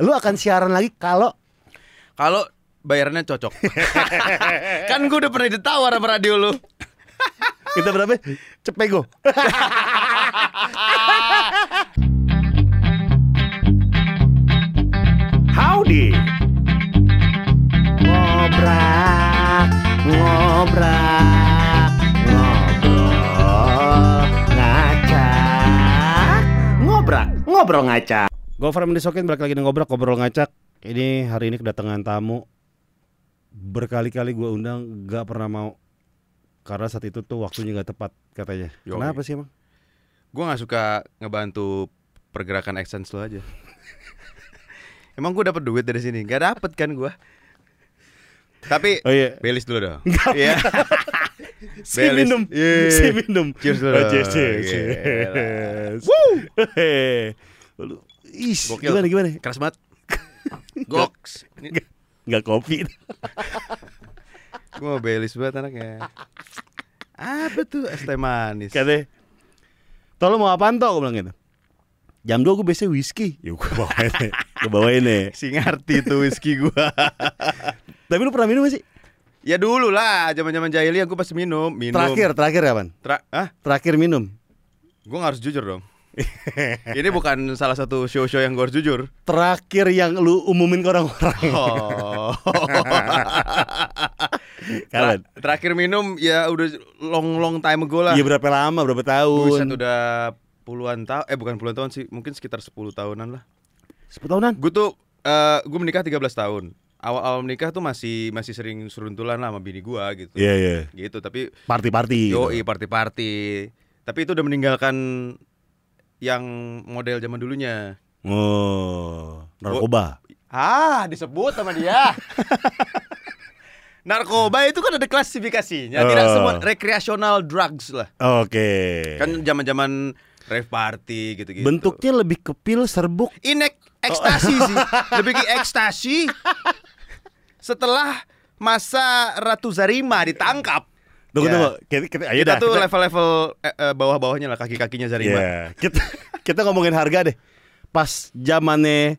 Lu akan siaran lagi kalau Kalau bayarannya cocok. kan gue udah pernah ditawar sama radio lu. kita berapa? Cepego. Howdy. Ngobrak, ngobrak, ngobrol, ngacak, ngobrak, ngobrol ngacak. Gofar Mendisokin balik lagi di ngobrak, ngobrol ngacak. Ini hari ini kedatangan tamu berkali-kali gue undang gak pernah mau karena saat itu tuh waktunya gak tepat katanya. Yoi. Kenapa sih emang? Gue nggak suka ngebantu pergerakan AdSense lo aja. Emang gue dapat duit dari sini? Gak dapet kan gue. Tapi Oh iya. belis dulu dong. Iya. Si Belis. minum, Iya. si minum. Cheers dulu. Oh, cheers, cheers, cheers. Woo. Hehe. Ish, Gokil. gimana gimana? Keras banget. Goks. Ini Gak kopi. Gue mau belis banget anaknya. Apa tuh es teh manis? Katanya, Tolong mau apaan toh? Gue bilang gitu. Jam 2 gue biasanya whisky. Ya gue bawain nih. Gue bawain nih. Si ngerti tuh whisky gua. Tapi lu pernah minum gak sih? ya dulu lah, zaman-zaman jahiliyah gue pasti minum, minum. Terakhir, terakhir kapan? Tra ah, Terakhir minum. gue harus jujur dong. Ini bukan salah satu show-show yang gue harus jujur. Terakhir yang lu umumin ke orang-orang. Oh. Tra- terakhir minum ya udah long long time ago lah. Iya berapa lama, berapa Buset tahun? udah puluhan tahun, eh bukan puluhan tahun sih, mungkin sekitar 10 tahunan lah. 10 tahunan? Gue tuh eh gue menikah 13 tahun. Awal-awal menikah tuh masih masih sering seruntulan lah sama bini gua gitu. Iya, iya. Gitu, tapi Party-party. yo gitu. party-party. Tapi itu udah meninggalkan yang model zaman dulunya. Oh, narkoba. Ah, disebut sama dia. Narkoba itu kan ada klasifikasinya, tidak Oh. semua recreational drugs lah. Oke. Kan zaman-zaman rave party gitu-gitu. Bentuknya lebih ke pil serbuk. ini ek- ekstasi sih, lebih ke ekstasi. Setelah masa Ratu Zarima ditangkap, Tunggu Ya. tunggu. Kita, kita, ayo kita dah, tuh kita- level-level eh, eh, bawah-bawahnya lah kaki-kakinya Zarima. Iya. Kita kita ngomongin harga deh. Pas zamannya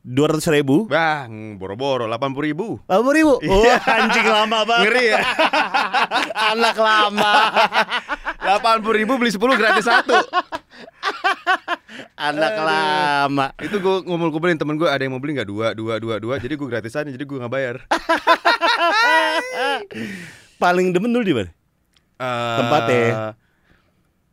dua ratus ribu, Bang, boro-boro 80 ribu. lima ribu. Iya. Oh, anjing lama banget. Ngeri ya. Anak lama. 80 ribu beli 10 gratis satu. Anak Aduh. lama. Itu gue ngumpul-kumpulin temen gue ada yang mau beli nggak dua, dua, dua, dua. Jadi gue gratisan, jadi gue nggak bayar. Paling demen dulu di mana? Eh, Tempatnya?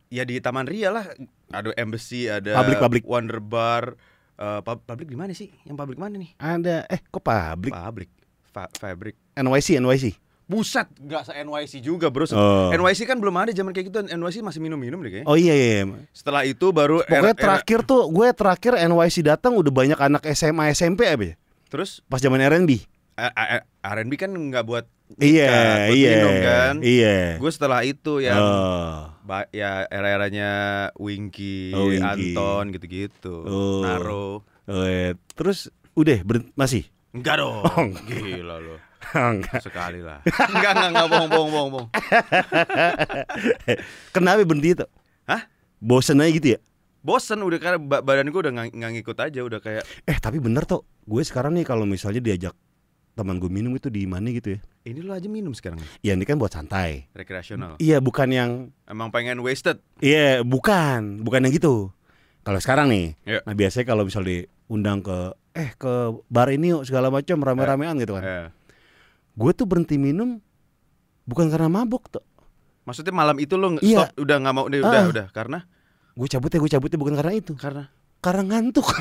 Ya di Taman Ria lah. Ada Embassy, ada Public-public. Wonder Bar. Eh, pub- public di mana sih? Yang public mana nih? Ada eh kok publik? Public. Fa- Fabric. NYC NYC. Buset, nggak se NYC juga bro. Oh. NYC kan belum ada zaman kayak gitu. NYC masih minum-minum deh kayaknya. Oh iya iya. iya. Setelah itu baru Pokoknya era- era- terakhir tuh gue terakhir NYC datang udah banyak anak SMA SMP apa ya? terus Pas zaman R&B. R&B kan nggak buat Iya, iya. minum kan. Iya. Gue setelah itu yang Oh. ba- ya era-eranya Winky, Oh, Winky. Anton gitu-gitu. Oh. Naro. Oh, iya. Terus udah berhenti masih? Enggak dong. Oh, Gila lo. Enggak. Sekali lah. enggak, enggak, enggak bohong, bohong, bohong, bohong. Kenapa berhenti itu? Hah? Bosen aja gitu ya? Bosen udah karena ba- badan gue udah nggak ngikut aja udah kayak Eh tapi bener tuh Gue sekarang nih kalau misalnya diajak teman gue minum itu di mana gitu ya? Ini lo aja minum sekarang? Ya ini kan buat santai. Rekreasional. Iya bukan yang Emang pengen wasted. Iya bukan. Bukan yang gitu. Kalau sekarang nih Iya. Nah biasanya kalau misal diundang ke Eh ke bar ini yuk segala macam rame-ramean gitu kan. Eh. Gue tuh berhenti minum Bukan karena mabuk tuh Maksudnya malam itu lo Iya. stop udah nggak mau udah udah Ah. udah karena? Gue cabut ya gue cabut ya bukan karena itu. Karena? Karena ngantuk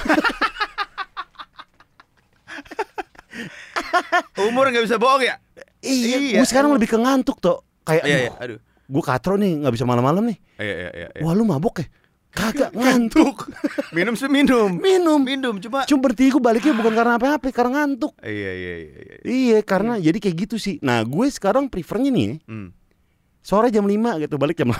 umur nggak bisa bohong ya. Iya, Iya, gue sekarang lebih ke ngantuk tuh Kayak Iya iya aduh. gue katro nih nggak bisa malam-malam nih Iya iya iya. iya. Wah lu mabuk ya? Kagak ngantuk minum sih minum. Minum Minum cuma Cuma bertiga gue baliknya bukan karena apa-apa Karena ngantuk Iya iya iya iya. Iya karena jadi kayak gitu sih Nah gue sekarang prefernya nih Hmm. Sore jam 5 gitu Balik jam 8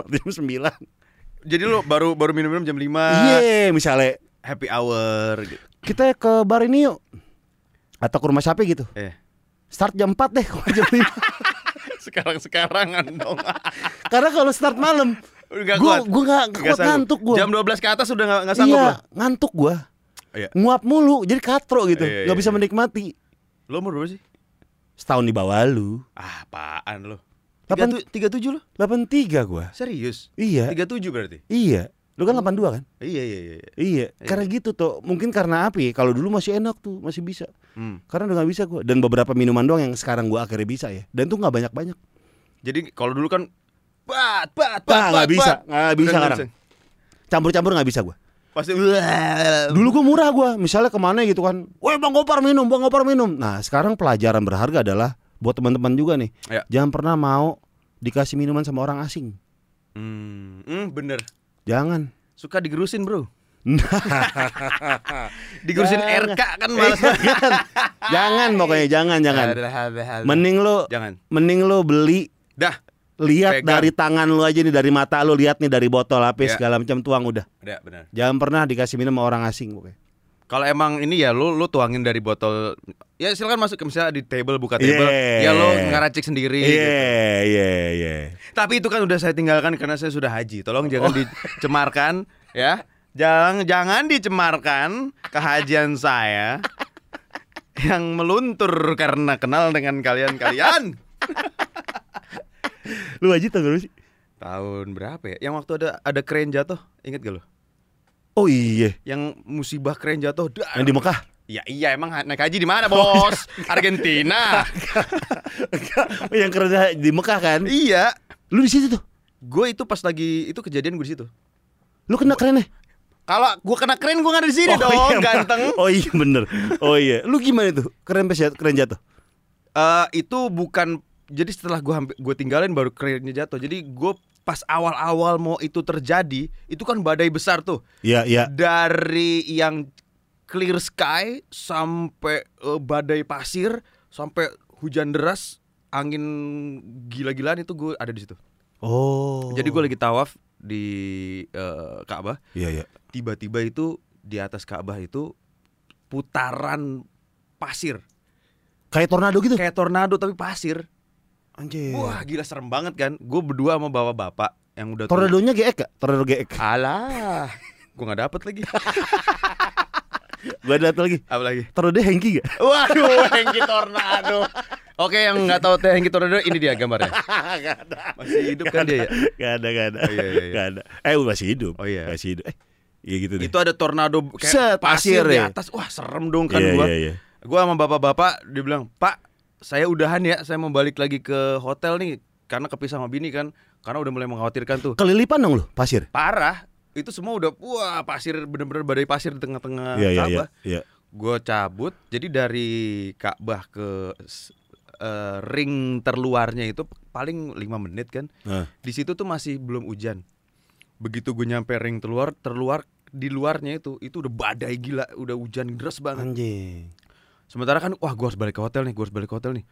Atau jam 9 Jadi lo baru baru minum-minum jam 5 Iya misalnya happy hour gitu. Kita ke bar ini yuk Atau ke rumah siapa gitu Eh. Start jam 4 deh jam 5 Sekarang-sekarangan dong. Karena kalau start malam gak Gue kuat. gue gak, Nggak kuat sanggup. ngantuk gue Jam 12 ke atas udah gak, gak sanggup Iya lo. ngantuk gue Iya. nguap mulu jadi katro gitu Iya, iya, nggak bisa iya. menikmati Lo umur berapa sih? setahun di bawah lu Ah, apaan lo? Delapan- Tiga, tiga tujuh lo? 83 gua Serius? iya Tiga tujuh berarti? iya lu kan 82 kan Iya iya iya. iya. iya karena gitu tuh mungkin karena ya kalau dulu masih enak tuh masih bisa Hmm. karena udah nggak bisa gua dan beberapa minuman doang yang sekarang gua akhirnya bisa ya dan tuh nggak banyak banyak Jadi kalau dulu kan bat bat bat. Bah, nggak bat, bisa, bat. nggak bisa Udah sekarang. campur-campur nggak bisa gua Pasti Dulu gue murah gue, misalnya ke mana gitu kan, weh bang Gopar minum, bang Gopar minum. Nah sekarang pelajaran berharga adalah buat teman-teman juga nih, Ya. jangan pernah mau dikasih minuman sama orang asing, Hmm, hmm, bener. Jangan. Suka digerusin bro. Digerusin Jangan. RK kan malas. jangan, jangan pokoknya jangan jangan. Mending lo, Jangan. mending lo beli, Dah. lihat Pegang. dari tangan lo aja nih, dari mata lo lihat nih dari botol apa Ya. segala macam tuang udah. Udah benar. Jangan pernah dikasih minum sama orang asing pokoknya. Kalau emang ini ya lu lu tuangin dari botol ya silakan masuk ke misalnya di table buka table Yeah. ya lu ngeracik sendiri gitu. Iya, iya, iya. Tapi itu kan udah saya tinggalkan karena saya sudah haji. Tolong jangan Oh. dicemarkan ya. Jangan jangan dicemarkan kehajian saya yang meluntur karena kenal dengan kalian-kalian. Lu tau gak lu sih? Tahun berapa ya? Yang waktu ada ada keren jatuh, inget gak lo? Oh iya, Yang musibah keren jatuh. dar. yang di Mekah. Ya iya emang naik haji di mana, Bos? Argentina. yang kerja di Mekah kan? iya. Lu di situ tuh. Gue itu pas lagi itu kejadian gue di situ. Lu kena keren ya? Kalau gue kena keren gue nggak ada di sini dong, ganteng. Oh iya bener. Oh iya. Lu gimana tuh? Keren pas jat- keren jatuh. Eh itu bukan jadi setelah gue gue tinggalin baru kerennya jatuh. Jadi gue pas awal-awal mau itu terjadi, itu kan badai besar tuh. Iya iya. Dari yang clear sky sampai eh, badai pasir sampai hujan deras, angin gila-gilaan itu gue ada di situ. Oh. Jadi gue lagi tawaf di eh, Ka'bah, Iya iya. tiba-tiba itu di atas Ka'bah itu putaran pasir, Kayak tornado gitu. kayak tornado tapi pasir. Anjir. Wah gila serem banget kan Gue berdua sama bapak-bapak yang udah. Tornadonya GX gak? Tornado GX. Alah Gue gak dapet lagi Gua ada satu lagi. Apa lagi Tornado Hengki gak? Waduh Hengki Tornado Oke yang gak tahu teh Hengki Tornado Ini dia gambarnya gak ada. Masih hidup kan dia ya Gak ada, gak ada. Oh, iya, iya, iya. Gak ada. Eh masih hidup. Oh, iya. Masih hidup. Eh, iya gitu deh. Itu ada tornado kayak Set, pasir, pasir di ya. atas Wah serem dong kan Iya, gua iya, iya. Gua sama bapak-bapak Dia bilang Pak saya udahan ya Saya mau balik lagi ke hotel nih Karena kepisah sama bini kan Karena udah mulai mengkhawatirkan tuh Kelilipan dong lu pasir. Parah itu semua udah wah pasir bener-bener badai pasir di tengah-tengah Iya iya iya. Ka'bah. Iya. gue cabut jadi dari Ka'bah ke eh, ring terluarnya itu paling lima menit kan Nah. di situ tuh masih belum hujan begitu gue nyampe ring terluar terluar di luarnya itu itu udah badai gila udah hujan deras banget Anjing. Sementara kan wah gue harus balik ke hotel nih gue harus balik ke hotel nih.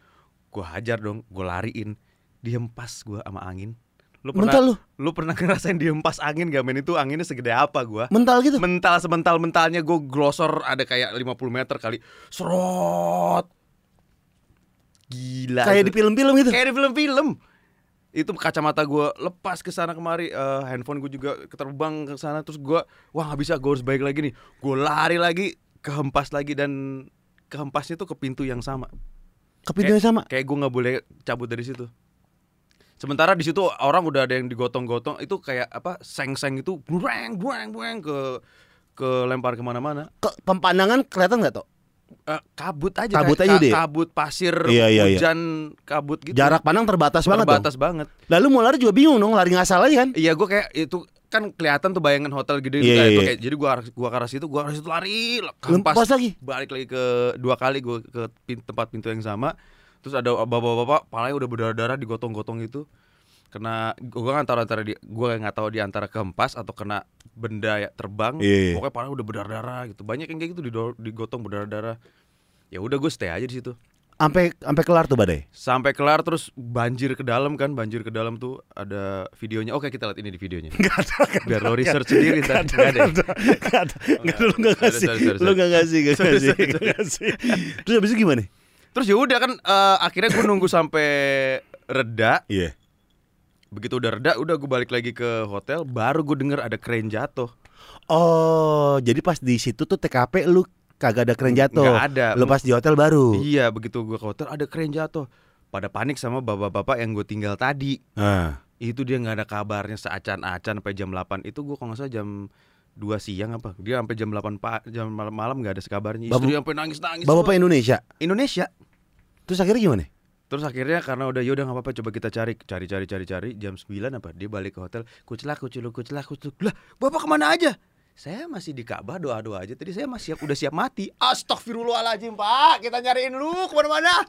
Gue hajar dong gue lariin. Dihempas gue sama angin. Lu pernah Mental lu. lu pernah ngerasain dihempas angin gak men? Itu anginnya segede apa gue Mental gitu. mental semental mentalnya gue glosor ada kayak 50 meter kali. Serot. Gila Kayak itu. di film-film gitu. kayak di film-film. Itu kacamata gue lepas ke sana kemari eh, handphone gue juga keterbang ke sana. Terus gue wah nggak bisa gue harus balik lagi nih. Gue lari lagi kehempas lagi dan kehempasnya tuh ke pintu yang sama Ke pintu yang sama. kayak gue nggak boleh cabut dari situ sementara di situ orang udah ada yang digotong-gotong itu kayak apa seng-seng itu buang buang buang ke ke lempar ke mana-mana Ke pemandangan kelihatan nggak toh? Eh, kabut aja Kabut kayak aja ka- deh. kabut pasir Iya, iya, iya. hujan kabut gitu Jarak pandang terbatas, banget terbatas banget. Lalu mau lari juga bingung dong, lari ngasal aja kan? iya gue kayak itu kan kelihatan tuh bayangan hotel gede Iya, gitu kayak iya, itu iya. kayak jadi gua gua ke arah situ gua ke arah situ lari kempas Lempas lagi. balik lagi ke dua kali gue ke pin- tempat pintu yang sama. Terus ada bapak-bapak palanya udah berdarah-darah digotong-gotong itu kena gue nggak tahu antara di gue nggak tahu di antara kehempas atau kena benda ya terbang. Iya, iya. pokoknya palanya udah berdarah-darah gitu. Banyak yang kayak gitu digotong berdarah-darah. Ya udah gue stay aja di situ Sampai sampai kelar tuh badai. sampai kelar terus banjir ke dalam kan banjir ke dalam tuh ada videonya oke kita lihat ini di videonya Enggak ada. nggak biar ada, lo nggak research ada. sendiri Nggak ntar nggak ada? Enggak ada. Enggak ada. Lu Sorry, ngasih. Lu nggak ngasih. Terus habis itu gimana? terus ya udah kan eh, akhirnya gue nunggu sampai reda Iya. begitu udah reda udah gue balik lagi ke hotel baru gue denger ada crane jatuh Oh, jadi pas di situ tuh TKP lu kagak ada keren jatuh. Nggak ada. Lu pas di hotel baru. Iya, begitu gua ke hotel ada keren jatuh. Pada panik sama bapak-bapak yang gue tinggal tadi. Ah. Itu dia nggak ada kabarnya seacan-acan sampai jam 8. Itu gua kalau nggak salah jam 2 siang apa. Dia sampai jam 8 pak jam malam-malam nggak ada sekabarnya. Bapak- Istri sampai nangis-nangis. Bapak semua. Indonesia. Indonesia. Terus akhirnya gimana? Terus akhirnya karena udah yaudah nggak apa-apa coba kita cari cari cari cari cari jam 9 apa dia balik ke hotel kucelak kuculuk kucelak kuculuk lah bapak ke mana aja saya masih di Ka'bah doa doa aja tadi saya masih siap udah siap mati Astagfirullahaladzim pak kita nyariin lu ke mana-mana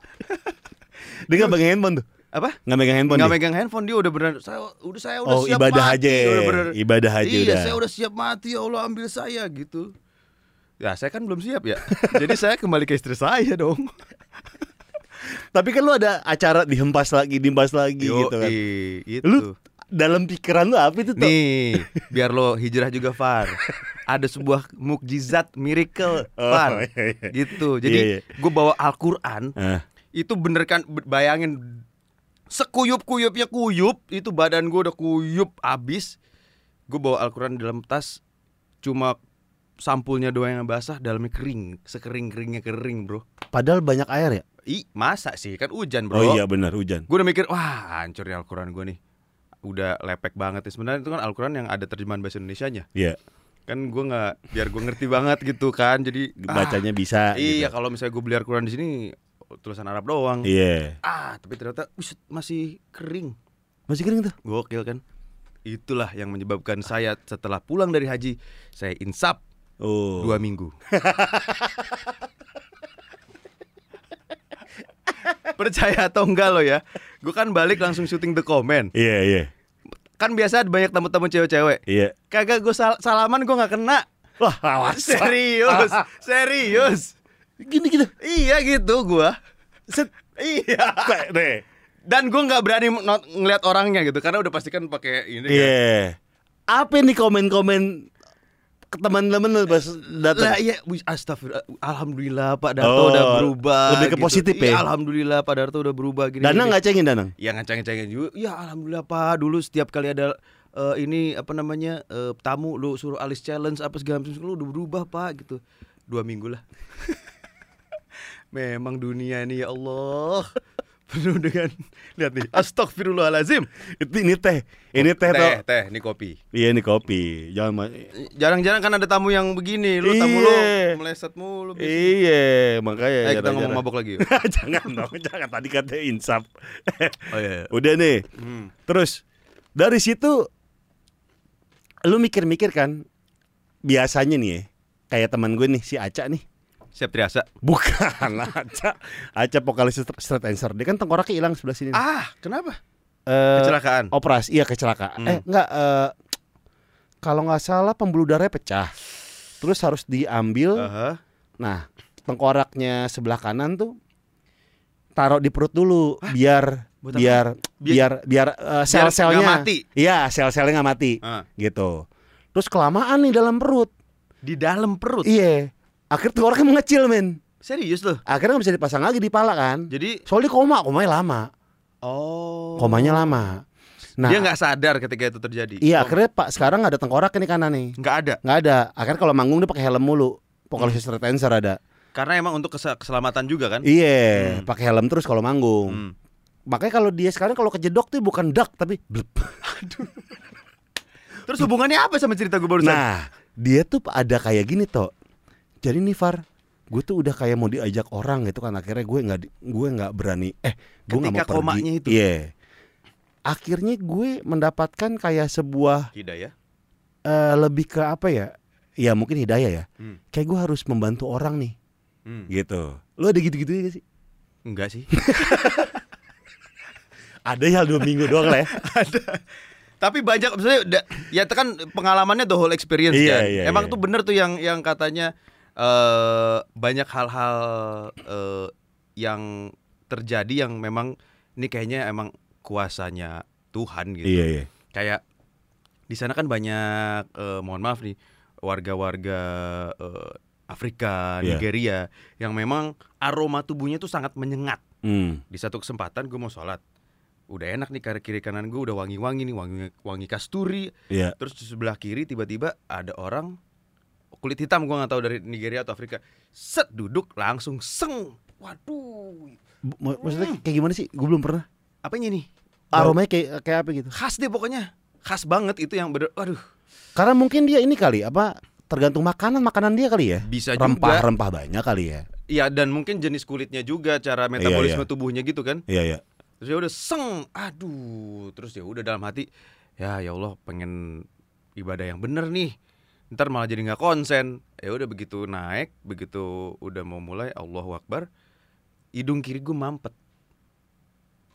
Dia nggak pegang handphone tuh. apa Nggak megang handphone. nggak megang handphone dia udah bener saya udah saya udah Oh, siap ibadah mati aja. udah bener. Ibadah aja iya udah. saya udah siap mati ya Allah ambil saya gitu ya saya kan belum siap ya jadi saya kembali ke istri saya dong Tapi kan lu ada acara dihempas lagi, dihempas lagi gitu kan. Yoi, gitu. Lu dalam pikiran lu apa itu tuh? Nih, biar lo hijrah juga Far. Ada sebuah mukjizat miracle Oh, Far. iya, iya. Gitu. Jadi Iya, iya. gue bawa Al-Qur'an, Ah. itu bener kan bayangin sekuyup-kuyupnya kuyup, itu badan gue udah kuyup abis. Gue bawa Al-Qur'an di dalam tas cuma sampulnya doang yang basah, dalamnya kering, sekering-keringnya kering, Bro. Padahal banyak air ya. Ih, masa sih? Kan hujan, Bro. Oh iya benar hujan. Gue udah mikir, wah hancur nih Al-Quran gue nih Udah lepek banget nih Sebenarnya itu kan Al-Quran yang ada terjemahan bahasa Indonesia-nya Iya. Kan gue nggak biar gue ngerti banget gitu kan Jadi ah, Bacanya bisa. Iya gitu. kalau misalnya gue beli Al-Quran di sini Tulisan Arab doang Iya. Ah tapi ternyata masih kering Masih kering tuh. Gokil kan Itulah yang menyebabkan saya setelah pulang dari haji Saya insap Oh. dua minggu Percaya atau enggak lo ya Gue kan balik langsung syuting The Comment Iya iya. Kan biasa banyak tamu-tamu cewek-cewek. Iya. Kagak gue sal- salaman gue nggak kena. Wah, awas. Serius, serius. Gini gitu. Iya gitu gue. Set. Iya. Deh. Dan gue nggak berani ngeliat orangnya gitu karena udah pasti kan pakai ini. kan. Iya. Apa nih komen-komen ke teman-teman lu pas datang? Lah iya, astagfirullah, alhamdulillah Pak Darto Oh, udah berubah. lebih ke positif Iya, ya? alhamdulillah Pak Darto udah berubah gini. Danang nggak cengin Danang? Ya ngacang-ngacangin juga. Ya alhamdulillah Pak, dulu setiap kali ada eh, ini apa namanya eh, tamu lu suruh alis challenge apa segala macam lu udah berubah Pak gitu. Dua minggu lah. Memang dunia ini ya Allah penuh dengan lihat nih astagfirullahalazim Itu ini teh. Ini teh, teh teh. teh ini kopi Iya ini kopi. Jangan jarang-jarang kan ada tamu yang begini lu tamu lu Iya. meleset mulu. Iya, makanya eh kita ngomong mabok lagi yuk. jangan dong, jangan tadi katanya insap. oh iya Udah nih. Hmm. Terus dari situ lu mikir-mikir kan biasanya nih ya, kayak teman gue nih si Aca nih. Siap triasa Bukan Aca. Aca vokalis Street Answer. Dia kan tengkoraknya hilang sebelah sini. ah kenapa Eh, kecelakaan Operasi, iya kecelakaan. Hmm. Eh enggak eh, kalau nggak salah pembuluh darahnya pecah. Terus harus diambil. Aha. Nah, tengkoraknya sebelah kanan tuh taruh di perut dulu biar Buat biar biar biar eh, sel-selnya mati. Iya, sel-selnya nggak mati Ah. gitu. Terus kelamaan nih dalam perut. di dalam perut Iya. Akhirnya tengkoraknya mengecil, men. serius loh Akhirnya nggak bisa dipasang lagi di pala kan. jadi Soalnya koma, komanya lama. oh Komanya lama. Nah, dia nggak sadar ketika itu terjadi Iya, Oh, akhirnya Pak sekarang ada tengkorak ini kanan nih. nggak ada Nggak ada. Akhirnya kalau manggung dia pakai helm mulu. Vokalis Street Dancer ada. karena emang untuk kese- keselamatan juga kan Iya, Hmm. pakai helm terus kalau manggung. Hmm. Makanya kalau dia sekarang kalau kejedok tuh bukan dak tapi blep. terus hubungannya apa sama cerita gue barusan Nah, dia tuh ada kayak gini toh. Jadi nih Far, gue tuh udah kayak mau diajak orang gitu kan akhirnya gue nggak gue nggak berani eh gue nggak mau Ketika pergi komanya itu. Iya. akhirnya gue mendapatkan kayak sebuah hidayah eh, lebih ke apa ya ya mungkin hidayah ya Hmm. kayak gue harus membantu orang nih Hmm. gitu lo ada gitu-gitu ya sih enggak sih ada ya dua minggu doang lah ya Tapi banyak maksudnya ya itu kan pengalamannya the whole experience Iya, kan. iya, Emang iya. tuh bener tuh yang yang katanya eh banyak hal-hal eh yang terjadi yang memang ini kayaknya emang kuasanya Tuhan gitu. iya iya Kayak di sana kan banyak eh, mohon maaf nih warga-warga eh, Afrika, Iya. Nigeria yang memang aroma tubuhnya tuh sangat menyengat. hmm. Di satu kesempatan gue mau sholat udah enak nih karena kiri kanan gue udah wangi-wangi nih wangi wangi kasturi Iya. terus di sebelah kiri tiba-tiba ada orang kulit hitam gue nggak tahu dari Nigeria atau Afrika set duduk langsung seng waduh mak- Maksudnya kayak gimana sih? Gue belum pernah. apanya nih. Aromanya kayak kayak apa gitu? khas deh pokoknya khas banget itu yang bener waduh Karena mungkin dia ini kali apa? Tergantung makanan makanan dia kali ya. bisa juga Rempah-rempah banyak kali ya. Iya dan mungkin jenis kulitnya juga cara metabolisme iya. tubuhnya gitu kan Iya iya. terus ya udah seng aduh terus ya udah dalam hati ya ya Allah pengen ibadah yang bener nih ntar malah jadi nggak konsen. Ya udah begitu naik begitu udah mau mulai Allahu Akbar hidung kiri gue mampet.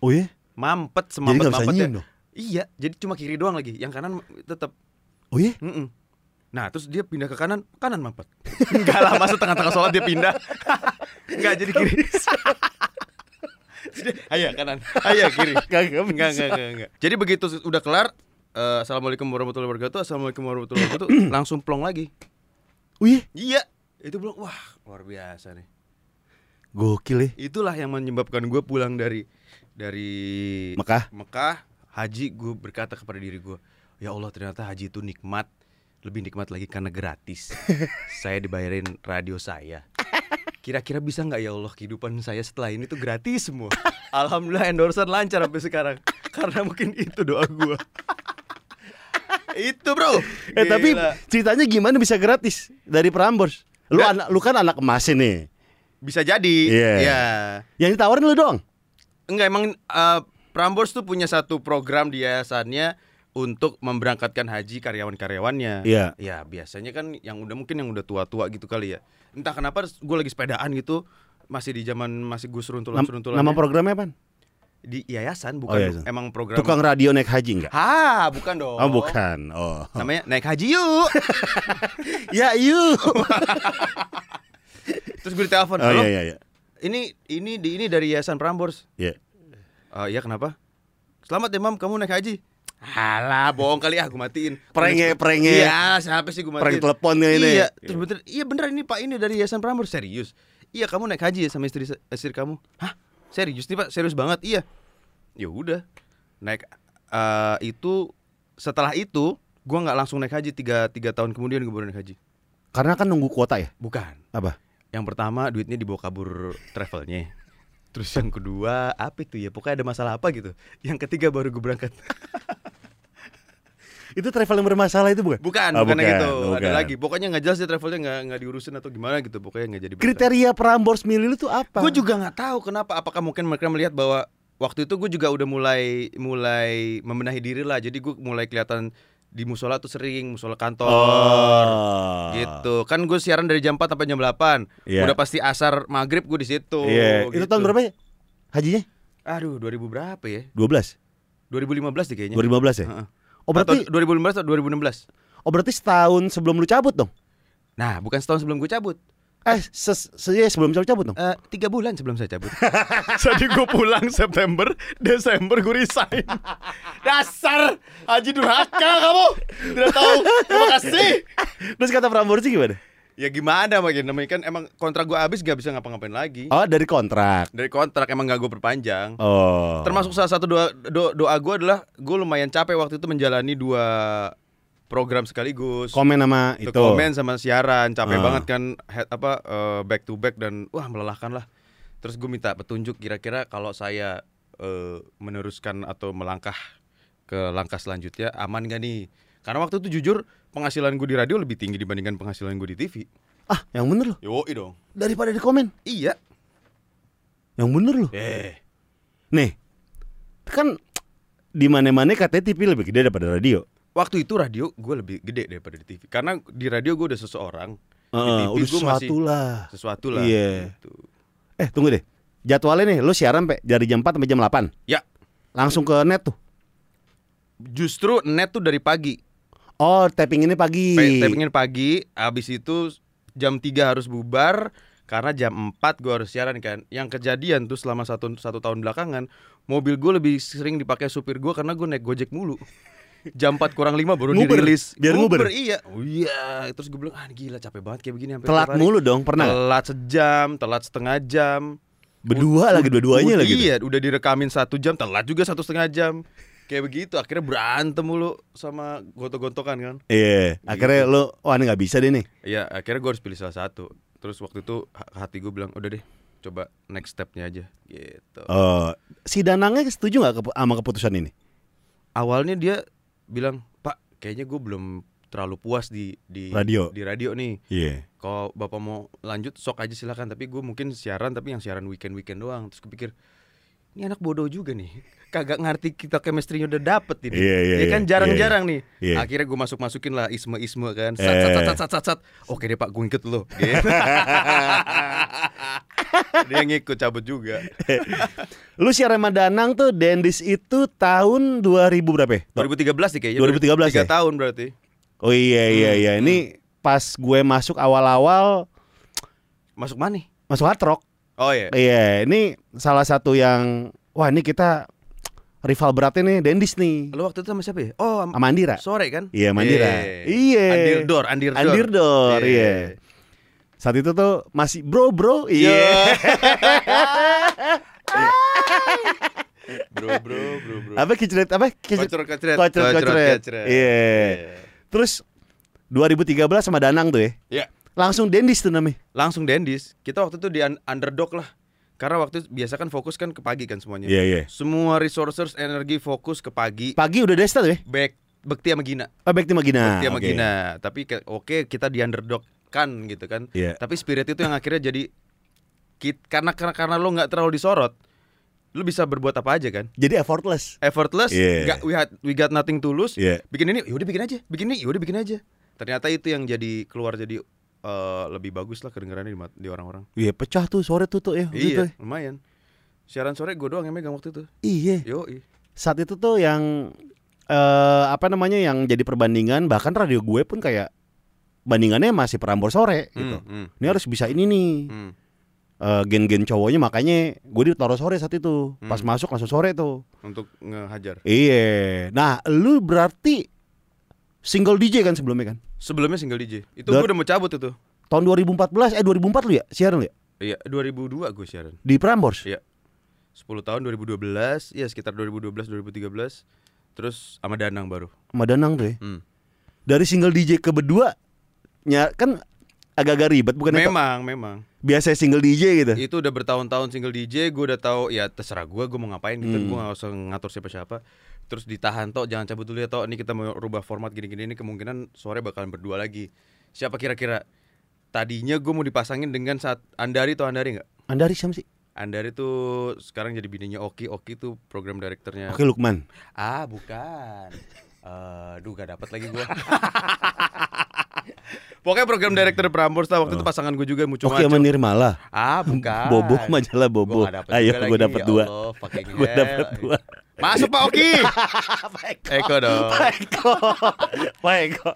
Oh iya? mampet Jadi semampet nggak bisa mampetnya nyium dong? iya jadi cuma kiri doang lagi yang kanan tetap Oh iya? Mm-mm. Nah terus dia pindah ke kanan, kanan mampet. Enggak lah, masa tengah-tengah sholat dia pindah. Enggak, jadi kiri. Ayo kanan, ayo kiri. Enggak, enggak, enggak, enggak Jadi begitu udah kelar eh, Assalamualaikum warahmatullahi wabarakatuh Assalamualaikum warahmatullahi wabarakatuh Langsung plong lagi. Oh iya? Iya. Itu belum, wah luar biasa nih. Gokil ya. Itulah yang menyebabkan gue pulang dari Dari Mekah. Mekah Haji gue berkata kepada diri gue Ya Allah ternyata haji itu nikmat Lebih nikmat lagi karena gratis. Saya dibayarin radio saya. Kira-kira bisa nggak ya Allah kehidupan saya setelah ini tuh gratis semua? Alhamdulillah endorsean lancar sampai sekarang. Karena mungkin itu doa gue Itu bro Eh tapi ceritanya gimana bisa gratis dari Prambors? Lu anak lu kan anak emas nih. Bisa jadi Iya. Ya Yang ditawarin lu doang. Enggak emang eh, Prambors tuh punya satu program di yayasannya untuk memberangkatkan haji karyawan-karyawannya. Iya. Ya biasanya kan yang udah mungkin yang udah tua-tua gitu kali ya. Entah kenapa gue lagi sepedaan gitu masih di zaman masih gus runtulan Nam- runtulan nama programnya apa? Di yayasan Oh, bukan yayasan. emang program Tukang radio naik haji enggak? Ha, bukan dong. Oh, bukan. Oh. Namanya naik haji yuk. ya, yuk. Terus gue ditelepon, Oh "Halo, iya iya iya. ini ini di ini dari yayasan Prambors." Iya. "Eh, iya kenapa? Selamat ya mam, kamu naik haji. Halah, bohong kali ah, gue matiin. Prenge, prenge. Iya, siapa sih gue matiin? Prank teleponnya ini. Iya, terus bener, iya bener ini Pak ini dari Yayasan Prambors serius. Iya, kamu naik haji ya sama istri istri kamu? Hah? Serius nih Pak? Serius banget? Iya. Ya udah. Naik eh, itu setelah itu gua nggak langsung naik haji tiga, tiga tahun kemudian gue baru naik haji. Karena kan nunggu kuota ya. Bukan. Apa? Yang pertama duitnya dibawa kabur travelnya. Terus yang kedua apa itu ya? Pokoknya ada masalah apa gitu. Yang ketiga baru gue berangkat. Itu travel yang bermasalah itu bukan? Bukan, Oh, bukan, bukan, gitu. Ada bukan. lagi. Pokoknya nggak jelas ya travelnya nggak nggak diurusin atau gimana gitu. Pokoknya nggak jadi. Kriteria Prambors milih tuh apa? Gue juga nggak tahu kenapa. Apakah mungkin mereka melihat bahwa waktu itu gue juga udah mulai mulai membenahi diri lah. Jadi gue mulai kelihatan di musola tuh sering musola kantor. Oh. Gitu. Kan gue siaran dari jam 4 sampai jam 8. Iya. Udah pasti asar maghrib gue di situ. Iya. gitu. Itu tahun berapa ya? Hajinya? Aduh, 2000 berapa ya? 12. 2015 deh kayaknya. 2015 ya? Heeh. Oh berarti Atau 2015 atau 2016. oh berarti setahun sebelum lu cabut dong. Nah, bukan setahun sebelum gue cabut. Eh, ses, se- ya, sebelum cabut cabut dong. Eh, tiga bulan sebelum saya cabut. Jadi gue pulang September, Desember gue resign. Dasar Haji durhaka kamu. Tidak tahu. Terima kasih. Terus kata Prambors sih gimana? Ya gimana makin namanya kan emang kontrak gue habis gak bisa ngapa-ngapain lagi. Oh, dari kontrak. Dari kontrak emang gak gue perpanjang. Oh. Termasuk salah satu doa do- doa gue adalah gue lumayan capek waktu itu menjalani dua program sekaligus. komen sama itu. komen sama siaran capek Ah. banget kan head, apa eh, back to back dan wah melelahkan lah terus gue minta petunjuk kira-kira kalau saya eh, meneruskan atau melangkah ke langkah selanjutnya aman gak nih karena waktu itu jujur penghasilan gue di radio lebih tinggi dibandingkan penghasilan gue di TV Ah, yang bener loh. yo dong Daripada di komen. iya Yang bener loh. eh Nih. Kan di mana-mana katanya TV lebih gede daripada radio. waktu itu radio gue lebih gede daripada di TV karena di radio gue udah seseorang Heeh, TV udah masih- sesuatu lah. sesuatu lah Iya. gitu. Eh, tunggu deh. Jadwalnya nih, lu siaran pe dari jam 4 sampai jam 8. ya Langsung ke net tuh. justru net tuh dari pagi Oh, tapping ini pagi. Pe- Tapingin pagi, habis itu jam 3 harus bubar karena jam 4 gue harus siaran kan. Yang kejadian tuh selama satu satu tahun belakangan, mobil gue lebih sering dipakai supir gue karena gue naik gojek mulu. Jam 4 kurang 5 baru Nguber? dirilis. Biar nguber? iya. Oh iya, terus gue bilang ah gila capek banget kayak begini sampai Telat tiap hari." mulu dong, pernah? Telat sejam, telat setengah jam. Berdua lagi dua-duanya lagi. Iya, udah direkamin satu jam, telat juga satu setengah jam. Kayak begitu, akhirnya berantem mulu sama gontok-gontokan kan. Iya. Akhirnya lo, wah ini nggak bisa deh nih. Iya, akhirnya gue harus pilih salah satu. Terus waktu itu ha- hati gue bilang, udah deh, coba next stepnya aja. Gitu. Oh, si Danangnya setuju nggak kepu- sama keputusan ini? Awalnya dia bilang, Pak, kayaknya gue belum terlalu puas di di Radio. di radio nih. Iya. Kalau bapak mau lanjut sok aja silakan. Tapi gue mungkin siaran tapi yang siaran weekend weekend doang. Terus gue pikir ini anak bodoh juga nih. Kagak ngerti kita chemistry-nya udah dapet ini. Iya, iya, ya kan iya, jarang-jarang nih. Iya. Akhirnya gue masuk masukin lah isme-isme kan. Sat, sat, sat, Eh. sat, sat, sat, sat. Oke deh pak, gue ngikut lo. Gitu. Dia ngikut cabut juga. Lu siaran sama Danang tuh Dendis itu tahun 2000 berapa ya? 2013 nih kayaknya. 2013 Tiga ya? tahun berarti. Oh iya iya Hmm, iya. Ini pas gue masuk awal-awal Masuk mana nih? masuk hard rock. Oh iya. Iya, ini salah satu yang wah ini kita rival beratnya nih Dendis nih. Lo waktu itu sama siapa ya? Oh, am- Sama Andira. sore kan? Iya, Mandira. Iya. Andirdor, Andirdor. Andirdor, iya. Saat itu tuh masih bro bro. Iya. bro, bro, bro, bro. Apa kicret apa kicret kocret, kocret, kocret. Iya. Terus 2013 sama Danang tuh ya. Iya. Langsung Dendis tuh namanya. Langsung Dendis. Kita waktu itu di un- underdog lah. Karena waktu itu biasa kan fokus kan ke pagi kan semuanya. Iya iya. Semua resources energi fokus ke pagi. Pagi udah Desta tuh ya. Back Bekti sama Gina. Oh, Bekti Magina. Bekti sama Oke. Gina. Tapi ke- oke kita di underdog kan gitu kan. Iya. Tapi spirit itu yang akhirnya jadi kit- karena karena karena lo nggak terlalu disorot, lo bisa berbuat apa aja kan. Jadi effortless. Effortless, Iya. nggak- we had we got nothing to lose. Iya. Bikin ini, yaudah bikin aja. Bikin ini, yaudah bikin aja. Ternyata itu yang jadi keluar jadi eh, lebih bagus lah kedengarannya di, di orang-orang. Iya, pecah tuh sore tuh tuh ya. gitu Iya, lumayan. Siaran sore gue doang yang megang waktu itu. Iya. Yo, Saat itu tuh yang eh apa namanya yang jadi perbandingan bahkan radio gue pun kayak bandingannya masih perambor sore gitu. Hmm, Ini harus bisa ini nih. hmm. Eh, gen-gen cowoknya makanya gue ditaruh sore saat itu. Pas Hmm. masuk langsung sore tuh. Untuk ngehajar. Iya. Nah, lu berarti single DJ kan sebelumnya kan? Sebelumnya single DJ. Itu gue udah mau cabut itu. Tahun 2014 eh 2004 lu ya siaran lu ya Iya, 2002 gue siaran. di Prambors. Iya. 10 tahun 2012, ya sekitar 2012 2013. Terus sama Danang baru. Sama Danang tuh ya. Hmm. Dari single DJ ke berdua nya kan agak-agak ribet bukan Memang, memang. Biasa single DJ gitu. Itu udah bertahun-tahun single DJ, gue udah tahu ya terserah gue, gue mau ngapain gitu, Hmm. gue gak usah ngatur siapa-siapa. Terus ditahan toh, jangan cabut dulu ya toh. Ini kita mau rubah format gini-gini ini kemungkinan sore bakalan berdua lagi. Siapa kira-kira? Tadinya gue mau dipasangin dengan saat Andari toh Andari nggak? Andari siapa sih? Andari tuh sekarang jadi bininya Oki. Oki tuh program direkturnya. Oke Lukman. Ah bukan. Eh, duh gak dapat lagi gue. Pokoknya program direktur Prambors lah waktu itu pasangan gue juga muncul Oke sama Nirmala. Ah bukan. Bobo majalah Bobo. Gua Ayo gue dapat ya dua. Gue dapat dua. Masuk Pak Oki. Eko dong. Pak Eko. Pak Eko.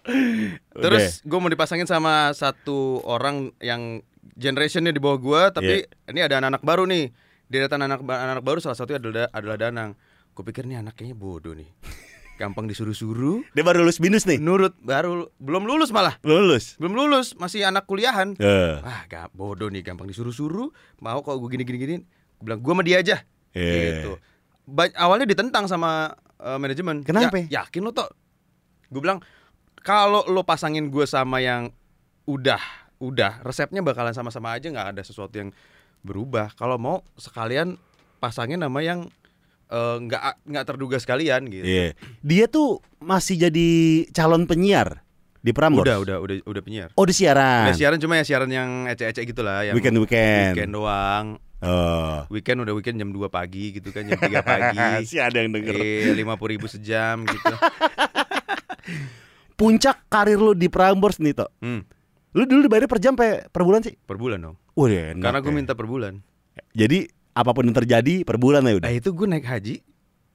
Terus gue mau dipasangin sama satu orang yang generationnya di bawah gue, tapi Iya. ini ada anak-anak baru nih. Deretan anak anak baru salah satunya adalah adalah Danang. Gue pikir nih anak kayaknya bodoh nih. Gampang disuruh-suruh, dia baru lulus binus nih. nurut baru belum lulus malah. Lulus. Belum lulus, masih anak kuliahan. Eh. Wah, gak bodoh nih, gampang disuruh-suruh. Mau kalau gue gini-gini gini, gue bilang gue sama dia aja. Iya. Gitu. Ba- awalnya ditentang sama eh, manajemen. Kenapa? Ya, yakin lo toh? Gue bilang kalau lo pasangin gue sama yang udah, udah resepnya bakalan sama-sama aja, nggak ada sesuatu yang berubah. Kalau mau sekalian pasangin nama yang eh, nggak nggak terduga sekalian gitu. Iya. Dia tuh masih jadi calon penyiar di Prambors. Udah, udah, udah, udah penyiar. Oh, di siaran. Udah siaran cuma ya siaran yang ecek-ecek gitu lah yang Weekend weekend. weekend doang. Oh. Weekend udah weekend jam 2 pagi gitu kan, jam 3 pagi. si ada yang denger. Eh, lima puluh ribu sejam gitu. Puncak karir lu di Prambors nih, Tok. Hmm, Lu dulu dibayar per jam pe per bulan sih? per bulan dong. Wah, enak Karena gue ya. minta per bulan. Jadi apa pun yang terjadi per bulan ya udah. Nah itu gue naik haji,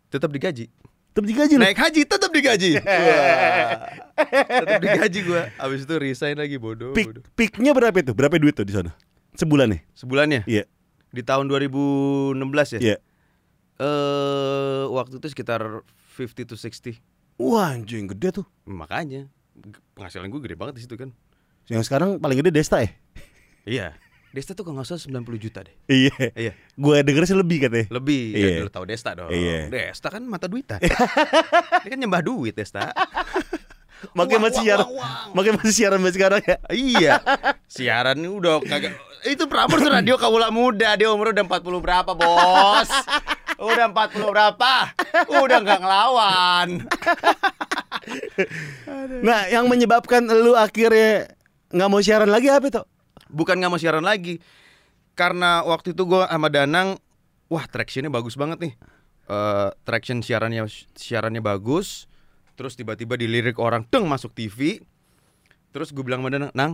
tetap digaji. Tetap digaji. Naik haji tetap digaji. Tetap digaji gue. Abis itu resign lagi bodoh. Peak, bodoh. peaknya berapa itu? Berapa duit tuh di sana? Sebulan nih? Sebulannya Iya. di tahun 2016 ya. Iya. Eh waktu itu sekitar 50 to 60. Wah, anjing gede tuh. Makanya penghasilan gue gede banget di situ kan. Yang sekarang paling gede Desta ya? Iya. Desta tuh kalau nggak salah 90 juta deh. Iya. Iya. Gue denger sih lebih katanya. Lebih. Iya. Ya, lu tahu Desta dong. Iya. Desta kan mata duitan. Dia kan nyembah duit Desta. Wah, masih siaran. Makanya masih siaran sampai sekarang ya. iya. Siaran ini udah kagak itu Prambors radio kaula muda, dia umur udah 40 berapa, Bos? Udah 40 berapa? Udah nggak ngelawan. Nah, yang menyebabkan lu akhirnya nggak mau siaran lagi apa itu? Bukan nggak mau siaran lagi. Karena waktu itu gua sama Danang, wah tractionnya bagus banget nih. Eh traction siarannya siarannya bagus. Terus tiba-tiba dilirik orang, teng masuk TV. Terus gue bilang sama Danang, Nang,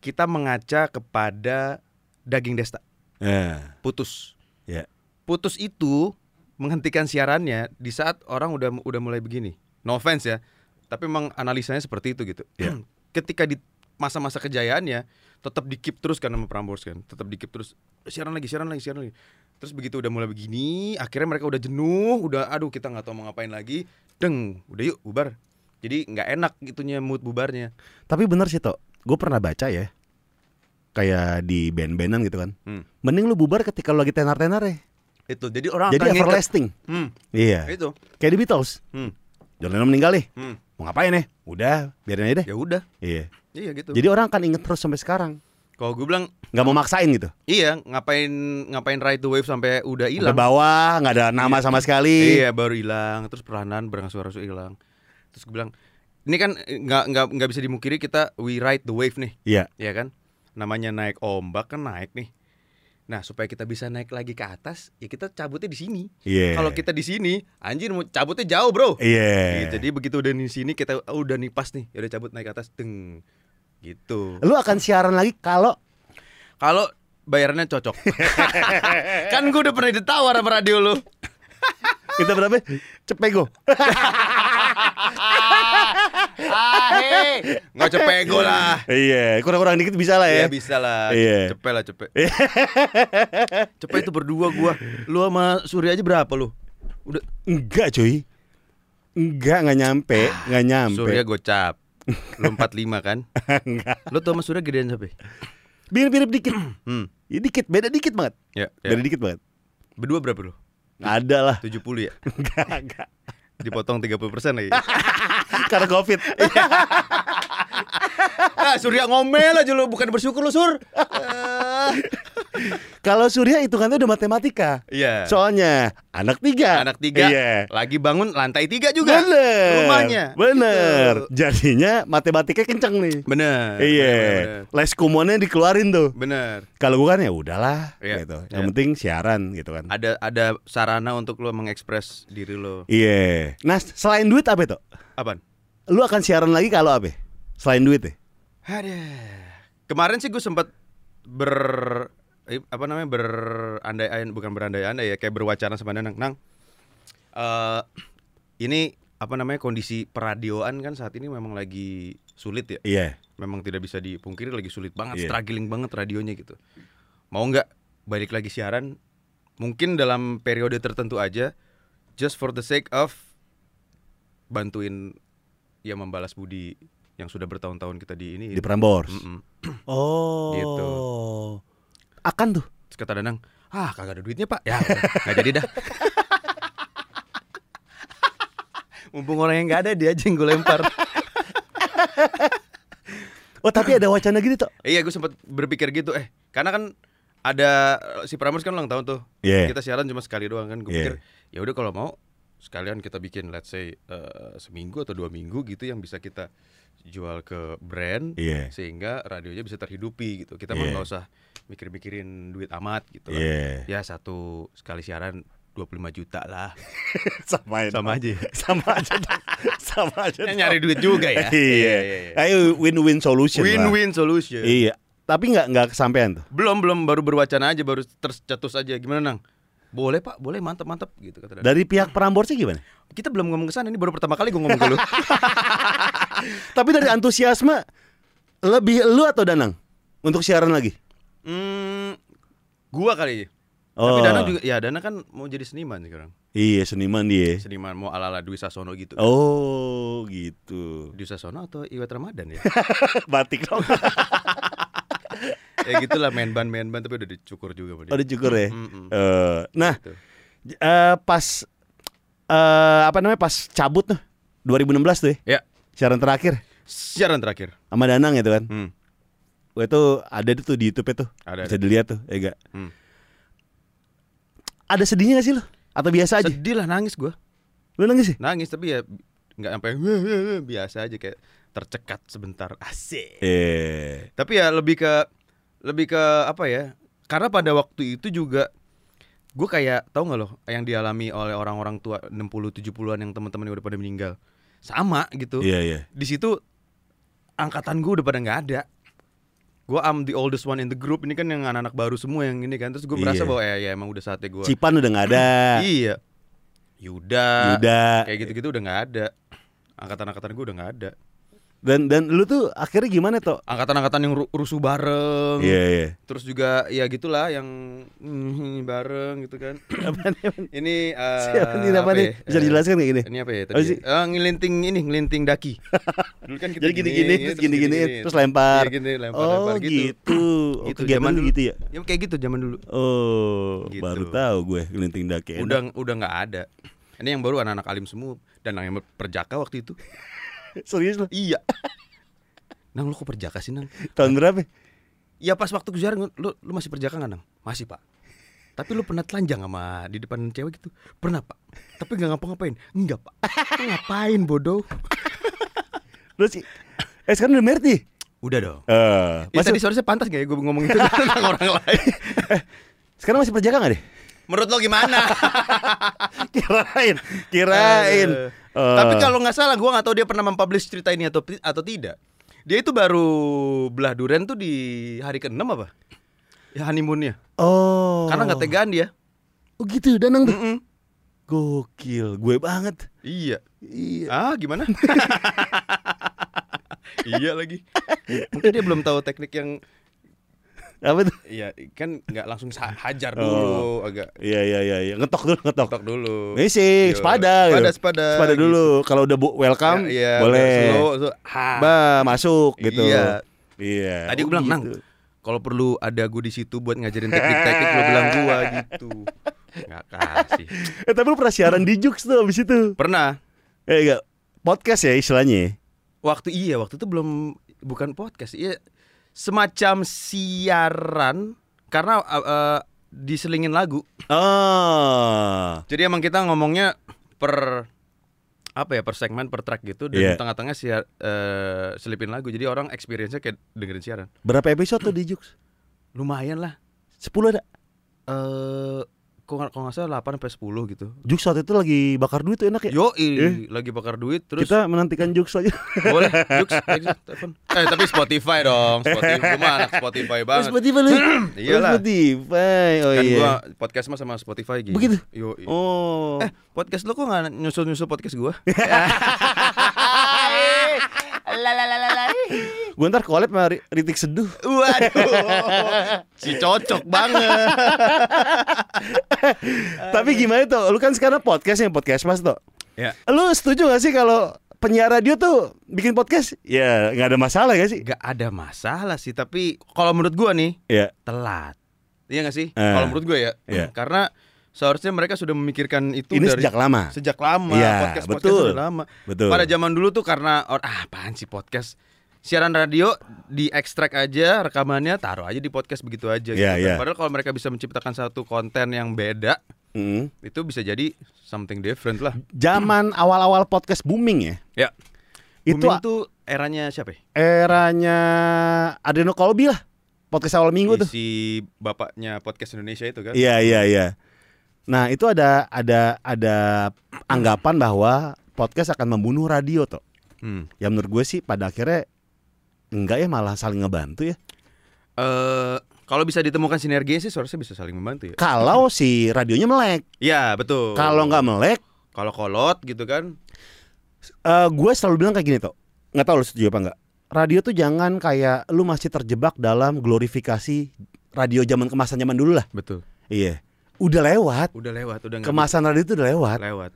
kita mengaca kepada daging desta. Ya. Putus. Ya. Putus itu menghentikan siarannya di saat orang udah udah mulai begini. No offense ya, tapi memang analisanya seperti itu gitu. Iya. Ketika di masa-masa kejayaannya tetap dikip terus kan sama Prambors kan, tetap dikip terus siaran lagi, siaran lagi, siaran lagi. Terus begitu udah mulai begini, akhirnya mereka udah jenuh, udah aduh kita nggak tahu mau ngapain lagi, deng, udah yuk bubar. Jadi nggak enak gitunya mood bubarnya. Tapi bener sih, Tok. Gue pernah baca ya. Kayak di band-bandan gitu kan. Hmm. Mending lu bubar ketika lu lagi tenar-tenar ya. Itu jadi orang Jadi akan everlasting. Hmm, Iya. itu. Kayak di Beatles. Hmm, John Lennon meninggal nih. hmm. Mau ngapain ya? Udah, biarin aja deh. Ya udah, Iya. iya gitu. Jadi orang akan inget terus sampai sekarang. Kalau gue bilang Nggak mau maksain gitu. Iya, ngapain ngapain ride the wave sampai udah Ke hilang. bawah, nggak ada nama sama sekali. Iya, baru hilang, terus perlahan berangsur-angsur hilang. Terus gue bilang, ini kan eh, nggak nggak nggak bisa dimungkiri kita we ride the wave nih, Iya. ya kan? Namanya naik ombak kan naik nih. Nah, supaya kita bisa naik lagi ke atas, ya kita cabutnya di sini. Iya. Kalau kita di sini, anjir mau cabutnya jauh, Bro. Iya. Gitu, Jadi begitu udah di sini kita oh, udah nih pas nih, ya udah cabut naik ke atas, deng. Gitu. Lu akan siaran lagi kalau Kalau bayarannya cocok. kan gue udah pernah ditawar sama radio lu. kita berapa? Cepego. ah, hei. Nggak cepego lah. iya, kurang-kurang dikit bisa lah ya. Iya bisa lah. Iya. Cepet lah cepet. cepet itu berdua gua. Lu sama Surya aja berapa lu? Udah Enggak, cuy. Enggak, nggak nyampe, nggak nyampe. Surya gocap. Lu 45 kan? Enggak. Lu tuh sama Surya gedean siapa? Mirip-mirip dikit. Hmm. Ya, dikit, beda dikit banget. Ya, ya. Beda dikit banget. Berdua berapa lu? Ada lah. 70 ya? Enggak, enggak. Dipotong 30% lagi. Karena Covid. ah, Surya ngomel aja lu, bukan bersyukur lu, Sur. Ah. Kalau Surya hitungannya udah matematika. Iya. Soalnya anak tiga. Anak tiga, Iya. lagi bangun lantai tiga juga. Bener. Rumahnya. Bener. Gitu. Jadinya matematika kenceng nih. Bener. iya. Les kumonnya dikeluarin tuh. Bener. Kalau gue kan ya udahlah Iya, gitu. Yang iya. penting siaran gitu kan. Ada ada sarana untuk lo mengekspres diri lo. Iya. Nah, selain duit apa itu? Apaan? Lu akan siaran lagi kalau apa? Selain duit ya? Ada. Kemarin sih gue sempat ber apa namanya berandai bukan berandai-andai ya kayak berwacana sama Danang. Nang. eh ini apa namanya kondisi peradioan kan saat ini memang lagi sulit ya. Iya. Memang tidak bisa dipungkiri lagi sulit banget, Iya. struggling banget radionya gitu. Mau nggak balik lagi siaran? Mungkin dalam periode tertentu aja, just for the sake of bantuin ya membalas budi yang sudah bertahun-tahun kita di ini. Di Prambors. Mm-mm. Oh. Gitu. Akan tuh. Terus kata Danang, ah kagak ada duitnya pak Ya udah, nggak jadi dah Mumpung orang yang nggak ada dia aja yang gue lempar Oh, tapi ada wacana gitu tuh. Iya gue sempat berpikir gitu Eh karena kan ada si Prambors kan ulang tahun tuh Iya. Kita siaran cuma sekali doang kan Gue Iya. pikir ya udah kalau mau sekalian kita bikin let's say eh, seminggu atau dua minggu gitu yang bisa kita jual ke brand Iya. sehingga radionya bisa terhidupi gitu kita mah Iya. nggak usah mikir-mikirin duit amat gitu kan. Iya. ya satu sekali siaran 25 juta lah Sama aja. sama aja Sama aja. Sama aja. Ya, nyari duit juga ya Iya. Ayo win-win solution. lah. win-win solution Iya. Tapi nggak nggak kesampaian tuh. belum belum baru berwacana aja baru tercetus aja gimana nang boleh pak boleh mantap mantap gitu kata Danang. Dari pihak Pramborsnya gimana? kita belum ngomong ke sana ini baru pertama kali gue ngomong ke lu Tapi dari antusiasme lebih lu atau Danang untuk siaran lagi? hmm, gua kali Oh. tapi Dana juga ya Dana kan mau jadi seniman sekarang Iya seniman dia. seniman mau ala ala Dwi Sasono gitu Oh gitu. Dwi Sasono atau Iwet Ramadan ya Batik dong. ya gitulah main ban main ban tapi udah dicukur juga dia. Oh dicukur ya. Mm-mm. Eh, nah, Gitu. eh, pas eh apa namanya pas cabut tuh 2016 tuh ya. Ya, Siaran terakhir siaran terakhir. sama Danang gitu kan. Hmm. Wah, itu ada tuh di YouTube itu. Ada, Bisa dilihat tuh, ya gak? Hmm. Ada sedihnya gak sih lo? Atau biasa aja? Sedih lah nangis gua. Lu nangis sih? Nangis tapi ya nggak sampai biasa aja kayak tercekat sebentar. Asik. Eh. Tapi ya lebih ke lebih ke apa ya? Karena pada waktu itu juga gue kayak tahu nggak loh yang dialami oleh orang-orang tua 60 70-an yang teman-teman udah pada meninggal. Sama gitu. Iya, iya. Di situ angkatan gue udah pada nggak ada. Gue am the oldest one in the group ini kan yang anak-anak baru semua yang ini kan terus gue merasa Iya. bahwa ya, ya emang udah saatnya gue Cipan udah nggak ada. iya Yuda, Yuda. kayak gitu-gitu udah nggak ada angkatan-angkatan gue udah nggak ada Dan dan lu tuh akhirnya gimana toh? angkatan-angkatan yang ru- rusuh bareng Iya, iya. terus juga ya gitulah yang mm, bareng gitu kan ya? apaan? ini eh, Siapa nih apa nih? ya? Bisa Eh, dijelaskan kayak gini? ini apa ya Apa tadi sih? Eh, ngelinting ini ngelinting daki dulu kan kita Jadi gini-gini, gini, terus gini-gini, terus lempar. Iya, gini, lempar, oh, lempar gitu, gitu. Oh, Gitu, kegiatan zaman lu dulu. gitu ya? ya kayak gitu zaman dulu Oh, Gitu. baru tahu gue gelinting daki. Enak. udah udah nggak ada ini yang baru anak-anak alim semua dan yang perjaka waktu itu serius lu? iya nang lu kok perjaka sih nang Tahun berapa? Ya pas waktu kejuaraan lu lu masih perjaka nggak nang? Masih pak. Tapi lu pernah telanjang sama di depan cewek gitu? Pernah pak. Tapi nggak ngapa-ngapain? Enggak pak. Ngapain bodoh? Lu sih Eh sekarang udah married nih? Udah dong. Eh, Ya, masih, tadi suaranya pantas gak ya gue ngomong itu tentang orang lain? sekarang masih perjaka gak deh? Menurut lo gimana? kirain, kirain. Aduh. Eh, Tapi kalau nggak salah, gue nggak tahu dia pernah mempublish cerita ini atau atau tidak. Dia itu baru belah duren tuh di hari ke-6 apa? Ya honeymoonnya. Oh. Karena nggak tegaan dia. Oh gitu, Danang tuh. Mm-mm. Gokil, gue banget. Iya. Iya. Ah gimana? iya lagi. Mungkin dia belum tahu teknik yang Apa tuh? Iya kan nggak langsung hajar Oh. dulu, agak Iya iya iya, iya. ngetok dulu, ngetok. tok dulu. Ini sih, Yo. sepada. Sepada, gitu. sepada. Sepada dulu. Kalau udah bu welcome, Ya, iya, boleh. Slow, slow. Ha. Ba, masuk gitu. Iya. Iya. Tadi Oh, gue bilang, gitu. Nang, kalau perlu ada gue di situ buat ngajarin teknik-teknik lo bilang gua gitu. Nggak kasih. Eh tapi lu pernah siaran di Jux tuh abis itu. Pernah. Eh enggak, podcast ya istilahnya. Waktu iya, waktu itu belum bukan podcast. Iya semacam siaran karena uh, uh, diselingin lagu. Oh. Jadi emang kita ngomongnya per apa ya per segmen per track gitu dan Iya. tengah-tengah siar, eh, selipin lagu jadi orang experience-nya kayak dengerin siaran Berapa episode tuh di Jux? lumayan lah 10 ada. eh kok kalau nggak salah 8 sampai 10 gitu Jux waktu itu lagi bakar duit tuh enak ya. yo Eh. lagi bakar duit terus Kita menantikan Jux aja. boleh Jux, telepon eh tapi Spotify dong Spotify gue mah anak Spotify banget Spotify lu. Iyalah. Oh, Spotify. Oh kan iya. gua podcast mah sama Spotify gitu Begitu? yo Oh. eh podcast lo kok nggak nyusul-nyusul podcast gua Gue ntar collab sama Ri- Ritik Seduh. Waduh, si cocok banget. Tapi gimana tuh? Lu kan sekarang podcast yang podcast mas tuh. Ya, Lu setuju gak sih kalau penyiar radio tuh bikin podcast? Ya nggak ada masalah gak sih? gak ada masalah sih. Tapi kalau menurut gua nih Ya. telat. Iya gak sih? Eh. Kalau menurut gua ya, Iya. karena seharusnya mereka sudah memikirkan itu Ini dari sejak lama. sejak lama. Iya, podcast podcast betul. sudah lama. Betul. Pada zaman dulu tuh karena ah, apaan sih podcast? Siaran radio diekstrak aja rekamannya taruh aja di podcast begitu aja gitu. Iya, kan. iya. Padahal kalau mereka bisa menciptakan satu konten yang beda Mm. itu bisa jadi something different lah. Zaman awal-awal podcast booming ya. Ya. Itu Booming tuh eranya siapa ya? eranya Adreno Kolbi lah. Podcast awal minggu tuh. Si bapaknya podcast Indonesia itu kan? Iya iya iya. Nah itu ada ada ada anggapan bahwa podcast akan membunuh radio tuh. Hmm. Ya menurut gue sih pada akhirnya enggak ya malah saling ngebantu ya. Eh, kalau bisa ditemukan sinergi sih seharusnya bisa saling membantu ya. Kalau si radionya melek, Iya betul. kalau nggak melek, kalau kolot gitu kan? eh gue selalu bilang kayak gini tuh. Nggak tahu lu setuju apa enggak. Radio tuh jangan kayak lu masih terjebak dalam glorifikasi radio zaman kemasan zaman dulu lah. Betul. Iya. Udah lewat. Udah lewat, udah Kemasan radio itu udah lewat. lewat.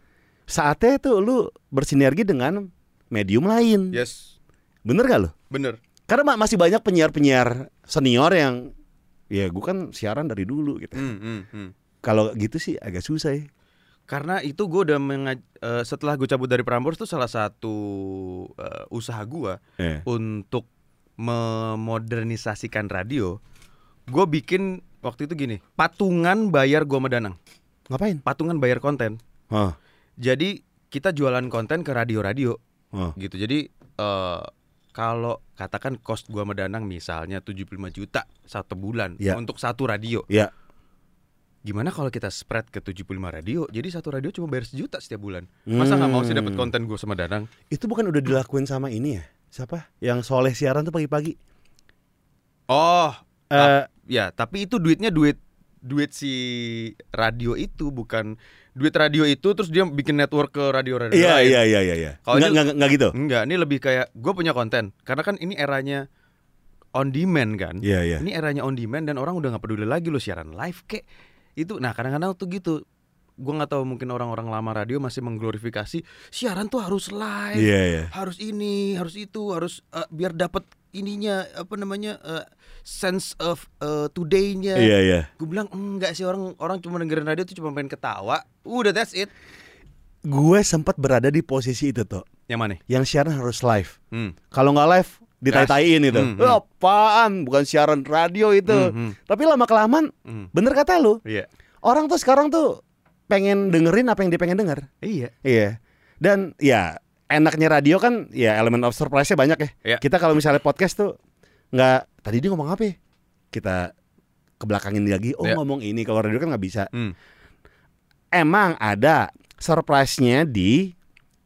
Saatnya tuh lu bersinergi dengan medium lain. Yes, Bener gak lu? bener. Karena ma- masih banyak penyiar-penyiar senior yang ya gue kan siaran dari dulu gitu. Hmm, hmm, hmm. Kalau gitu sih agak susah ya. Karena itu gue udah mengaj- eh, setelah gue cabut dari Prambors tuh salah satu eh, usaha gue Eh. untuk memodernisasikan radio. Gue bikin waktu itu gini, patungan bayar gua sama Danang, Ngapain? patungan bayar konten. Hah. Jadi kita jualan konten ke radio-radio Hah. gitu. Jadi eh kalau katakan cost gua sama Danang misalnya 75 juta satu bulan Ya. untuk satu radio. Ya. Gimana kalau kita spread ke 75 radio? Jadi satu radio cuma bayar sejuta setiap bulan. Masa nggak mau sih dapat Hmm. konten gua sama Danang? Itu bukan udah dilakuin sama ini ya? Siapa? Yang soleh siaran tuh pagi-pagi. Oh, Eh, ya, tapi itu duitnya duit duit si radio itu bukan duit radio itu terus dia bikin network ke radio-radio iya, lain. iya, iya, iya, iya. Kalau Nggak, nggak, nggak gitu. Enggak, ini lebih kayak gue punya konten karena kan ini eranya on demand kan. Iya, iya. Ini eranya on demand dan orang udah nggak peduli lagi lo siaran live kek. Itu nah kadang-kadang tuh gitu. Gue nggak tahu mungkin orang-orang lama radio masih mengglorifikasi siaran tuh harus live. Iya, iya. Harus ini, harus itu, harus eh, biar dapat ininya apa namanya eh, sense of eh, today-nya. Iya, iya. Gue bilang enggak sih orang orang cuma dengerin radio tuh cuma pengen ketawa. Udah that's it. Gue sempat berada di posisi itu tuh. Yang mana? Yang siaran harus live. Hmm. Kalau nggak live, ditai-taiin itu. Hmm, hmm. "Eh, Apaan? Bukan siaran radio itu. Hmm, hmm. Tapi lama kelamaan, Hmm. bener kata lu. Iya. Orang tuh sekarang tuh pengen dengerin apa yang dia pengen denger. Iya. Iya. Dan ya enaknya radio kan ya elemen of surprise-nya banyak ya. Iya. Kita kalau misalnya podcast tuh nggak tadi dia ngomong apa ya? Kita ke belakangin lagi, oh Iya. ngomong ini kalau radio kan nggak bisa. Hmm. Emang ada surprise-nya di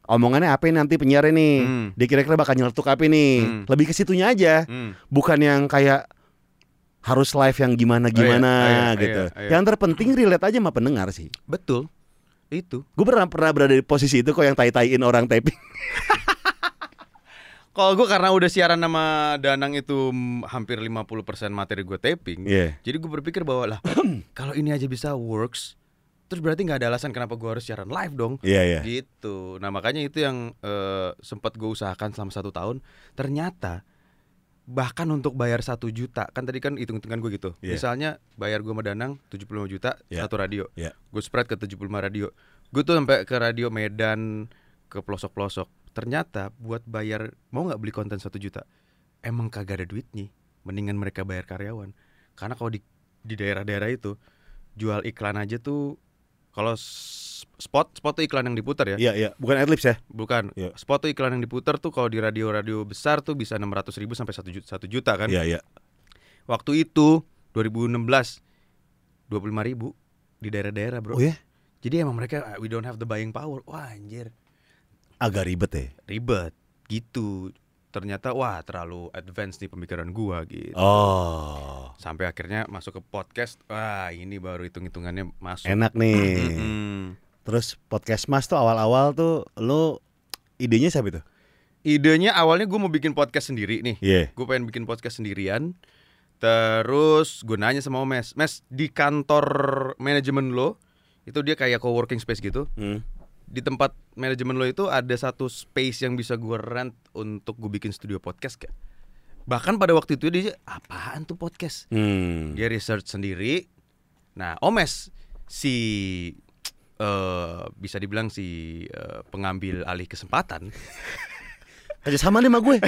omongannya apa nanti penyiar ini. Hmm. Dia kira-kira bakal nyeletuk apa nih. Hmm. Lebih ke situnya aja. Hmm. Bukan yang kayak harus live yang gimana-gimana Oh, iya, iya, gitu. iya, iya. Yang terpenting relate aja sama pendengar sih. Betul. Itu. Gue pernah pernah berada di posisi itu kok yang tai-taiin orang taping. Kalau gue karena udah siaran sama Danang itu mm, hampir 50% materi gue taping. Iya. Jadi gue berpikir bahwa lah kalau ini aja bisa works, terus berarti nggak ada alasan kenapa gue harus siaran live dong. Iya, iya. Gitu. Nah makanya itu yang eh, sempat gue usahakan selama satu tahun. Ternyata bahkan untuk bayar satu juta kan tadi kan hitung-hitungan gue gitu. Iya. Misalnya bayar gue sama Danang 75 juta Iya. satu radio. Iya. Gue spread ke 75 radio. Gue tuh sampai ke radio Medan ke pelosok-pelosok. Ternyata buat bayar mau nggak beli konten satu juta, emang kagak ada duitnya. Mendingan mereka bayar karyawan. Karena kalau di di daerah-daerah itu jual iklan aja tuh kalau spot spot tuh iklan yang diputar ya. Iya, iya. Bukan adlibs ya? Bukan. Iya. Spot tuh iklan yang diputar tuh kalau di radio-radio besar tuh bisa 600 ribu sampai 1 juta, 1 juta kan. Iya, iya. Waktu itu 2016 25 ribu di daerah-daerah bro. Oh ya? Jadi emang mereka "Ah, we don't have the buying power. Wah anjir Agak ribet ya. ribet gitu. Ternyata wah terlalu advance nih pemikiran gua gitu. Oh. Sampai akhirnya masuk ke podcast. Wah ini baru hitung-hitungannya masuk. Enak nih. Mm-mm. Terus podcast Mas tuh awal-awal tuh lu idenya siapa itu? Idenya awalnya gue mau bikin podcast sendiri nih. Iya. Gue pengen bikin podcast sendirian. Terus gue nanya sama Mes, Mes di kantor manajemen lo itu dia kayak co-working space gitu. Hmm. Di tempat manajemen lo itu ada satu space yang bisa gue rent untuk gue bikin studio podcast gak? Bahkan pada waktu itu dia apaan tuh podcast? Hmm. Dia research sendiri. Nah, Omes si eh bisa dibilang si eh, pengambil alih kesempatan Aja sama nih sama gue.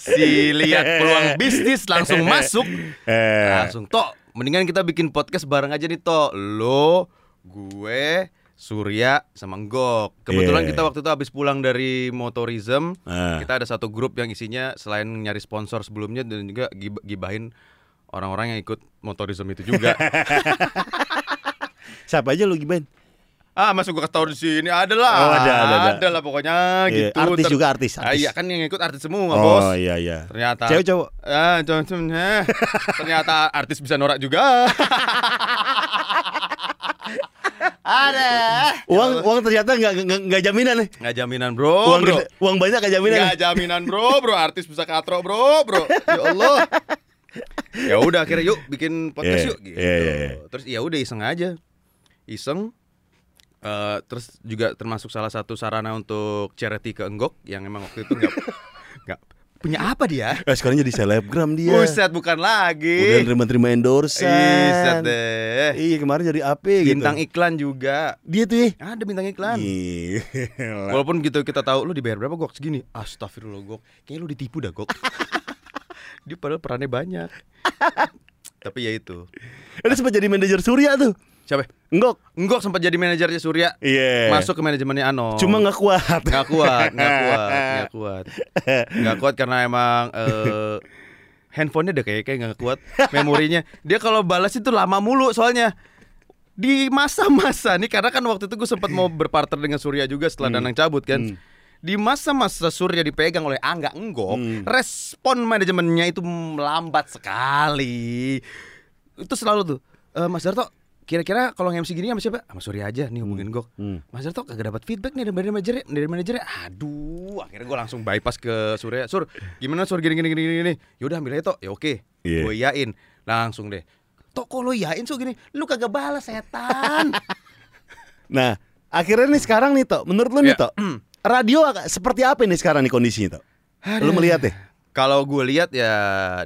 si lihat peluang bisnis langsung masuk eh. langsung tok mendingan kita bikin podcast bareng aja nih tok lo gue Surya sama Nggok kebetulan Iya. kita waktu itu habis pulang dari motorism Ah. kita ada satu grup yang isinya selain nyari sponsor sebelumnya dan juga gib- gibahin orang-orang yang ikut motorism itu juga Siapa aja lu gibain? ah masuk gue kasih tau di sini ada lah Oh, ada, ada, ada. lah pokoknya Iya, gitu artis Ter- juga artis, Ah, artis. iya kan yang ikut artis semua oh bos iya iya. ternyata Cewek cowok. Ah, jangan eh. Ternyata artis bisa norak juga. Ada. Uang uang ternyata nggak nggak jaminan nih. Nggak jaminan bro, uang bro. gede- uang banyak nggak jaminan. Nggak jaminan bro, bro. Artis bisa katro bro, bro. Ya Allah. Ya udah akhirnya yuk bikin podcast Iya, yuk gitu. iya, iya, iya. Terus ya udah iseng aja. Iseng. Eh, terus juga termasuk salah satu sarana untuk charity ke Enggok yang emang waktu itu nggak nggak punya apa dia? Eh, sekarang jadi selebgram dia. Buset bukan lagi. Udah terima-terima endorsean. Buset deh. Iya kemarin jadi AP gitu. Bintang iklan juga. Dia tuh ya. Ada bintang iklan. Gila. Walaupun gitu kita tahu lu dibayar berapa gok segini. Astagfirullah gok. Kayaknya lu ditipu dah gok. Dia padahal perannya banyak. Tapi ya itu. Ada sempat jadi manajer Surya tuh. Siapa? Enggak. Enggok sempat jadi manajernya Surya. Iya. Masuk ke manajemennya Ano. Cuma nggak kuat. nggak kuat, nggak kuat, nggak kuat, nggak kuat karena emang eh, handphonenya udah kayak kayak nggak kuat memorinya. Dia kalau balas itu lama mulu soalnya di masa-masa nih karena kan waktu itu gue sempat mau berpartner dengan Surya juga setelah Danang cabut kan. Hmm. Di masa-masa Surya dipegang oleh Angga Enggok, Hmm. respon manajemennya itu lambat sekali. Itu selalu tuh, "Eh, Mas Darto, kira-kira kalau nge-MC gini sama siapa? Sama Surya aja nih hubungin Gok. Hmm. Mas Darto kagak dapat feedback nih dari manajernya, dari manajernya. Aduh, akhirnya gue langsung bypass ke Surya. Sur, gimana Sur gini gini gini gini. Yaudah ambil aja Tok. Ya oke. Iya. Gue iyain. Langsung deh. Tok kok lo iyain so gini? Lu kagak balas setan. Nah, akhirnya nih sekarang nih Tok, menurut lu nih Ya. Tok, radio seperti apa nih sekarang nih kondisinya Tok? Lu melihat deh. Kalau gue lihat ya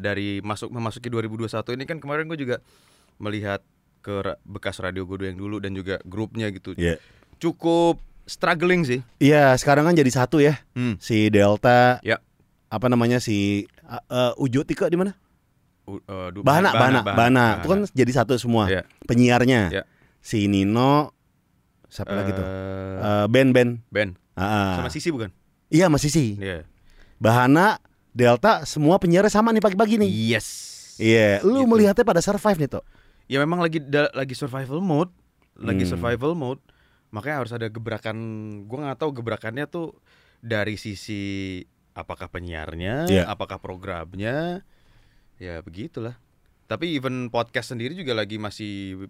dari masuk memasuki 2021 ini kan kemarin gue juga melihat ke bekas radio gue yang dulu dan juga grupnya gitu. Iya. Cukup struggling sih. Iya, sekarang kan jadi satu ya. Hmm. Si Delta, Ya. apa namanya si uh, uh, Ujo Tika di mana? U- du- Bahana, Bahana, Bahana. Itu kan jadi satu semua. Iya. Penyiarnya. Iya. Si Nino siapa lagi tuh? Eh, Eh, Ben Ben. Ben Ah, sama Sisi bukan? Iya masih sih. Iya. Bahana, Delta, semua penyiarnya sama nih pagi-pagi nih. Yes. Iya, lu Gitu. melihatnya pada survive nih Tok. Ya memang lagi da- lagi survival mode, lagi Hmm. survival mode. Makanya harus ada gebrakan. Gua nggak tahu gebrakannya tuh dari sisi apakah penyiarnya, Iya. apakah programnya. Ya begitulah. Tapi even podcast sendiri juga lagi masih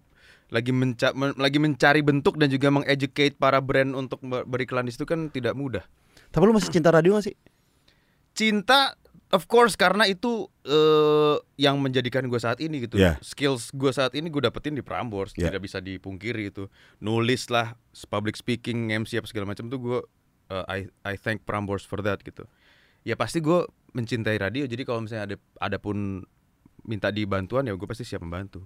lagi menca men- lagi mencari bentuk dan juga mengeducate para brand untuk ber- beriklan di situ kan tidak mudah. Tapi lu masih cinta radio gak sih? cinta of course karena itu eh, yang menjadikan gue saat ini gitu. Yeah. skills gue saat ini gue dapetin di Prambors. Yeah. tidak bisa dipungkiri itu. Nulis lah public speaking MC apa segala macam tuh gue eh, I I thank Prambors for that gitu. Ya pasti gue mencintai radio. Jadi kalau misalnya ada ada pun minta dibantuan ya gue pasti siap membantu.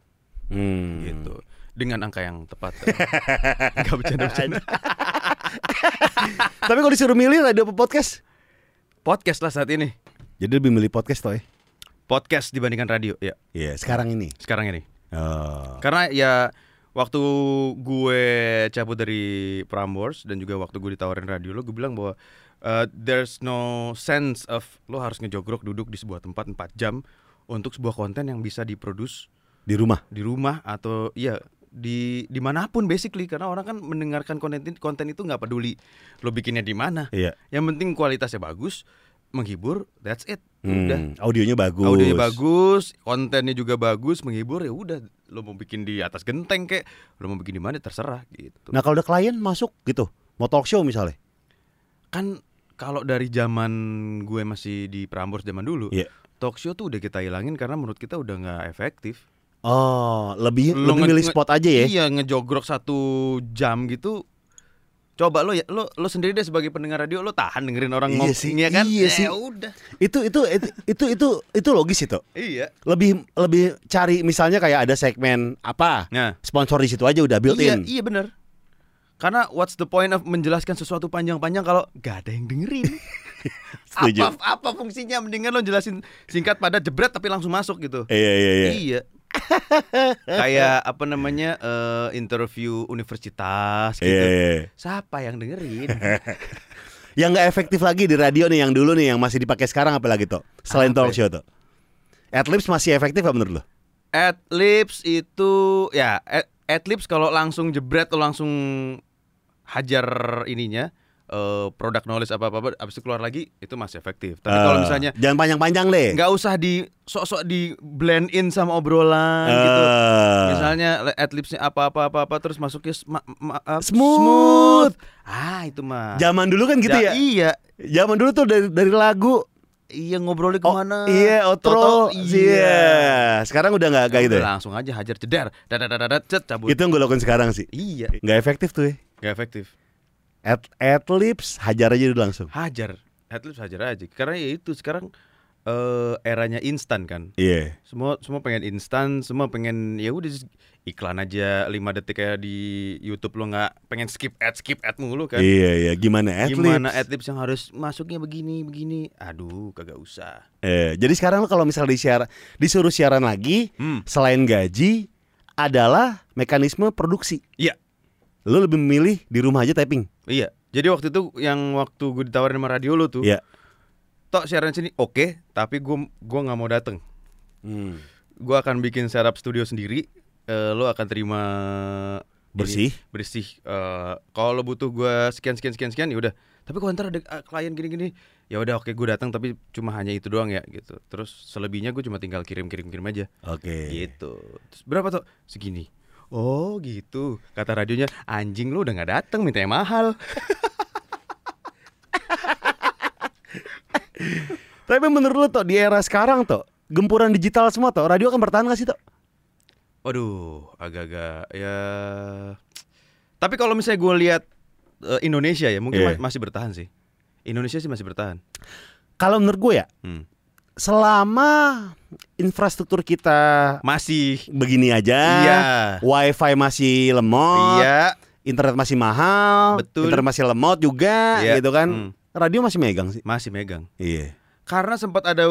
Hmm. gitu. Dengan angka yang tepat. Nggak bercanda bercanda Tapi kalau disuruh milih radio apa podcast? podcast lah saat ini Jadi lebih milih podcast toh ya? podcast dibandingkan radio ya Iya, sekarang ini. sekarang ini Oh. Karena ya waktu gue cabut dari Prambors dan juga waktu gue ditawarin radio lo gue bilang bahwa uh, there's no sense of lo harus ngejogrok duduk di sebuah tempat 4 jam untuk sebuah konten yang bisa diproduce Di rumah. di rumah atau ya di di mana pun basically karena orang kan mendengarkan konten konten itu nggak peduli lo bikinnya di mana Iya. yang penting kualitasnya bagus menghibur that's it udah Hmm, audionya bagus. Audionya bagus, kontennya juga bagus, menghibur ya udah. Lo mau bikin di atas genteng kek, lo mau bikin di mana terserah gitu. Nah, kalau udah klien masuk gitu, mau talk show misalnya. Kan kalau dari zaman gue masih di Prambors zaman dulu, Iya. talk show tuh udah kita hilangin karena menurut kita udah nggak efektif. Oh, lebih Lo lebih milih spot aja ya. Iya ngejogrok satu jam gitu. Coba lo ya lo lo sendiri deh sebagai pendengar radio lo tahan dengerin orang Iya sih, ya kan? iya Eh, sih. udah. Itu itu itu itu itu, itu logis itu. Iya. Lebih lebih cari misalnya kayak ada segmen apa, Nah, sponsor di situ aja udah built iya, in. iya bener Karena what's the point of menjelaskan sesuatu panjang-panjang kalau gak ada yang dengerin? Setuju. apa apa fungsinya mendingan lo jelasin singkat pada jebret tapi langsung masuk gitu. Iya iya iya. Iya. Kayak apa namanya eh, interview universitas gitu. Iya, iya. Siapa yang dengerin? Yang nggak efektif lagi di radio nih yang dulu nih yang masih dipakai sekarang apa lagi tuh? Selain Apa talk ya? show tuh. Adlibs masih efektif apa menurut lo? Adlibs itu ya ad- adlibs kalau langsung jebret lo langsung hajar ininya eh, produk knowledge apa apa abis itu keluar lagi itu masih efektif. Tapi kalau Eh, misalnya jangan panjang-panjang deh. nggak usah di sok-sok di blend in sama obrolan gitu. Eh, Misalnya adlibsnya apa-apa apa-apa terus masuknya sma- ma- uh, Smooth. Ah, itu mah. zaman dulu kan gitu Ja- ya. Iya. Zaman dulu tuh dari dari lagu Iya ngobrolnya Oh, ke mana? iya, outro. Toto, Iya. Sekarang udah nggak kayak gitu. Ya? langsung aja hajar jeder. Dadadadadat cet cabut. Itu yang gue lakukan sekarang sih. Iya. Nggak efektif tuh ya. Gak efektif. Ad, adlibs hajar aja dulu langsung. Hajar. Adlibs hajar aja. Karena ya itu sekarang eh eranya instan kan. Iya. Semua semua pengen instan, semua pengen ya udah iklan aja 5 detik kayak di YouTube lo nggak pengen skip ad skip ad mulu kan. Iya, iya. Gimana adlibs? Gimana adlibs yang harus masuknya begini begini? Aduh, kagak usah. Eh, jadi sekarang lo kalau misalnya disiar, disuruh siaran lagi, Hmm. selain gaji adalah mekanisme produksi. Iya. Lo lebih memilih di rumah aja tapping. Iya. Jadi waktu itu yang waktu gue ditawarin sama radio lo tuh, Iya. tok siaran sini oke, tapi gue gua nggak mau dateng. Hmm. Gue akan bikin setup studio sendiri. eh, lo akan terima ini, Bersih. bersih. Eh, kalau lo butuh gue sekian sekian sekian sekian, ya udah. Tapi kalau ntar ada eh, klien gini-gini, ya udah oke gue datang, tapi cuma hanya itu doang ya gitu. Terus selebihnya gue cuma tinggal kirim kirim kirim aja. Oke. Gitu. Terus berapa tuh? Segini. Oh gitu. Kata radionya, anjing lu udah nggak datang, minta yang mahal. Tapi menurut lo tuh di era sekarang tuh gempuran digital semua tuh radio akan bertahan gak sih tuh? Waduh, agak-agak ya. Tapi kalau misalnya gue lihat eh, Indonesia ya, mungkin ma- masih bertahan sih. Indonesia sih masih bertahan. Kalau menurut gue ya Hmm. Selama infrastruktur kita Masih. begini aja, Iya. wifi masih lemot, Iya. internet masih mahal, Betul. internet masih lemot juga, Iya. gitu kan? Hmm. Radio masih megang sih. Masih megang. Iya. Karena sempat ada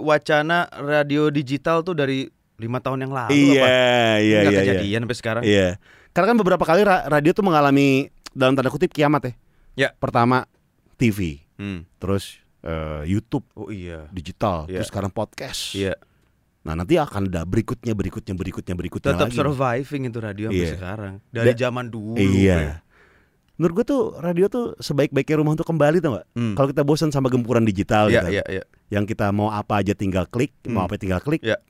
wacana radio digital tuh dari lima tahun yang lalu. Iya, apa? iya, Nggak iya, iya. kejadian sampai sekarang. Iya. Karena kan beberapa kali ra- radio tuh mengalami dalam tanda kutip kiamat ya. Ya. Pertama TV, Hmm. terus eh, YouTube Oh iya. digital, Iya. terus sekarang podcast. Iya. Nah nanti akan ada berikutnya, berikutnya, berikutnya, berikutnya Tetap lagi. surviving itu radio sampai Iya. sekarang. Dari Da- zaman dulu. Iya. ya. Menurut gue tuh radio tuh sebaik-baiknya rumah untuk kembali tau gak? Hmm. Kalau kita bosan sama gempuran digital Iya, gitu, iya, iya. yang kita mau apa aja tinggal klik, mau Hmm. apa tinggal klik, Iya.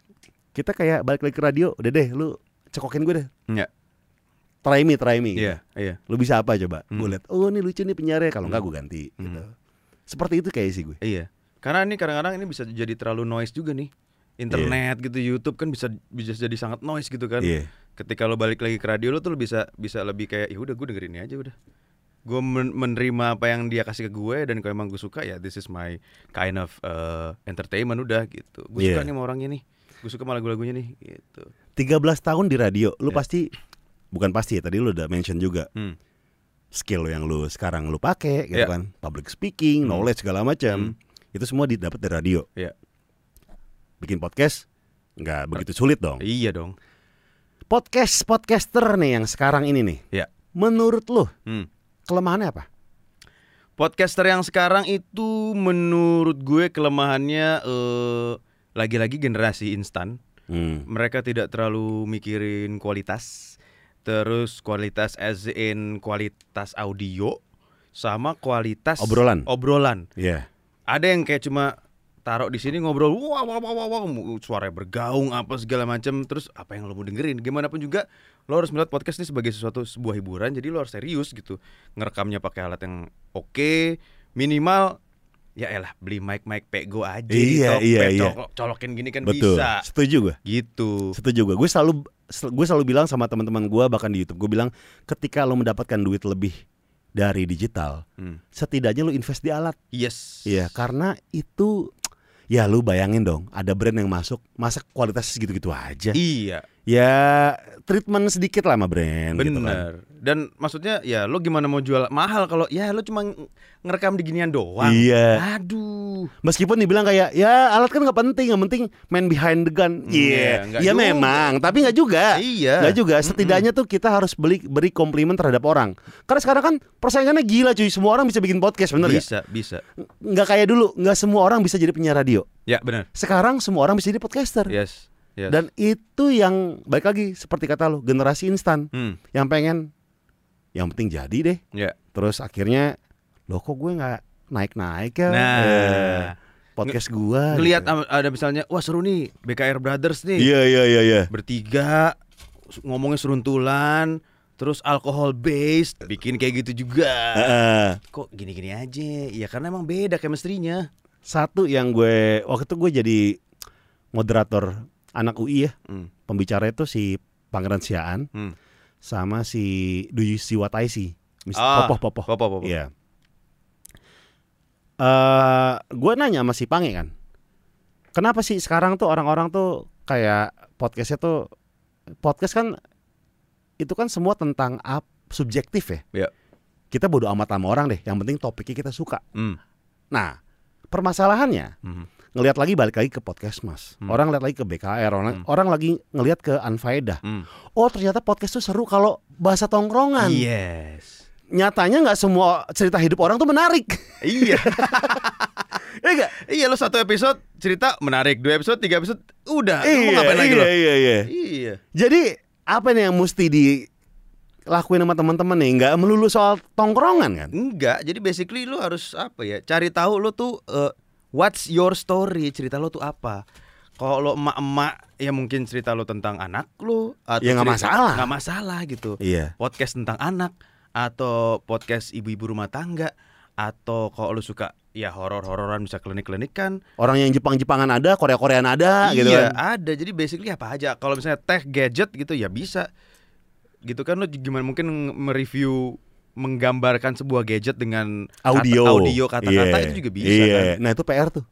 kita kayak balik lagi ke radio, udah deh, lu cekokin gue deh, Iya. try me, try me. Iya, iya. Lu bisa apa coba? Hmm. Gue liat, oh ini lucu nih penyiarnya, kalau enggak Hmm. gue ganti. Hmm. Gitu. Seperti itu kayak sih gue. Iya. Karena ini kadang-kadang ini bisa jadi terlalu noise juga nih. Internet gitu, YouTube kan bisa bisa jadi sangat noise gitu kan. Iya. Ketika lo balik lagi ke radio lo tuh lo bisa bisa lebih kayak ya udah gue dengerin ini aja udah. Gue men- menerima apa yang dia kasih ke gue dan kalau emang gue suka ya this is my kind of uh, entertainment udah gitu. Gue suka Iya. nih sama orangnya nih. Gue suka sama lagu-lagunya nih gitu. 13 tahun di radio, lu Iya. pasti bukan pasti ya, tadi lu udah mention juga Hmm. Skill yang lu sekarang lu pakai gitu Iya. kan. Public speaking, Hmm. knowledge segala macam. Itu semua didapat dari radio. Iya. Bikin podcast nggak begitu sulit dong. Iya dong. Podcast podcaster nih yang sekarang ini nih. Iya. Menurut lu Hmm. kelemahannya apa? Podcaster yang sekarang itu menurut gue kelemahannya eh, lagi-lagi generasi instan. Hmm. mereka tidak terlalu mikirin kualitas terus kualitas as in kualitas audio sama kualitas Obrolan. obrolan Iya. ada yang kayak cuma taruh di sini ngobrol wah wah wah wah, wah suaranya bergaung apa segala macam terus apa yang lo mau dengerin gimana pun juga lo harus melihat podcast ini sebagai sesuatu sebuah hiburan jadi lo harus serius gitu ngerekamnya pakai alat yang oke minimal ya elah beli mic mic pego aja Iya, Tokped, iya, iya. colok- colokin gini kan Betul. bisa Setuju gue. gitu Setuju gue. Gue selalu gue selalu bilang sama teman-teman gue bahkan di YouTube gue bilang ketika lo mendapatkan duit lebih dari digital, Hmm. setidaknya lo invest di alat. Yes. Iya, karena itu ya lu bayangin dong, ada brand yang masuk, masa kualitasnya segitu-gitu aja. Iya, Ya treatment sedikit lah sama brand gitu kan. Dan maksudnya ya lo gimana mau jual mahal kalau ya lo cuma ng- ngerekam di ginian doang. Iya. Aduh. Meskipun dibilang kayak ya alat kan nggak penting, yang penting main behind the gun. Hmm, Iya, iya, nggak iya juga. memang, tapi nggak juga. Iya. Nggak juga. Setidaknya tuh kita harus beli beri komplimen terhadap orang. Karena sekarang kan persaingannya gila cuy. Semua orang bisa bikin podcast, bener nggak? bisa, bisa. Nggak kayak dulu. Nggak semua orang bisa jadi penyiar radio. Ya, benar. Sekarang semua orang bisa jadi podcaster. Yes. Yes. Dan itu yang baik lagi seperti kata lo generasi instan hmm, yang pengen yang penting jadi deh. ya. Terus akhirnya loh kok gue nggak naik-naik ya Nah, eh, podcast gua. ngelihat gitu. ada misalnya wah seru nih BKR Brothers nih. Iya iya iya iya. Bertiga ngomongnya seruntulan, terus alkohol based, bikin kayak gitu juga. Heeh. Kok gini-gini aja? Ya karena emang beda chemistry-nya. Satu yang gue waktu itu gue jadi moderator anak UI ya. Hmm. Pembicara itu si Pangeran Siaan Hmm. Sama si Duyusi Wataisi. Mis- Ah, Popoh Popoh. Popoh, Popoh. Iya. Eh, gue nanya sama si Pange kan. Kenapa sih sekarang tuh orang-orang tuh kayak podcastnya tuh podcast kan itu kan semua tentang up subjektif ya. Iya. Kita bodo amat sama orang deh. Yang penting topiknya kita suka. Hmm. Nah, permasalahannya Hmm. Ngelihat lagi balik lagi ke podcast mas. Hmm. Orang lihat lagi ke BKR, orang, Hmm. orang lagi ngelihat ke Anfaedah. Hmm. Oh ternyata podcast tuh seru kalau bahasa tongkrongan. Yes. Nyatanya nggak semua cerita hidup orang tuh menarik. iya. Iya iya lo satu episode cerita menarik, dua episode, tiga episode, udah. Lu mau ngapain lagi iya, lo? iya, iya. Iya. Jadi apa nih yang mesti dilakuin sama teman-teman nih? Nggak melulu soal tongkrongan kan? Enggak, jadi basically lu harus apa ya? Cari tahu lu tuh eh, what's your story, cerita lu tuh apa. Kalau lo emak-emak ya mungkin cerita lu tentang anak lu atau Ya, nggak cerita- masalah. nggak masalah gitu. Iya. Podcast tentang anak atau podcast ibu-ibu rumah tangga atau kalau lu suka ya horor-hororan bisa klinik-klinikan. Orang yang Jepang-Jepangan ada, Korea-Koreaan ada, gitu iya, kan? ada. Jadi basically apa aja. Kalau misalnya tech gadget gitu ya bisa. Gitu kan lu gimana mungkin mereview menggambarkan sebuah gadget dengan kata- Audio, audio kata-kata Iya. itu juga bisa Iya. kan. Nah itu PR tuh.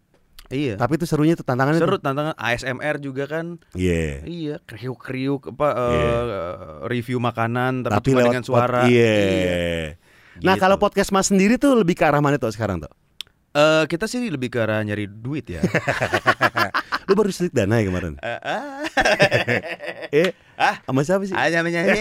Iya. Tapi itu serunya tuh tantangannya. Seru tuh. tantangan ASMR juga kan. Iya. Iya, kriuk-kriuk apa eh, Iya. review makanan tapi, Tapi cuma lewat dengan suara. pod- Iya. Nah Gitu. kalau podcast mas sendiri tuh lebih ke arah mana tuh sekarang tuh? Eh, kita sih lebih ke arah nyari duit ya. Lu baru selit dana ya kemarin? Eh, ah. eh, Ah. sama siapa sih? Aja menyanyi.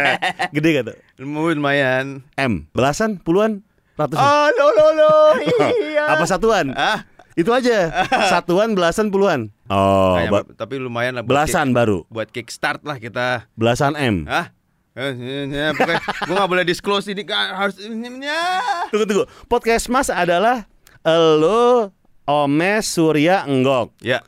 Gede gak tuh? Lumayan. M, belasan, puluhan, ratusan? Oh, lo lo lo. Iya. Apa satuan? Ah, Itu aja. Satuan, belasan, puluhan. Oh, tapi lumayan lah belasan baru. buat kickstart lah kita. Belasan M. Ah. Eh, eh, eh, pokoknya gue gak boleh disclose ini harus ya. Tunggu tunggu. Podcast Mas adalah elo, Omes, Surya, Enggok. Ya,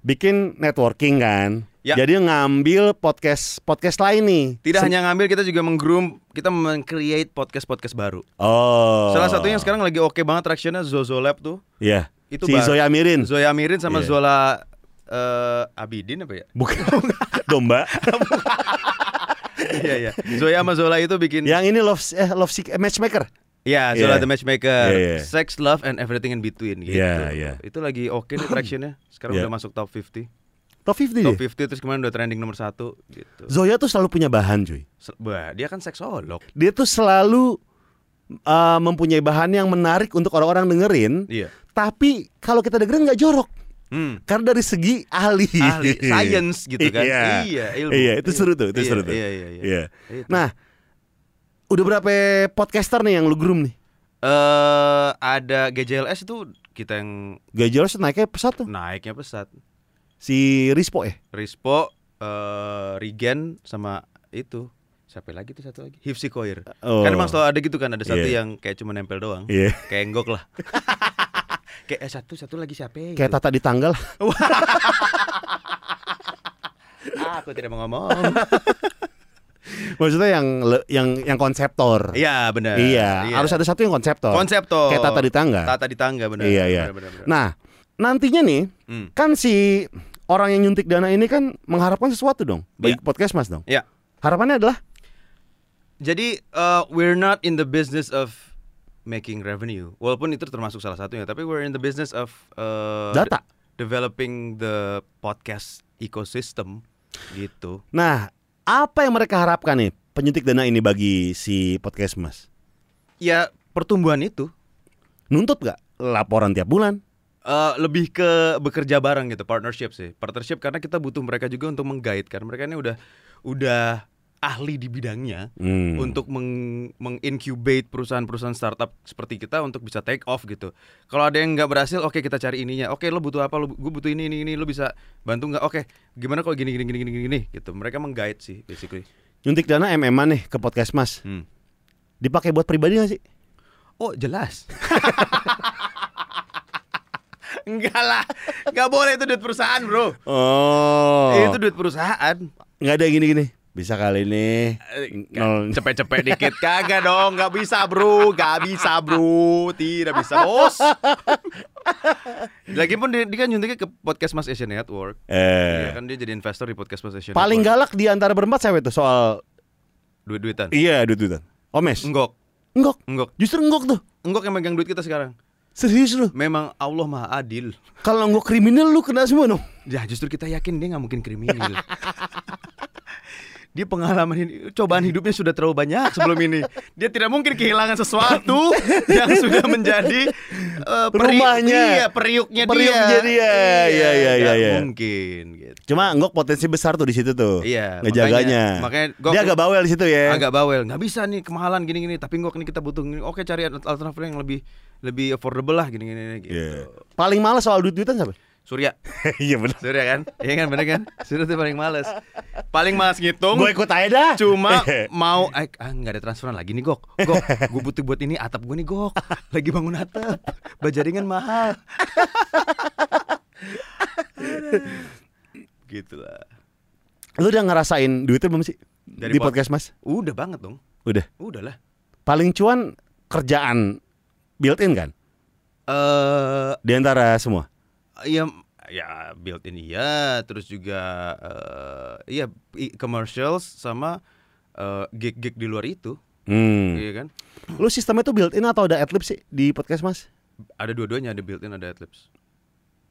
Bikin networking kan. Ya. Jadi ngambil podcast podcast lain nih. tidak Sem- hanya ngambil kita juga menggroom, kita meng-create podcast-podcast baru. Oh. Salah satunya yang sekarang lagi oke banget tractionnya Zozo Lab tuh. Iya. Itu si baru. Zoya Mirin. Zoya Mirin sama Iya. Zola eh, Abidin apa ya? Bukan domba. Iya iya. Zoya sama Zola itu bikin Yang ini love eh, love sick eh, matchmaker. Iya, Zola Iya. the Matchmaker, Iya, iya. Sex, Love and Everything in Between gitu. Iya, iya. Itu lagi oke nih tractionnya. Sekarang Iya. udah masuk top 50. Top 50 Top dia. 50 terus kemarin udah trending nomor satu gitu. Zoya tuh selalu punya bahan, cuy. Wah, dia kan seksolog. Dia tuh selalu uh, mempunyai bahan yang menarik untuk orang-orang dengerin. Iya. Tapi kalau kita dengerin nggak jorok. Hmm. Karena dari segi ahli. Ahli science gitu kan. Iya. Iya, ilmu. Iya, itu seru tuh, itu Iya, seru tuh. Iya, iya, iya. Iya. Nah, udah berapa podcaster nih yang lu groom nih? eh ada GJLS itu kita yang Gajelos naiknya pesat tuh. naiknya pesat. Si Rispo ya? Rispo, eh Regen sama itu siapa lagi tuh satu lagi Hifsi Koir. Oh. Kan emang selalu ada gitu kan ada satu Iya. yang kayak cuma nempel doang. Iya. Kayak enggok lah. kayak eh, satu satu lagi siapa? ya? Kayak Tata di tanggal. Aku tidak mau ngomong. Maksudnya yang yang yang konseptor. Iya benar. Iya, harus ada satu yang konseptor. konseptor. Kayak Tata di tangga. Tata di tangga benar. Iya, iya. Nah, nantinya nih Hmm. kan si orang yang nyuntik dana ini kan mengharapkan sesuatu dong bagi Iya. podcast Mas dong. Iya. Harapannya adalah Jadi uh, we're not in the business of making revenue. Walaupun itu termasuk salah satunya, tapi we're in the business of uh, data. de- developing the podcast ecosystem gitu. Nah, apa yang mereka harapkan nih penyuntik dana ini bagi si podcast Mas? Ya pertumbuhan itu Nuntut gak laporan tiap bulan? uh, lebih ke bekerja bareng gitu, partnership sih. Partnership karena kita butuh mereka juga untuk meng-guide karena mereka ini udah udah ahli di bidangnya. Hmm. untuk meng- mengincubate perusahaan-perusahaan startup seperti kita untuk bisa take off gitu. Kalau ada yang nggak berhasil, oke kita cari ininya. Oke lo butuh apa? Lo gue butuh ini ini ini. Lo bisa bantu nggak? Oke, gimana kalau gini gini gini gini gini gitu. Mereka mengguide sih basically. Nyuntik dana MMA nih ke podcast Mas. Hmm. Dipakai buat pribadi gak sih? Oh jelas. Enggak lah, nggak boleh itu duit perusahaan bro. Oh. Itu duit perusahaan. nggak ada gini-gini. Bisa kali nih. Nol. Cepet-cepet dikit kagak dong, nggak bisa bro, nggak bisa bro, tidak bisa bos. Lagipun dia, dia kan nyuntiknya ke podcast Mas Asian Network. Eh. Iya kan dia jadi investor di podcast Mas Asian Paling Network. galak di antara berempat siapa itu soal duit-duitan. iya duit-duitan. Omes. Enggok, Enggok. enggok, Justru enggok tuh. enggok yang megang duit kita sekarang. Serius lu? Memang Allah Maha Adil. Kalau nggak kriminal lu kena semua dong. Ya justru kita yakin dia nggak mungkin kriminal. dia pengalaman ini, cobaan hidupnya sudah terlalu banyak sebelum ini. Dia tidak mungkin kehilangan sesuatu yang sudah menjadi eh, peri- Rumahnya. Iya, periuknya, Periuknya dia. Iya, iya, iya, nggak iya. Mungkin gitu. Cuma Nggok potensi besar tuh di situ tuh. Iya, Ngejaganya. makanya- makanya Nggok- dia agak bawel di situ ya. Agak bawel, nggak bisa nih kemahalan gini-gini. Tapi kok ini kita butuh gini. Oke cari alternatif yang lebih lebih affordable lah gini-gini gitu. Iya. Paling males soal duit-duitan siapa? Surya, Iya benar. Surya kan? Iya kan bener kan? Surya tuh paling males. Paling males ngitung. Gue ikut aja dah. Cuma mau eh, ah nggak ada transferan lagi nih gok gok gue butuh buat ini atap gue nih gok lagi bangun atap bajaringan mahal gitu lah Lu udah ngerasain duitnya belum sih? Dari di pod- podcast Mas? udah banget dong Udah. udah lah Paling cuan kerjaan built in kan? eh Di antara semua. Ya ya built in iya terus juga eh iya i- commercials sama eh, gig-gig di luar itu Hmm. iya kan Lu sistemnya tuh built in atau ada adlib sih di podcast Mas? ada dua-duanya ada built in ada adlibs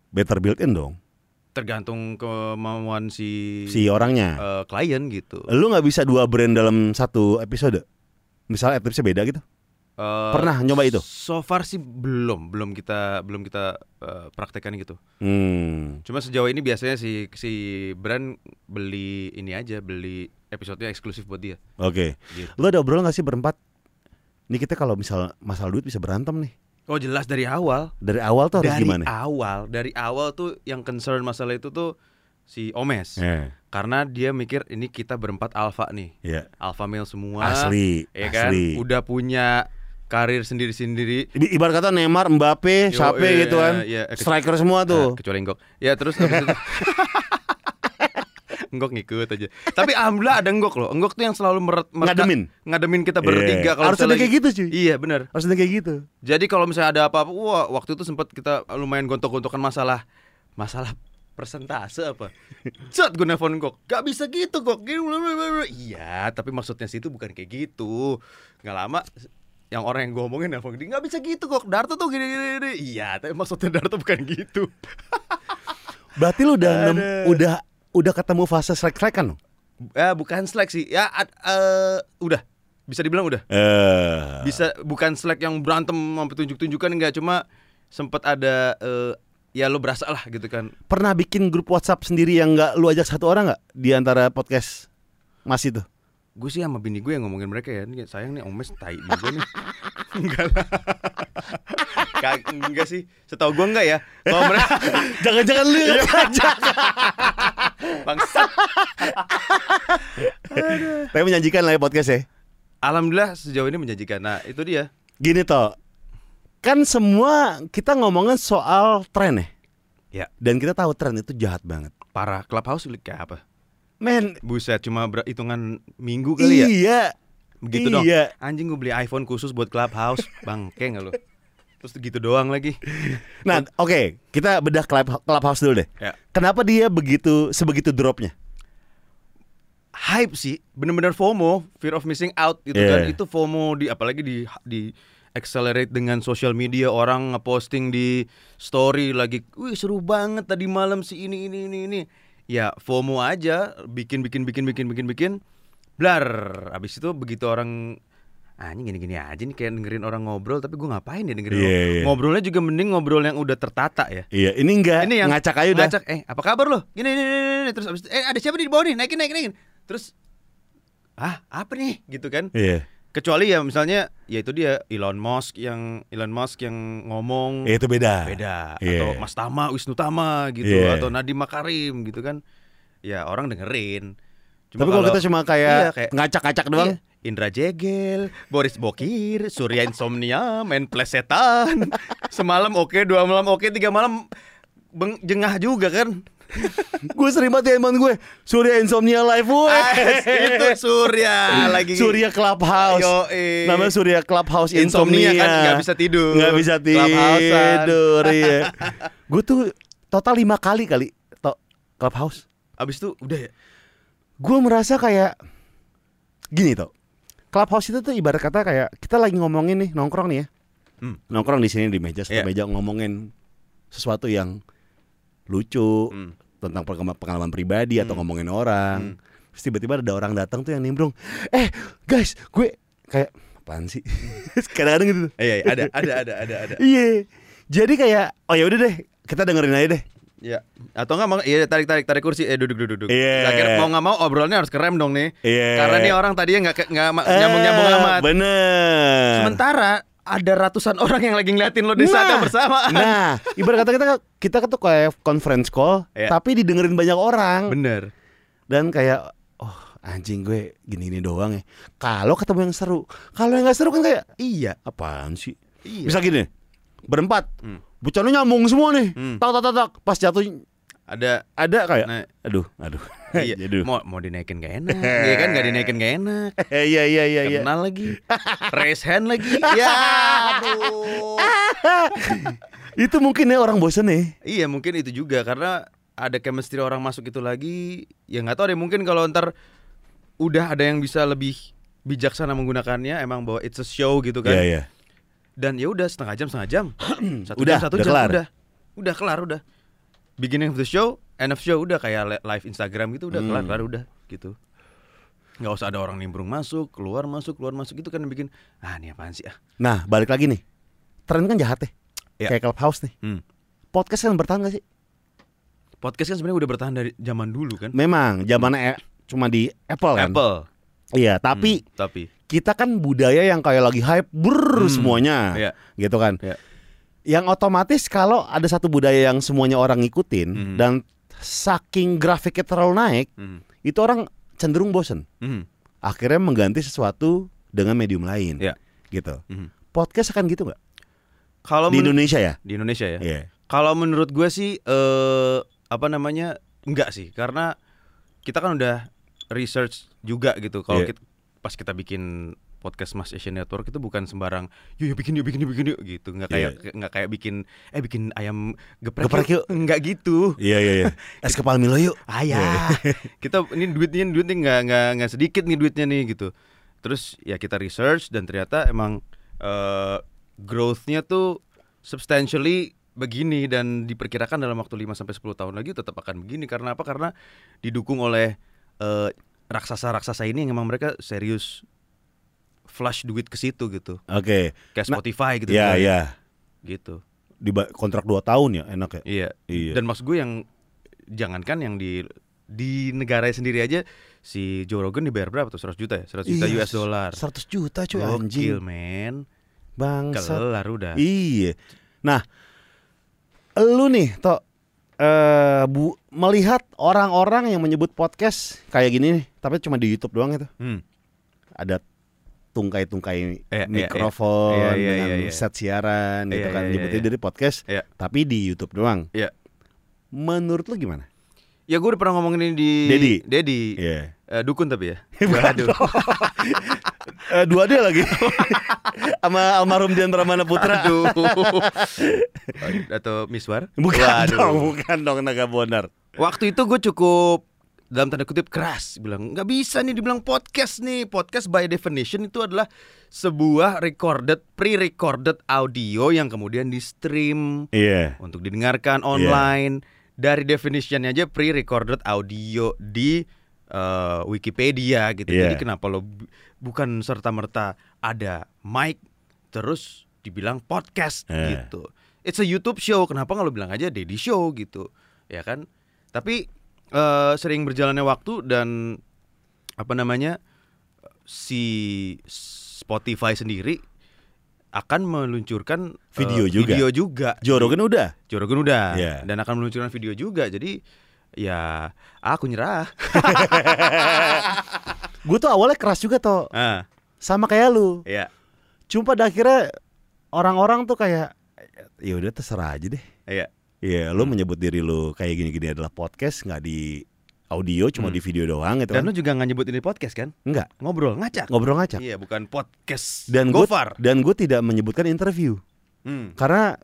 Better built in dong. tergantung kemauan si Si orangnya. eh, klien gitu Lu nggak bisa dua brand dalam satu episode. Misalnya adlibsnya beda gitu. Eh, Pernah nyoba itu? So far sih belum, belum kita belum kita eh, praktekkan gitu. Hmm. Cuma sejauh ini biasanya si si brand beli ini aja, beli episodenya eksklusif buat dia. Oke. Gitu. Lu ada obrolan gak sih berempat? Ini kita kalau misal masalah duit bisa berantem nih. Oh jelas dari awal. Dari awal tuh harus dari gimana? awal, dari awal tuh yang concern masalah itu tuh si Omes. Eh, Karena dia mikir ini kita berempat alpha nih. ya. Alpha male semua. Asli, Ya kan? asli. Udah punya karir sendiri-sendiri. Ibarat kata Neymar, Mbappe, Sape iya, gitu kan. iya, ke- Striker semua Nah, tuh. kecuali Enggok. Ya terus habis itu Enggok ngikut aja. Tapi alhamdulillah ada Enggok loh. Enggok tuh yang selalu meret, mereka- Ngademin? ngademin kita bertiga Iya. kalau Harus ada kayak gitu, cuy. Iya, benar. Harus ada kayak gitu. Jadi kalau misalnya ada apa-apa, wah waktu itu sempat kita lumayan gontok-gontokan masalah masalah persentase apa. Cet gue nelfon Enggok. Gak bisa gitu kok. Iya, tapi maksudnya situ bukan kayak gitu. Nggak lama yang orang yang gue omongin nelfon dia nggak bisa gitu kok Darto tuh gini gini, gini. iya tapi maksudnya Darto bukan gitu Berarti lu udah nem- udah udah ketemu fase strike-strikan dong? Ya bukan slack sih. Ya ad- eh, udah. Bisa dibilang udah. Eh. Bisa bukan slack yang berantem sampai tunjuk-tunjukkan enggak cuma sempat ada eh, ya lo berasa lah gitu kan. Pernah bikin grup WhatsApp sendiri yang nggak lu ajak satu orang nggak di antara podcast Mas itu? Gue sih sama bini gue yang ngomongin mereka ya. Ini sayang nih Omes tai juga nih. enggak lah. Kag- enggak sih. Setahu gue enggak ya. Kalau mereka Jangan-jangan lu ajak. bangsat. Tapi menjanjikan lah ya podcast ya. Alhamdulillah sejauh ini menjanjikan. Nah, itu dia. Gini toh, kan semua kita ngomongin soal tren ya. Ya, Dan kita tahu tren itu jahat banget. parah. Clubhouse kayak apa? Men, Buset, cuma hitungan minggu kali ya. iya. Begitu dong. Iya. Anjing gue beli iPhone khusus buat Clubhouse. Bangke nggak lu? Terus gitu doang lagi. Nah, oke, kita bedah club, clubhouse dulu deh. Ya. Kenapa dia begitu sebegitu dropnya? Hype sih, bener-bener FOMO, fear of missing out gitu Iya. kan. Itu FOMO di apalagi di di accelerate dengan social media orang ngeposting di story lagi, wih seru banget tadi malam si ini ini ini ini. Ya FOMO aja, bikin bikin bikin bikin bikin bikin, blar. Abis itu begitu orang anjing gini-gini aja nih kayak dengerin orang ngobrol tapi gue ngapain ya dengerin Iya, orang- iya. ngobrolnya juga mending ngobrol yang udah tertata ya Iya, ini enggak ini yang ngacak aja udah. ngacak, eh apa kabar lo gini gini, gini, gini. terus abis itu, eh ada siapa di bawah nih naikin naikin naikin terus ah apa nih gitu kan Iya. Kecuali ya misalnya ya itu dia Elon Musk yang Elon Musk yang ngomong Ya, itu beda. beda Iya. atau Mas Tama Wisnu Tama gitu Iya. atau Nadiem Makarim gitu kan ya orang dengerin Tapi kalau kita cuma kayak, Iya, kayak- ngacak-ngacak doang. Iya, Indra Jegel, Boris Bokir, Surya Insomnia, main plesetan. Semalam oke, dua malam oke, tiga malam beng, jengah juga kan. Gue sering banget ya emang gue Surya Insomnia Live gue. As, itu Surya lagi. Surya Clubhouse. Yoi. Namanya Surya Clubhouse Insomnia Insomnia. kan nggak bisa tidur. Nggak bisa tidur. iya. gue tuh total lima kali kali to Clubhouse. Abis itu udah ya. Gue merasa kayak gini toh. Clubhouse itu tuh ibarat kata kayak kita lagi ngomongin nih nongkrong nih ya. Hmm. nongkrong di sini di meja satu Iya. meja ngomongin sesuatu yang lucu Hmm. tentang pengalaman, pengalaman pribadi atau Hmm. ngomongin orang. Hmm. Terus tiba-tiba ada orang datang tuh yang nimbrung, eh guys, gue kayak apaan sih? Kadang-kadang gitu. Iya, iya, ada, ada, ada, ada, ada. Iya. Jadi kayak oh ya udah deh, kita dengerin aja deh. Iya. Atau enggak mau iya tarik tarik tarik kursi eh duduk duduk duduk. Iya. Akhirnya mau nggak mau obrolannya harus kerem dong nih. Iya. Karena nih orang tadinya nggak nggak ma- nyambung-nyambung Eh, amat. Bener. Sementara ada ratusan orang yang lagi ngeliatin lo di saat yang bersamaan. Nah, ibarat kata kita kita tuh kayak conference call, Iya. tapi didengerin banyak orang Bener. dan kayak oh anjing gue gini-gini doang ya. Kalau ketemu yang seru, kalau yang nggak seru kan kayak Iya. apaan sih? Iya. Bisa gini, berempat, Hmm. bercandanya nyambung semua nih, Hmm. tak tak tak tak, pas jatuh Ada ada kayak, nah, aduh, aduh, iya. Mau mau dinaikin gak enak. Iya kan gak dinaikin gak enak. iya iya iya iya. Kenal lagi. Raise hand lagi. Ya, aduh. Itu mungkin ya orang bosen nih. Iya mungkin itu juga karena ada chemistry orang masuk itu lagi ya nggak tahu deh mungkin kalau ntar udah ada yang bisa lebih bijaksana menggunakannya emang bahwa it's a show gitu kan Iya iya. dan ya udah setengah jam setengah jam satu Udah, jam satu udah jam kelar. udah udah kelar udah beginning of the show end of show udah kayak li- live Instagram gitu udah kelar Hmm. kelar udah gitu nggak usah ada orang nimbrung masuk keluar masuk keluar masuk itu kan yang bikin ah ini apaan sih ah Nah, balik lagi nih. Tren kan jahat ya. Iya. Kayak clubhouse nih. Hmm. Podcast kan bertahan gak sih? podcast kan sebenarnya udah bertahan dari zaman dulu kan Memang zamannya e- cuma di Apple kan. Apple Iya, tapi Hmm, tapi kita kan budaya yang kayak lagi hype ber Hmm, semuanya. iya. Gitu kan. Iya. Yang otomatis kalau ada satu budaya yang semuanya orang ngikutin Hmm. dan saking grafiknya terlalu naik, Hmm. itu orang cenderung bosen. Hmm. Akhirnya mengganti sesuatu dengan medium lain. Iya. Gitu. Hmm. Podcast akan gitu nggak? Kalau Di Indonesia ya? di Indonesia ya. Iya. Kalau menurut gue sih eh apa namanya enggak sih karena kita kan udah research juga gitu. Kalau Iya. kita- pas kita bikin podcast Mas Asian Network itu bukan sembarang yuk, yuk bikin yuk bikin yuk bikin yuk gitu nggak kayak nggak kayak bikin eh bikin ayam geprek, Iya. Geprek yuk. nggak gitu Iya iya iya. Es kepal Milo yuk. ah ya kita ini duitnya duitnya nggak nggak nggak sedikit nih duitnya nih gitu terus ya kita research dan ternyata emang eh growth-nya tuh substantially begini dan diperkirakan dalam waktu 5 sampai 10 tahun lagi tetap akan begini karena apa karena didukung oleh eh, raksasa-raksasa ini yang emang mereka serius flush duit ke situ gitu Oke. kayak Nah, Spotify gitu Iya iya. gitu Di ba- kontrak 2 tahun ya enak ya. iya Iya. dan maksud gue yang jangankan yang di di negara sendiri aja si Joe Rogan dibayar berapa tuh 100 juta ya 100 juta Iya, US dollar 100 juta cuy Gokil anjing. men Bangsat. kelar udah Iya. Nah, lu nih, Tok eh bu melihat orang-orang yang menyebut podcast kayak gini nih, tapi cuma di YouTube doang itu. hmm. Ada tungkai-tungkai Iya, iya, mikrofon iya. Iya, iya, dengan iya, iya. set siaran gitu Iya, kan iya, nyebutnya iya. dari podcast, Iya. tapi di YouTube doang. Iya. Menurut lu gimana? ya gue udah pernah ngomongin ini di Dedi. Dedi Iya. Eh, dukun tapi ya Bukan Aduh. Eh, dua dia lagi. Sama almarhum Di antara Mana Putra. Aduh. Atau Miswar? Bukan Waduh. dong, bukan dong Naga Bonar. Waktu itu gue cukup dalam tanda kutip keras. Bilang nggak bisa nih dibilang podcast nih. Podcast by definition itu adalah sebuah recorded pre-recorded audio yang kemudian di stream Iya. untuk didengarkan online. Dari definitionnya aja pre-recorded audio di eh, Wikipedia gitu. Iya. jadi kenapa lo bu- bukan serta merta ada mic terus dibilang podcast Eh. gitu. It's a YouTube show. Kenapa nggak lo bilang aja Daddy Show gitu? Ya kan? Tapi eh, sering berjalannya waktu dan apa namanya si Spotify sendiri akan meluncurkan eh, Video juga. video juga Joe Rogan udah. Joe Rogan udah Iya. dan akan meluncurkan video juga jadi ya aku nyerah Gue tuh awalnya keras juga toh ah sama kayak lu. ya Cuma pada akhirnya orang-orang tuh kayak ya udah terserah aja deh. ya Iya, lu menyebut diri lu kayak gini-gini adalah podcast nggak di audio cuma Hmm. di video doang gitu dan kan. lu juga nggak nyebut ini podcast kan Enggak, ngobrol ngacak ngobrol ngacak. iya bukan podcast Dan gue dan gue tidak menyebutkan interview hmm. karena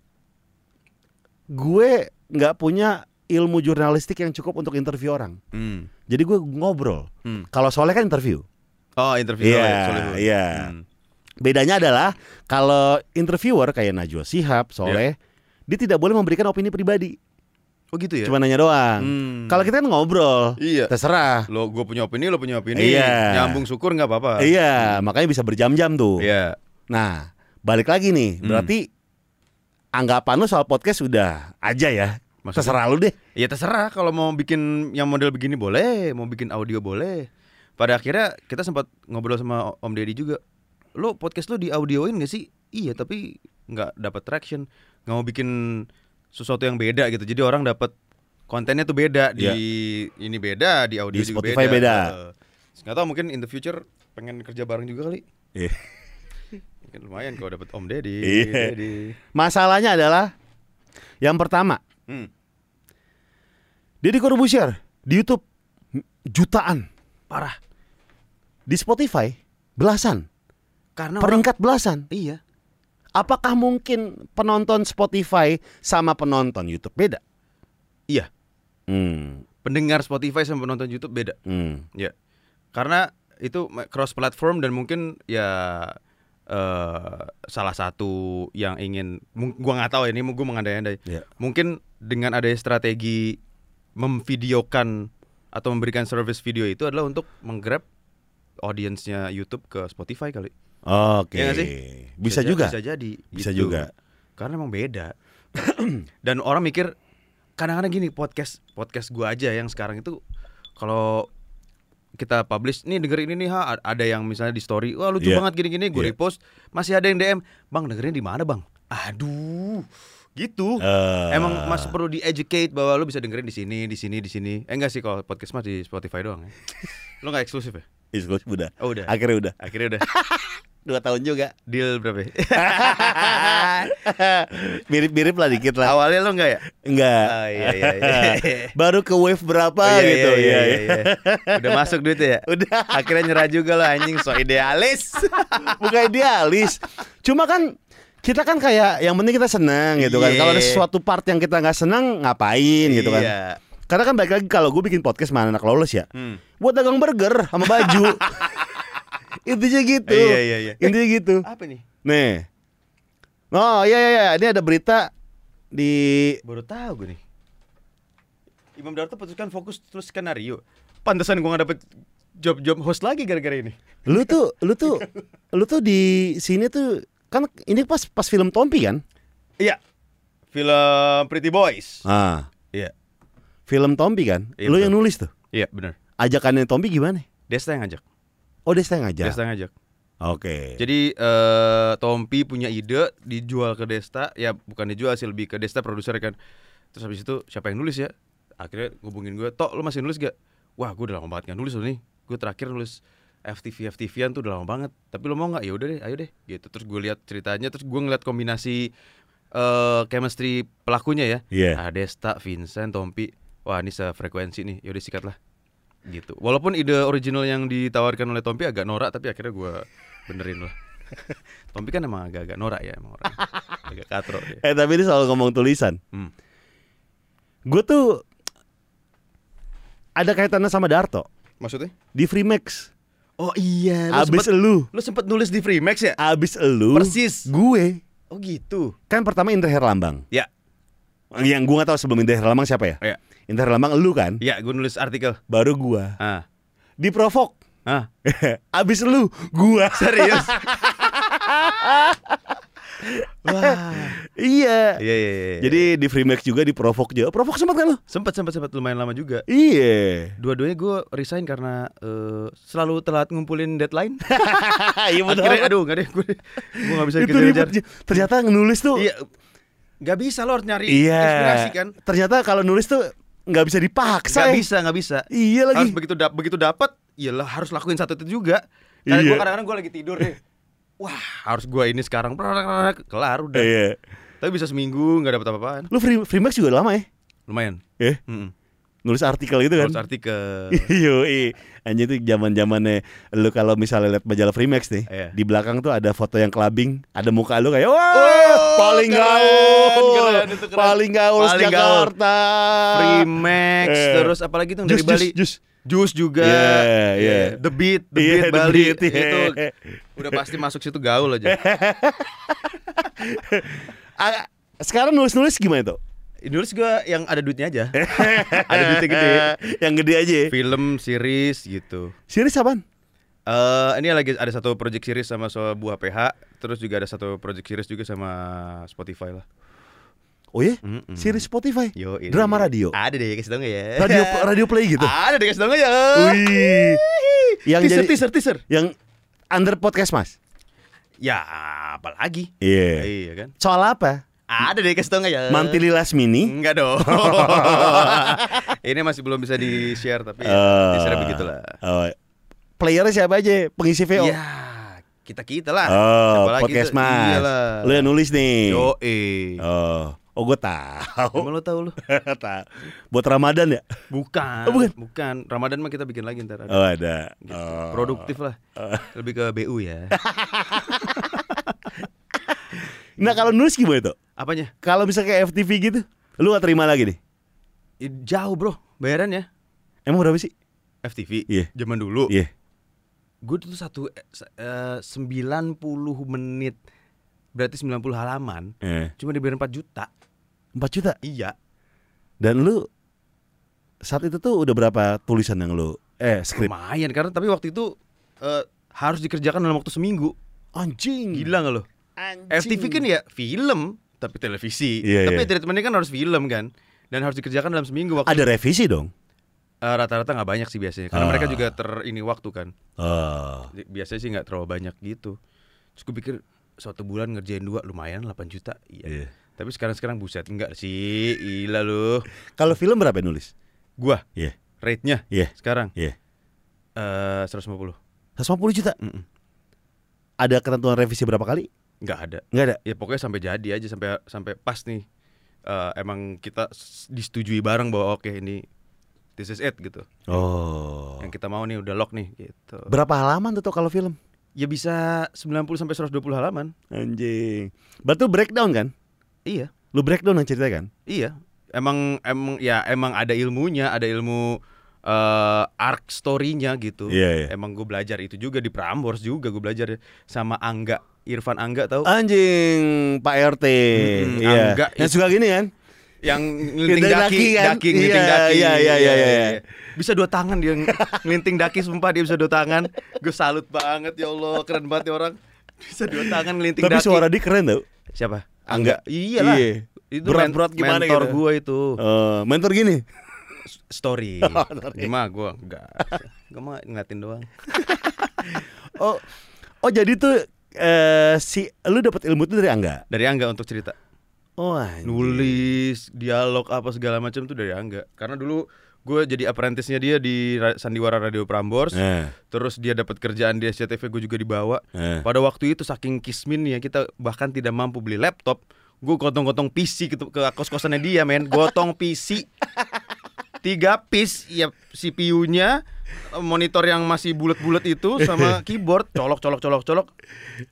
gue nggak punya ilmu jurnalistik yang cukup untuk interview orang. Hmm. Jadi gue ngobrol. Hmm. Kalau soalnya kan interview. oh interview Iya, Solehun. iya. Hmm. Bedanya adalah kalau interviewer kayak Najwa Shihab, Iya. Soleh, dia tidak boleh memberikan opini pribadi. Oh gitu ya. Cuma nanya doang. Hmm. Kalau kita kan ngobrol, Iya. terserah. lo gue punya opini, lo punya opini. Iya. Nyambung syukur nggak apa-apa. Iya, makanya bisa berjam-jam tuh. Iya. Nah, balik lagi nih. Hmm. Berarti anggapan lu soal podcast udah aja ya. Maksudnya? Terserah lu deh. Ya terserah kalau mau bikin yang model begini boleh, mau bikin audio boleh. Pada akhirnya kita sempat ngobrol sama Om Deddy juga. Lo podcast lo di audioin gak sih? Iya, tapi nggak dapat traction. Nggak mau bikin sesuatu yang beda gitu. Jadi orang dapat kontennya tuh beda di ini beda, di audio Di juga Spotify beda. Eh, Nggak tahu mungkin in the future pengen kerja bareng juga kali. Iya. Mungkin lumayan kalau dapat Om Deddy. Iya. Deddy. Masalahnya adalah yang pertama, Hmm. Deddy Corbuzier di YouTube jutaan, Parah. di Spotify belasan, Karena orang, peringkat belasan. iya. Apakah mungkin penonton Spotify sama penonton YouTube beda? Iya. Hmm, Pendengar Spotify sama penonton YouTube beda. hmm. Ya, karena itu cross platform dan mungkin ya eh salah satu yang ingin, gua nggak tahu ya, ini gua mengandai-andai. Ya. Mungkin dengan ada strategi memvideokan atau memberikan service video itu adalah untuk menggrab audiensnya YouTube ke Spotify kali. Oke. Sih? Bisa, ja- juga. Bisa jadi. Bisa gitu. juga. Karena emang beda. Dan orang mikir kadang-kadang gini podcast podcast gua aja yang sekarang itu kalau kita publish nih dengerin ini ha ada yang misalnya di story wah lucu Iya. banget gini-gini gue Iya. repost masih ada yang DM bang dengerin di mana bang aduh gitu Eh. emang masih perlu di educate bahwa lu bisa dengerin di sini di sini di sini eh enggak sih kalau podcast mah di Spotify doang ya lu nggak eksklusif ya Eksklusif udah. oh udah Akhirnya udah. akhirnya udah Dua tahun juga. deal berapa ya? Mirip-mirip lah dikit lah. awalnya lu enggak ya Enggak. Oh, iya, iya, iya. Baru ke wave berapa Oh, iya, gitu. iya, iya, Iya, iya, iya. Udah masuk duitnya ya? Udah. Akhirnya nyerah juga lo anjing so idealis. Bukan idealis. Cuma kan kita kan kayak yang penting kita seneng gitu kan. Iya. Kalau ada sesuatu part yang kita nggak seneng ngapain gitu kan. Iya. Karena kan balik lagi kalau gue bikin podcast sama anak lawless ya, Hmm. buat dagang burger sama baju. Intinya gitu. Iya, iya, iya. Intinya gitu. Apa nih? Nih. Oh iya iya iya, ini ada berita di Baru tahu gue nih. Imam Darto putuskan fokus terus skenario. Pantesan gue gak dapet job-job host lagi gara-gara ini. lu tuh lu tuh lu tuh di sini tuh kan ini pas pas film Tompi kan? Iya. Film Pretty Boys. Ah, Iya. film Tompi kan? Iya, lu betul. yang nulis tuh. Iya benar. Ajakannya Tompi gimana? Desta yang ngajak. Oh, Desta yang ngajak. Desta yang ngajak. Oke. Jadi eh Tompi punya ide dijual ke Desta, ya bukan dijual sih lebih ke Desta produser kan. Terus habis itu siapa yang nulis ya? Akhirnya ngubungin gue, "Tok, lu masih nulis gak?" Wah, gue udah lama banget gak nulis loh nih. Gue terakhir nulis FTV FTV-an tuh udah lama banget. Tapi lo mau nggak? Ya udah deh, ayo deh. Gitu. Terus gue lihat ceritanya, terus gue ngeliat kombinasi eh chemistry pelakunya ya. Iya. Ah, Desta, Vincent, Tompi. Wah, ini sefrekuensi nih. Yaudah sikat lah. Gitu. Walaupun ide original yang ditawarkan oleh Tompi agak norak, tapi akhirnya gue benerin lah. Tompi kan emang agak-agak norak ya emang orang. agak katro dia. Eh tapi ini soal ngomong tulisan. Hmm. Gue tuh ada kaitannya sama Darto Maksudnya? di Freemax. Oh iya, Abis elu, lu sempet nulis di Freemax ya? abis elu. Persis. Gue Oh gitu. kan pertama Indra Herlambang. Ya, Yang gue gak tahu sebelum Indra Herlambang siapa ya? ya. Indra Herlambang elu kan? Ya, gue nulis artikel. Baru gua. Ah. Di provok. Ah, abis elu gua. serius? Wah. iya. Iya, iya, iya. Jadi di Freemax juga di provok juga. Provok sempat kan lo? sempat sempat sempat lumayan lama juga. Iya. Dua-duanya gue resign karena eh, selalu telat ngumpulin deadline. Iya Akhirnya, aduh, gak deh, gue gue gak bisa Itu kejar-kejar. ribet. Ternyata nulis tuh. Iya, nggak bisa lo harus nyari Iya. inspirasi kan? Ternyata kalau nulis tuh nggak bisa dipaksa. Nggak ya. bisa, nggak bisa. Iya lagi. Harus begitu dap begitu dapat, iyalah harus lakuin satu itu juga. Karena Iya. gue kadang-kadang gue lagi tidur deh. Wah, harus gue ini sekarang kelar udah. Iya. Tapi bisa seminggu nggak dapat apa-apaan. Lu free, Freemax juga lama ya? Lumayan. Eh, Mm-mm. Nulis artikel gitu kan? Harus artikel. Yo, anjir itu zaman zamannya lu kalau misalnya lihat majalah Freemax nih, Iya. di belakang tuh ada foto yang clubbing, ada muka lu kayak wah Oh, paling keren, gaul, keren, keren. paling gaul Paling gaul. Jakarta. Freemax, Eh. terus apalagi tuh dari Bali. jus, jus. Jus juga, Iya, iya. The Beat, The Iya, Beat The Bali Beat, iya. itu udah pasti masuk situ gaul aja. Sekarang nulis-nulis gimana tuh? Nulis gue yang ada duitnya aja, ada duitnya gede. Yang gede aja. Film, series gitu. Series apaan? Eh ini lagi ada satu project series sama sebuah PH, terus juga ada satu project series juga sama Spotify lah. Oh ya? Mm-mm. Series Spotify. Yo, ini. Drama radio. Ada deh kasih tau nggak ya? Radio radio play gitu. Ada deh kasih tau nggak ya? Wih. Yang teaser, jadi teaser, teaser. yang under podcast Mas. Ya, apalagi? Iya. Iya kan? Soal apa? Ada deh kasih tau nggak ya? Mantili Lasmini. Enggak dong. ini masih belum bisa di share tapi ya, Eh, teasernya begitulah. Oh, playernya siapa aja? Pengisi VO. Ya, kita kita lah. Oh, podcast tuh? Mas. Iyalah. Lu yang nulis nih. Yo, eh. Oh, oh gue tahu. Emang lo tahu lu? Tahu. Buat Ramadan ya? Bukan. Oh, bukan. Bukan. Ramadan mah kita bikin lagi ntar. ada. Oh ada. Gitu. Oh. Produktif lah. Lebih ke BU ya. Nah kalau nulis gimana tuh? Apanya? Kalau misalnya kayak FTV gitu, lu gak terima lagi nih? Ih, Jauh bro, bayarannya. Emang berapa sih? FTV. Iya. Zaman dulu. Iya. Gue tuh satu eh, se- eh, 90 menit. Berarti 90 halaman. Eh, Cuma dibayar 4 juta. 4 juta. Iya. Dan lu saat itu tuh udah berapa tulisan yang lu eh skrip? Lumayan karena tapi waktu itu eh, harus dikerjakan dalam waktu seminggu. Anjing. Gila gak lo? Anjing. FTV kan ya film tapi televisi. Iya, tapi iya. treatmentnya kan harus film kan. Dan harus dikerjakan dalam seminggu waktu. Ada revisi dong. Eh, rata-rata nggak banyak sih biasanya karena Ah. mereka juga ter ini waktu kan. Jadi Biasanya sih nggak terlalu banyak gitu. Terus gue pikir suatu bulan ngerjain dua lumayan 8 juta. Iya. Iya. Tapi sekarang sekarang buset enggak sih. Gila lu. Kalau film berapa yang nulis? Gua Iya. rate-nya Iya. sekarang Iya. eh 150. 150 juta. Mm-mm. Ada ketentuan revisi berapa kali? Nggak ada. Enggak ada. Ya pokoknya sampai jadi aja sampai sampai pas nih. Eh, emang kita disetujui bareng bahwa oke ini this is it gitu. Oh. Yang kita mau nih udah lock nih gitu. Berapa halaman tuh kalau film? Ya bisa 90 sampai 120 halaman. Anjing. Berarti breakdown kan? Iya. Lu breakdown yang cerita kan? Iya, emang emang ya emang ada ilmunya, ada ilmu eh arc story-nya gitu. Iya, iya. Emang gue belajar itu juga di Prambors juga gue belajar sama Angga, Irfan Angga tahu? Anjing, Pak RT. Mm-mm, iya. Angga Yang suka gini kan? Yang ngelinting daki, daki kan? daki, ngelinting Iya, daki. iya, iya, iya, iya. Bisa dua tangan dia ngelinting daki sumpah dia bisa dua tangan. Gue salut banget ya Allah, keren banget ya orang. Bisa dua tangan ngelinting Tapi daki. suara dia keren tau. Siapa? Angga. Iyalah. Iya. Itu Berat-berat men- gimana mentor gitu? gue itu. Eh, mentor gini. story. Oh. Gimana gue enggak. Gue mah ngeliatin doang. Oh, oh jadi tuh eh si lu dapat ilmu itu dari Angga. Dari Angga untuk cerita. Oh, anjing. Nulis, dialog apa segala macam tuh dari Angga. Karena dulu gue jadi apprentice-nya dia di Ra- Sandiwara Radio Prambors. Eh, Terus dia dapat kerjaan di SCTV gue juga dibawa. eh. Pada waktu itu saking kisminnya kita bahkan tidak mampu beli laptop. Gue gotong-gotong PC ke, ke kos-kosannya dia men. Gotong PC. Tiga piece ya CPU-nya monitor yang masih bulat-bulat itu sama keyboard colok colok colok colok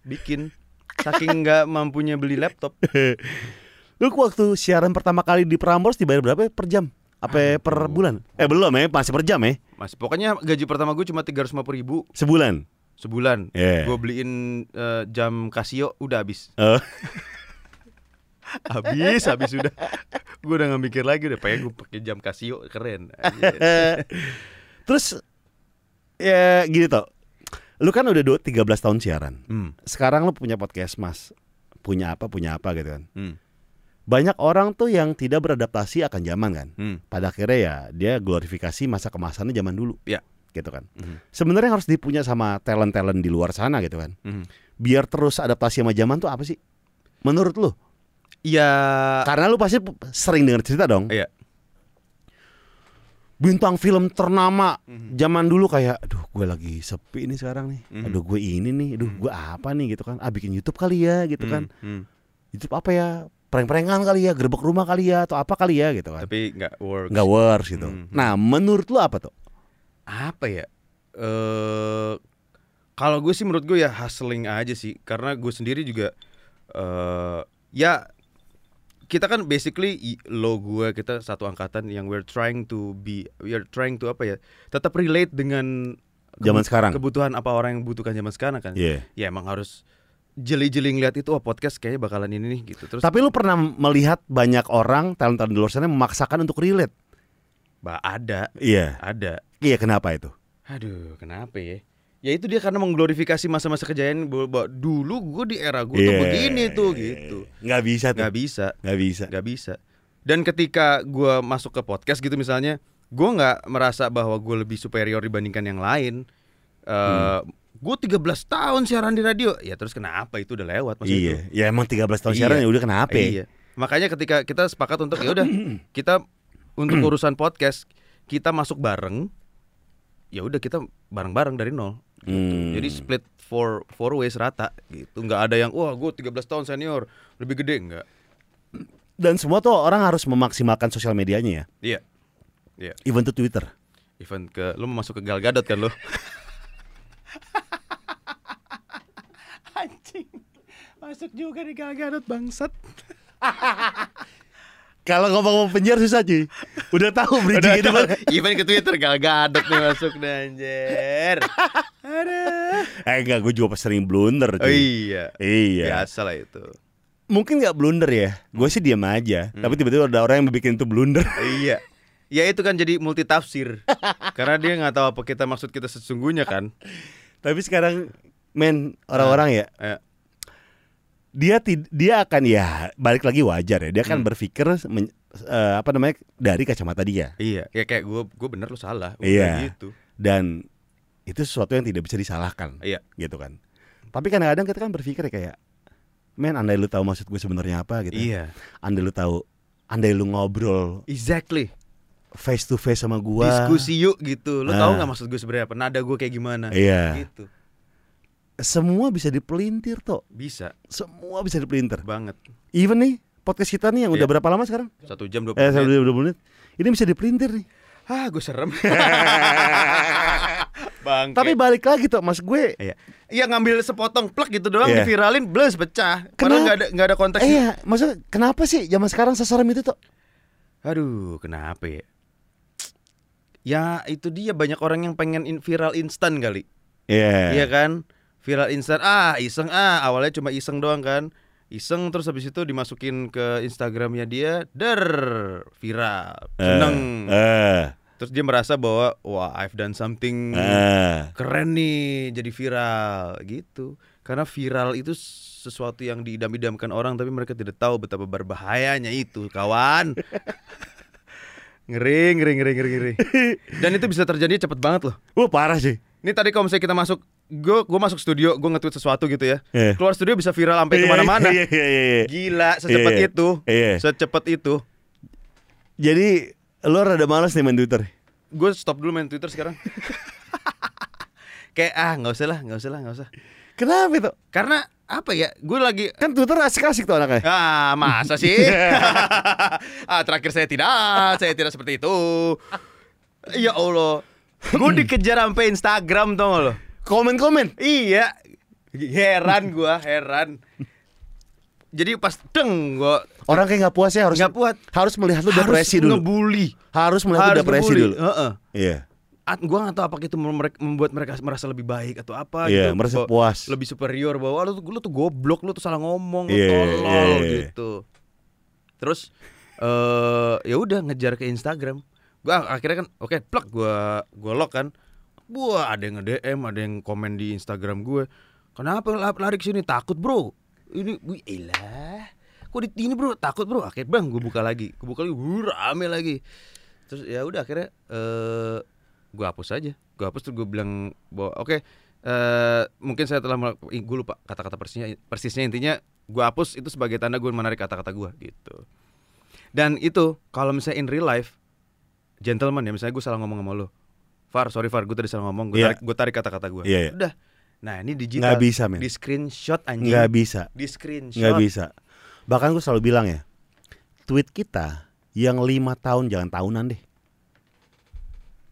bikin saking nggak mampunya beli laptop Lu waktu siaran pertama kali di Prambors dibayar berapa per jam? Apa per bulan? Eh belum ya, masih per jam ya? Mas, pokoknya gaji pertama gue cuma tiga ribu Sebulan. sebulan. Iya. Gue beliin eh, jam Casio udah habis. Oh. Habis, habis udah. gue udah gak mikir lagi udah pengen gue pakai jam Casio keren. Terus ya gini toh. Lu kan udah dua- 13 tahun siaran. Hmm, Sekarang lu punya podcast, Mas. Punya apa, punya apa gitu kan. hmm, Banyak orang tuh yang tidak beradaptasi akan zaman kan. hmm. Pada akhirnya ya dia glorifikasi masa kemasannya zaman dulu. Ya. Gitu kan. Mhm. Sebenarnya harus dipunya sama talent-talent di luar sana gitu kan. Mhm. Biar terus adaptasi sama zaman tuh apa sih? Menurut lu? Iya. Karena lu pasti sering dengar cerita dong. Iya. Bintang film ternama Mhm. zaman dulu kayak, aduh gue lagi sepi nih sekarang nih. Mhm. Aduh gue ini nih, aduh gue apa nih gitu kan. Ah bikin YouTube kali ya gitu kan. Hmm, hmm. YouTube apa ya? Prank-prankan kali ya, gerbek rumah kali ya atau apa kali ya gitu kan. Tapi nggak works. Nggak works gitu. Mhm. Nah, menurut lu apa tuh? apa ya? Eh kalau gue sih menurut gue ya hustling aja sih karena gue sendiri juga eh ya kita kan basically lo gue kita satu angkatan yang we're trying to be we're trying to apa ya tetap relate dengan Zaman sekarang. kebutuhan apa orang yang butuhkan zaman sekarang kan Iya. ya emang harus jeli-jeli ngeliat itu oh podcast kayaknya bakalan ini nih gitu terus Tapi lu pernah melihat banyak orang talent-talent di luar sana memaksakan untuk relate? bah ada Iya. ada Iya, kenapa itu? aduh kenapa ya ya itu dia karena mengglorifikasi masa-masa kejayaan bahwa dulu gue di era gue tuh Iya. begini tuh gitu Nggak bisa tuh. nggak bisa Nggak bisa. nggak bisa dan ketika gue masuk ke podcast gitu misalnya gue nggak merasa bahwa gue lebih superior dibandingkan yang lain eh gue 13 tahun siaran di radio ya terus kenapa itu udah lewat maksud Iya, ya emang 13 tahun Iya. siaran ya udah kenapa? ya? Iya. Makanya ketika kita sepakat untuk ya udah kita untuk urusan podcast kita masuk bareng ya udah kita bareng-bareng dari nol. Gitu. Hmm. Jadi split four four ways rata gitu. nggak ada yang wah gue 13 tahun senior lebih gede enggak. Dan semua tuh orang harus memaksimalkan sosial medianya ya. Iya. Iya. Even to Twitter. Event ke lu mau masuk ke Gal Gadot kan lu? Anjing. Masuk juga di Gal Gadot bangsat. Kalau ngomong penyiar susah cuy. Udah tahu bridging itu mana. Event ke Twitter Gal Gadot nih masuk nih anjir. Aduh. Eh enggak, gue juga pas sering blunder Oh cuy. iya. Iya. Biasa lah itu. Mungkin nggak blunder ya. Gue sih diam aja. Tapi tiba-tiba ada orang yang bikin itu blunder. Iya. Ya itu kan jadi multi tafsir. Karena dia nggak tahu apa kita maksud kita sesungguhnya kan. Tapi sekarang men orang-orang ya Eh, dia tid- dia akan ya balik lagi wajar ya. Dia akan Hmm. berpikir men- eh, apa namanya dari kacamata dia. iya, ya kayak gue gue bener lu salah. Udah Iya. gitu. Dan itu sesuatu yang tidak bisa disalahkan. Iya. gitu kan. Tapi kadang-kadang kita kan berpikir ya kayak, men, andai lu tahu maksud gue sebenarnya apa gitu. Iya. Andai lu tahu, andai lu ngobrol Exactly. face to face sama gua. Diskusi yuk gitu. Lu tahu Ah. nggak maksud gue sebenarnya apa? Nada gue kayak gimana? Iya. Gitu. Semua bisa dipelintir toh. Bisa Semua bisa dipelintir. banget. Even nih podcast kita nih yang udah Iya. berapa lama sekarang? Satu jam dua Eh, puluh menit. 20 menit. Ini bisa dipelintir nih. Ah, gue serem. Bang. Tapi balik lagi tuh, mas gue. Iya. Iya ngambil sepotong plak gitu doang Iya. diviralin, blus pecah. Padahal Kenapa? nggak ada nggak ada konteks. Eh iya, maksudnya kenapa sih zaman sekarang seserem itu tuh? Aduh, kenapa ya? Ya itu dia banyak orang yang pengen viral instan kali. Iya. Iya kan? Viral instan. Ah, iseng ah, awalnya cuma iseng doang kan. Iseng terus habis itu dimasukin ke Instagramnya dia, der viral. Seneng. Eh, Terus dia merasa bahwa wah, I've done something eh. keren nih jadi viral gitu. Karena viral itu sesuatu yang diidam-idamkan orang tapi mereka tidak tahu betapa berbahayanya itu, kawan. ngeri, ngeri, ngeri, ngeri, ngeri. Dan itu bisa terjadi cepet banget loh. Wah parah sih. Ini tadi kalau misalnya kita masuk, gue gue masuk studio, gue nge-tweet sesuatu gitu ya. Iya. Keluar studio bisa viral sampai Iya, ke mana-mana. Iya, iya, iya, iya. Gila, secepat Iya. itu, Iya. secepat itu. Jadi lo rada malas nih main Twitter. Gue stop dulu main Twitter sekarang. Kayak ah nggak usah lah, nggak usah lah, nggak usah. Kenapa itu? Karena apa ya? Gue lagi Kan Twitter asik-asik tuh anaknya. Ah, masa sih? ah, terakhir saya tidak, saya tidak seperti itu. Ya Allah. Gue dikejar sampai Instagram tau gak lo? Komen-komen. Iya. Heran gua, heran. Jadi pas deng gua Orang kayak nggak puas ya harus nggak puas. harus melihat lu depresi Harus dulu. ngebully. Harus melihat lu Harus depresi ngebully. dulu. Iya. Ah, gua nggak tahu apakah itu membuat mereka merasa lebih baik atau apa Iya, gitu. merasa puas. Lebih superior bahwa lu tuh, lu tuh goblok, lu tuh salah ngomong, lu Iya, tolol iya, iya. gitu. Terus eh ya udah ngejar ke Instagram. Gua akhirnya kan oke, plak gua gua lock kan. Wah, ada yang nge-DM, ada yang komen di Instagram gue. Kenapa la- lari ke sini? Takut, Bro. Ini wih elah. Kok di ini, Bro? Takut, Bro. Akhirnya bang, gue buka lagi. Gue buka lagi, wuh, rame lagi. Terus ya udah akhirnya eh gue hapus aja. Gue hapus terus gue bilang bahwa oke eh mungkin saya telah gue lupa kata-kata persisnya persisnya intinya gue hapus itu sebagai tanda gue menarik kata-kata gue gitu. Dan itu kalau misalnya in real life gentleman ya misalnya gue salah ngomong sama lo. Far, sorry Far, gue tadi salah ngomong. Gue Iya. tarik, gue tarik kata-kata gue. Iya, iya. Udah. Nah ini digital. Nggak bisa, men. Di screenshot anjing. Nggak bisa. Di screenshot. Nggak bisa. Bahkan gue selalu bilang ya, tweet kita yang lima tahun jangan tahunan deh.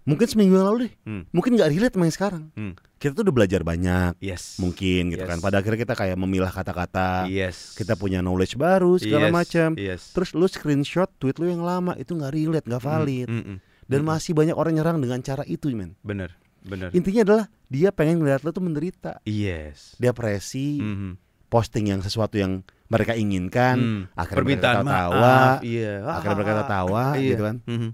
Mungkin seminggu yang lalu deh. Hmm. Mungkin nggak relate sama yang sekarang. Hmm. kita tuh udah belajar banyak Yes. mungkin gitu Yes. kan. Pada akhirnya kita kayak memilah kata-kata, Yes. kita punya knowledge baru segala Yes. macam. Yes. Terus lu screenshot tweet lu yang lama itu nggak relate, nggak valid. Mm, mm, Dan mm. masih banyak orang nyerang dengan cara itu, men. bener, bener. Intinya adalah dia pengen ngeliat lu tuh menderita, Yes. depresi, Mhm. posting yang sesuatu yang mereka inginkan, Hmm. akhirnya Permintaan mereka maaf, tawa, iya. akhirnya mereka tawa, Iya. gitu kan. Mhm.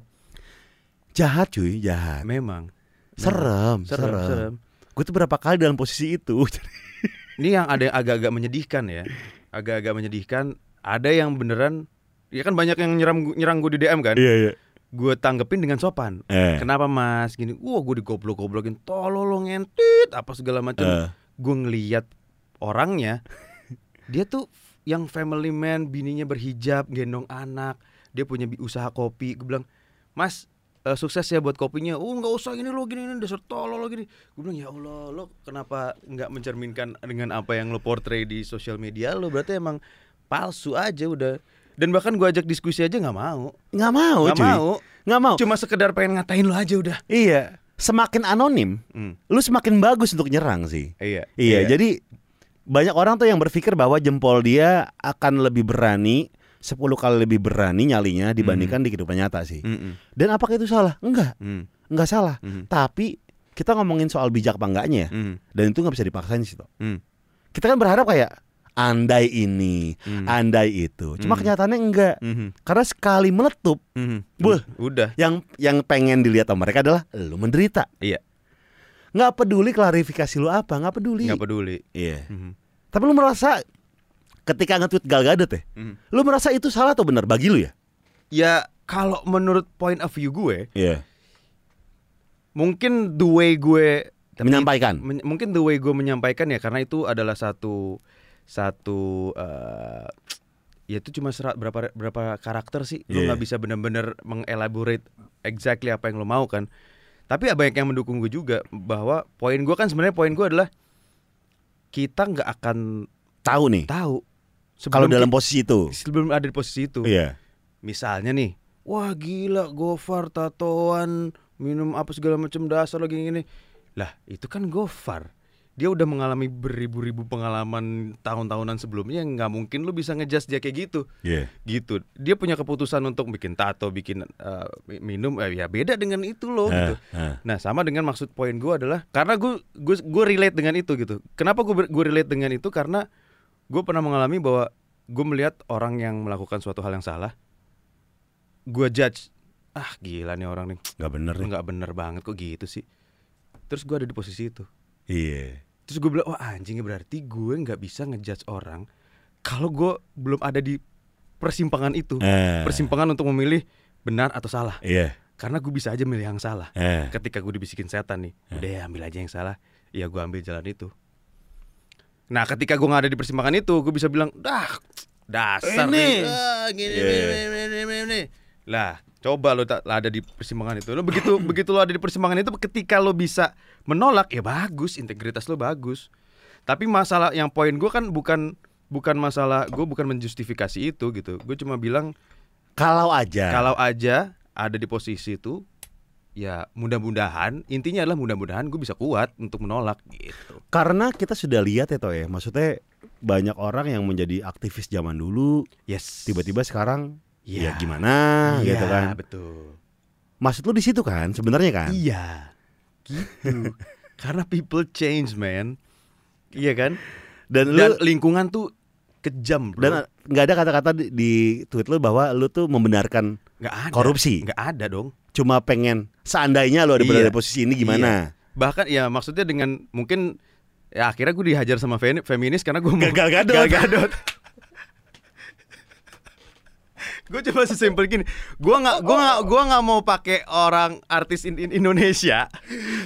Jahat cuy, jahat. Memang. Serem, Serem, serem. serem. Gue tuh berapa kali dalam posisi itu. Ini yang ada yang agak-agak menyedihkan ya. Agak-agak menyedihkan. Ada yang beneran Ya kan banyak yang nyerang nyerang gue di DM kan. Iya, iya. Gue tanggepin dengan sopan. Eh. Kenapa mas gini? Wah gue digoblok-goblokin, tolol lo ngentit, apa segala macam. Eh. Gue ngeliat orangnya, dia tuh yang family man, bininya berhijab, gendong anak, dia punya usaha kopi. Gue bilang, mas eh, sukses ya buat kopinya. Oh nggak usah gini lo gini ini dasar tolol lo gini. Gue bilang ya Allah lo kenapa nggak mencerminkan dengan apa yang lo portray di sosial media lo? Berarti emang palsu aja udah. Dan bahkan gue ajak diskusi aja nggak mau. Nggak mau, Nggak mau. Nggak mau. Cuma sekedar pengen ngatain lo aja udah. Iya. Semakin anonim, Hmm. lu semakin bagus untuk nyerang sih. Iya. Iya, jadi banyak orang tuh yang berpikir bahwa jempol dia akan lebih berani 10 kali lebih berani nyalinya dibandingkan di kehidupan nyata sih. Mm-mm. Dan apakah itu salah? Enggak, Mm. enggak salah. Mhm. Tapi kita ngomongin soal bijak apa enggaknya ya. Mm. Dan itu nggak bisa dipaksain sih, toh. Mm. Kita kan berharap kayak andai ini, Hmm. andai itu. Cuma Hmm. kenyataannya enggak. Mhm. Karena sekali meletup, Mhm. Buh. Udah. yang yang pengen dilihat sama mereka adalah lu menderita. Iya. Nggak peduli klarifikasi lu apa, nggak peduli. Nggak peduli. Iya. Mhm. Tapi lu merasa ketika nge-tweet Gal Gadot ya, Mhm. lu merasa itu salah atau benar bagi lu ya? Ya kalau menurut point of view gue, Iya. mungkin the way gue Menyampaikan. men- mungkin the way gue menyampaikan ya karena itu adalah satu satu eh, ya itu cuma serat berapa berapa karakter sih lu Iya. nggak bisa benar-benar mengelaborate exactly apa yang lu mau kan tapi ya banyak yang mendukung gue juga bahwa poin gue kan sebenarnya poin gue adalah kita nggak akan Tahu nih. tahu Kalau dalam posisi itu. sebelum ada di posisi itu Iya. misalnya nih wah gila Gofar tatoan minum apa segala macam dasar lagi gini lah itu kan Gofar dia udah mengalami beribu-ribu pengalaman tahun-tahunan sebelumnya nggak mungkin lu bisa ngejudge dia kayak gitu Iya. gitu dia punya keputusan untuk bikin tato bikin mi- minum eh, ya beda dengan itu loh gitu Eh, eh. Nah sama dengan maksud poin gue adalah karena gue gue gue relate dengan itu gitu. Kenapa gue gue relate dengan itu karena gue pernah mengalami bahwa gue melihat orang yang melakukan suatu hal yang salah, gue judge ah gila nih orang nih Nggak bener nggak bener banget kok gitu sih. Terus gue ada di posisi itu. Iya. Terus gue bilang wah anjingnya berarti gue nggak bisa ngejudge orang kalau gue belum ada di persimpangan itu. Eh. Persimpangan untuk memilih benar atau salah. Iya. Karena gue bisa aja milih yang salah Eh. ketika gue dibisikin setan nih udah ya ambil aja yang salah ya gue ambil jalan itu nah ketika gue nggak ada di persimpangan itu gue bisa bilang dah dasar Ini. nih ah, gini, Yeah. gini, gini, gini, gini, gini." lah coba lo tak ada di persimpangan itu. Lo begitu begitu lo ada di persimpangan itu ketika lo bisa menolak ya bagus integritas lo bagus. Tapi masalah yang poin gue kan bukan bukan masalah gue bukan menjustifikasi itu gitu. Gue cuma bilang Kalau aja. kalau aja ada di posisi itu ya mudah-mudahan intinya adalah mudah-mudahan gue bisa kuat untuk menolak gitu. Karena kita sudah lihat ya toh ya, maksudnya banyak orang yang menjadi aktivis zaman dulu yes. tiba-tiba sekarang ya, Iya. gimana Iya, gitu kan. betul Maksud lu di situ kan sebenarnya kan? iya gitu karena people change man iya kan Dan lu dan lingkungan tuh kejam bro dan nggak ada kata-kata di, di tweet lu bahwa lu tuh membenarkan nggak ada korupsi. nggak ada dong cuma pengen seandainya lu ada berada Iya. di posisi ini gimana? bahkan ya maksudnya dengan mungkin ya akhirnya gue dihajar sama femi- feminis karena gue mau Gal Gadot. Gal Gadot. gue coba sesimpel gini gue nggak gue nggak gue nggak mau pakai orang artis in, in Indonesia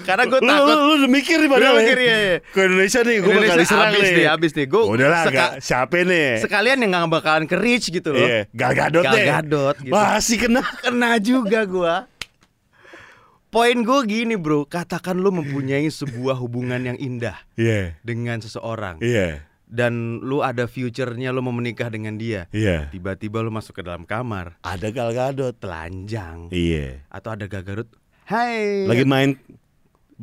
karena gue Lu, takut lu, lu udah mikir nih padahal Gua ya? mikir, iya, iya. Ke Indonesia nih, gue bakal diserang abis nih. abis nih. Gua Udahlah, seka- gak, siapa nih? sekalian yang nggak bakalan ke reach gitu loh Iya, Gal Gadot Gal. Gadot gitu. Masih kena. kena juga gue poin gue gini bro katakan lu mempunyai sebuah hubungan yang indah Iya, dengan seseorang iya, dan lu ada future-nya lu mau menikah dengan dia. iya. Tiba-tiba lu masuk ke dalam kamar, Ada Gal Gadot. telanjang Iya. atau ada gagarut. Hai. Lagi main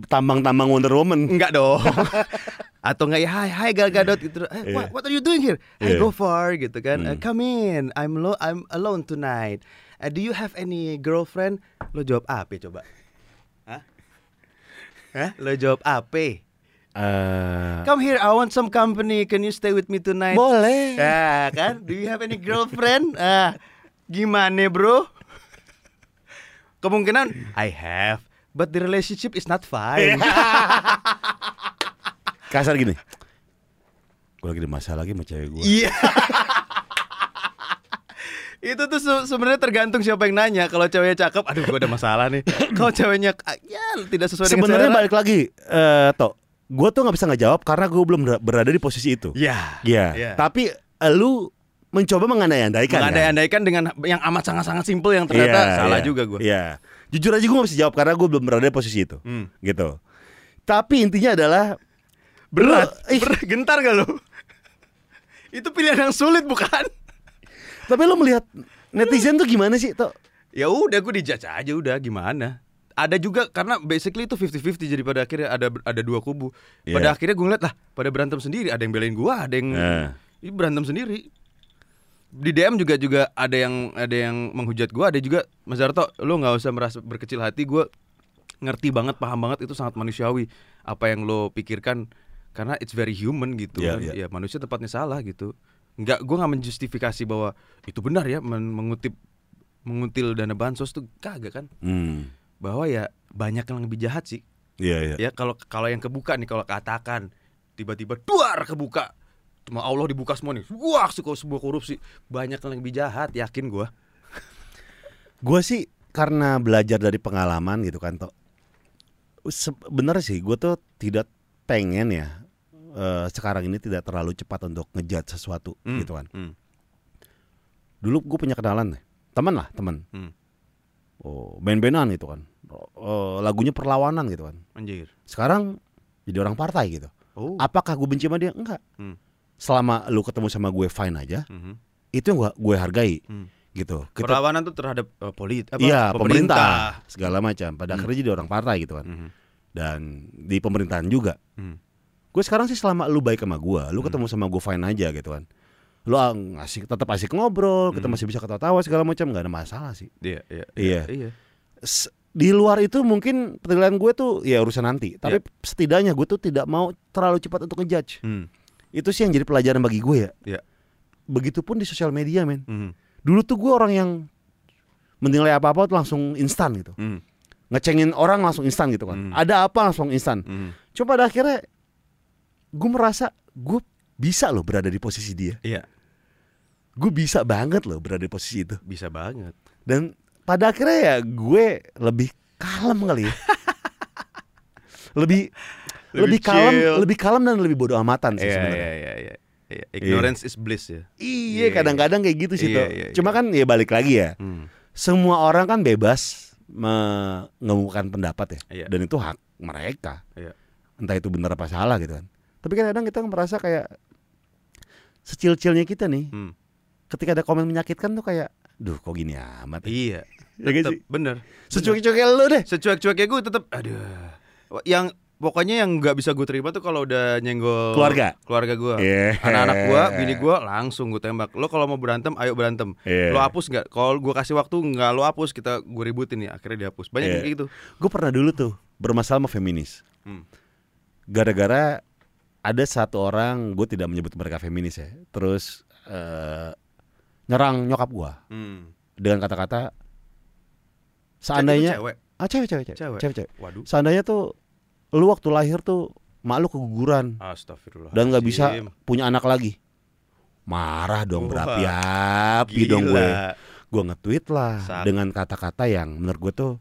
tambang-tambang Wonder Woman. Enggak dong. Atau enggak ya Hai hai Gal Gadot gitu. Eh, what, Iya. what are you doing here? Hey, Iya. go far gitu kan. Hmm. "Eh, come in. I'm lo I'm alone tonight. Eh, do you have any girlfriend? Lo jawab apa coba? Hah? Hah? Lo jawab apa? Eh, Come here, I want some company. Can you stay with me tonight? boleh. Ya kan? Do you have any girlfriend? Ah, gimana bro? Kemungkinan I have, but the relationship is not fine. Kasar gini. Gue lagi ada masalah lagi sama cewek gue. Iya. itu tuh se- sebenarnya tergantung siapa yang nanya. Kalau ceweknya cakep, aduh gue ada masalah nih. Kalau ceweknya ah, ya tidak sesuai dengan Sebenarnya balik lagi, eh Tok. Gue tuh nggak bisa ngejawab karena gue belum ber- berada di posisi itu. Ya. Iya. Iya. Tapi eh, lu mencoba mengandai-andaikan. kan? Mengandai-andaikan dengan yang amat sangat-sangat simpel yang ternyata Iya, salah iya. juga gue. Iya. Jujur aja gue gak bisa jawab karena gue belum berada di posisi itu. Hmm. Gitu. Tapi intinya adalah Berat, lu- berat, gentar gak lo? itu pilihan yang sulit bukan? tapi lu melihat netizen tuh gimana sih, Tok? Ya udah gue dijudge aja udah gimana. Ada juga karena basically itu 50-50 jadi pada akhirnya ada ada dua kubu. Pada Iya. akhirnya gue ngeliat lah pada berantem sendiri, ada yang belain gua, ada yang. Ini berantem sendiri. Di DM juga juga ada yang ada yang menghujat gua, ada juga Mas Darto, lu nggak usah merasa berkecil hati, gua ngerti banget, paham banget itu sangat manusiawi apa yang lo pikirkan karena it's very human gitu kan. iya. Ya manusia tepatnya salah gitu. Nggak gua nggak menjustifikasi bahwa itu benar ya men- mengutip mengutil dana bansos tuh kagak kan. Hmm. Bahwa ya banyak yang lebih jahat sih. Iya, iya. Ya kalau kalau yang kebuka nih kalau katakan tiba-tiba duar kebuka cuma Allah dibuka semua nih. Wah, sebuah sebuah korupsi. Banyak yang lebih jahat, yakin gua. Gue sih karena belajar dari pengalaman gitu kan, Tok. Sebenarnya sih gue tuh tidak pengen ya eh, sekarang ini tidak terlalu cepat untuk ngejudge sesuatu Hmm, gitu kan. hmm, Dulu gue punya kenalan nih, teman lah, teman. hmm. Oh, band-bandan gitu kan. Oh, lagunya perlawanan gitu kan. Anjir. Sekarang jadi orang partai gitu. Oh. Apakah gue benci sama dia? Enggak. Hmm. Selama lu ketemu sama gue fine aja, Mhm. itu yang gue gue hargai Hmm. gitu. Kita Perlawanan tuh terhadap eh, polit apa? Iya pemerintah segala macam. Pada Hmm. akhirnya jadi orang partai gitu kan. Mhm. Dan di pemerintahan juga. Hmm. Gue sekarang sih selama lu baik sama gue, lu ketemu sama gue fine aja gitu kan. Lu asik tetap asik ngobrol, kita Hmm. masih bisa ketawa segala macam nggak ada masalah sih. Iya, iya. Iya. Iya. S- di luar itu mungkin penilaian gue tuh ya urusan nanti. Tapi setidaknya gue tuh tidak mau terlalu cepat untuk ngejudge. Hmm. Itu sih yang jadi pelajaran bagi gue ya. Iya. Begitupun di sosial media men. Mhm. Dulu tuh gue orang yang menilai apa-apa tuh langsung instan gitu. Mhm. Ngecengin orang langsung instan gitu kan. Hmm. Ada apa langsung instan. Coba pada akhirnya gue merasa gue bisa loh berada di posisi dia. Iya, Gue bisa banget loh berada di posisi itu. bisa banget. Dan pada akhirnya ya gue lebih kalem kali ya. lebih Lebih lebih kalem, chill. lebih kalem dan lebih bodoh amatan sih Iya, sebenarnya. iya, iya, iya. Iya, Ignorance is bliss ya. Iya, Iya, kadang-kadang kayak gitu sih Iya, tuh. iya, Cuma kan ya balik lagi ya. Hmm. Semua orang kan bebas mengemukakan pendapat ya. Iya. Dan itu hak mereka. Iya. Entah itu benar apa salah gitu kan. Tapi kadang-kadang kita merasa kayak secil-cilnya kita nih Hmm. Ketika ada komen menyakitkan tuh kayak duh kok gini amat ya. Iya. Ya Tetep, sih? bener. Secuek-cueknya lu deh. Secuek-cueknya gue tetap aduh. Yang pokoknya yang nggak bisa gue terima tuh kalau udah nyenggol Keluarga? keluarga gue, Iya. anak-anak gue, bini gue langsung gue tembak. Lo kalau mau berantem, ayo berantem. Iya. Lo hapus nggak? Kalau gue kasih waktu nggak lo hapus, kita gue ributin ya. Akhirnya dihapus. Banyak yang kayak gitu. Gue pernah dulu tuh bermasalah sama feminis. Hmm. Gara-gara ada satu orang, gue tidak menyebut mereka feminis ya. Terus eh, nyerang nyokap gue Hmm. dengan kata-kata seandainya cewek. ah cewek cewek cewek Cewek. cewek, cewek. Waduh. seandainya tuh lu waktu lahir tuh mak lu keguguran Astagfirullah. dan nggak bisa punya anak lagi marah dong berapi-api dong gue gue nge-tweet lah Sak. dengan kata-kata yang menurut gue tuh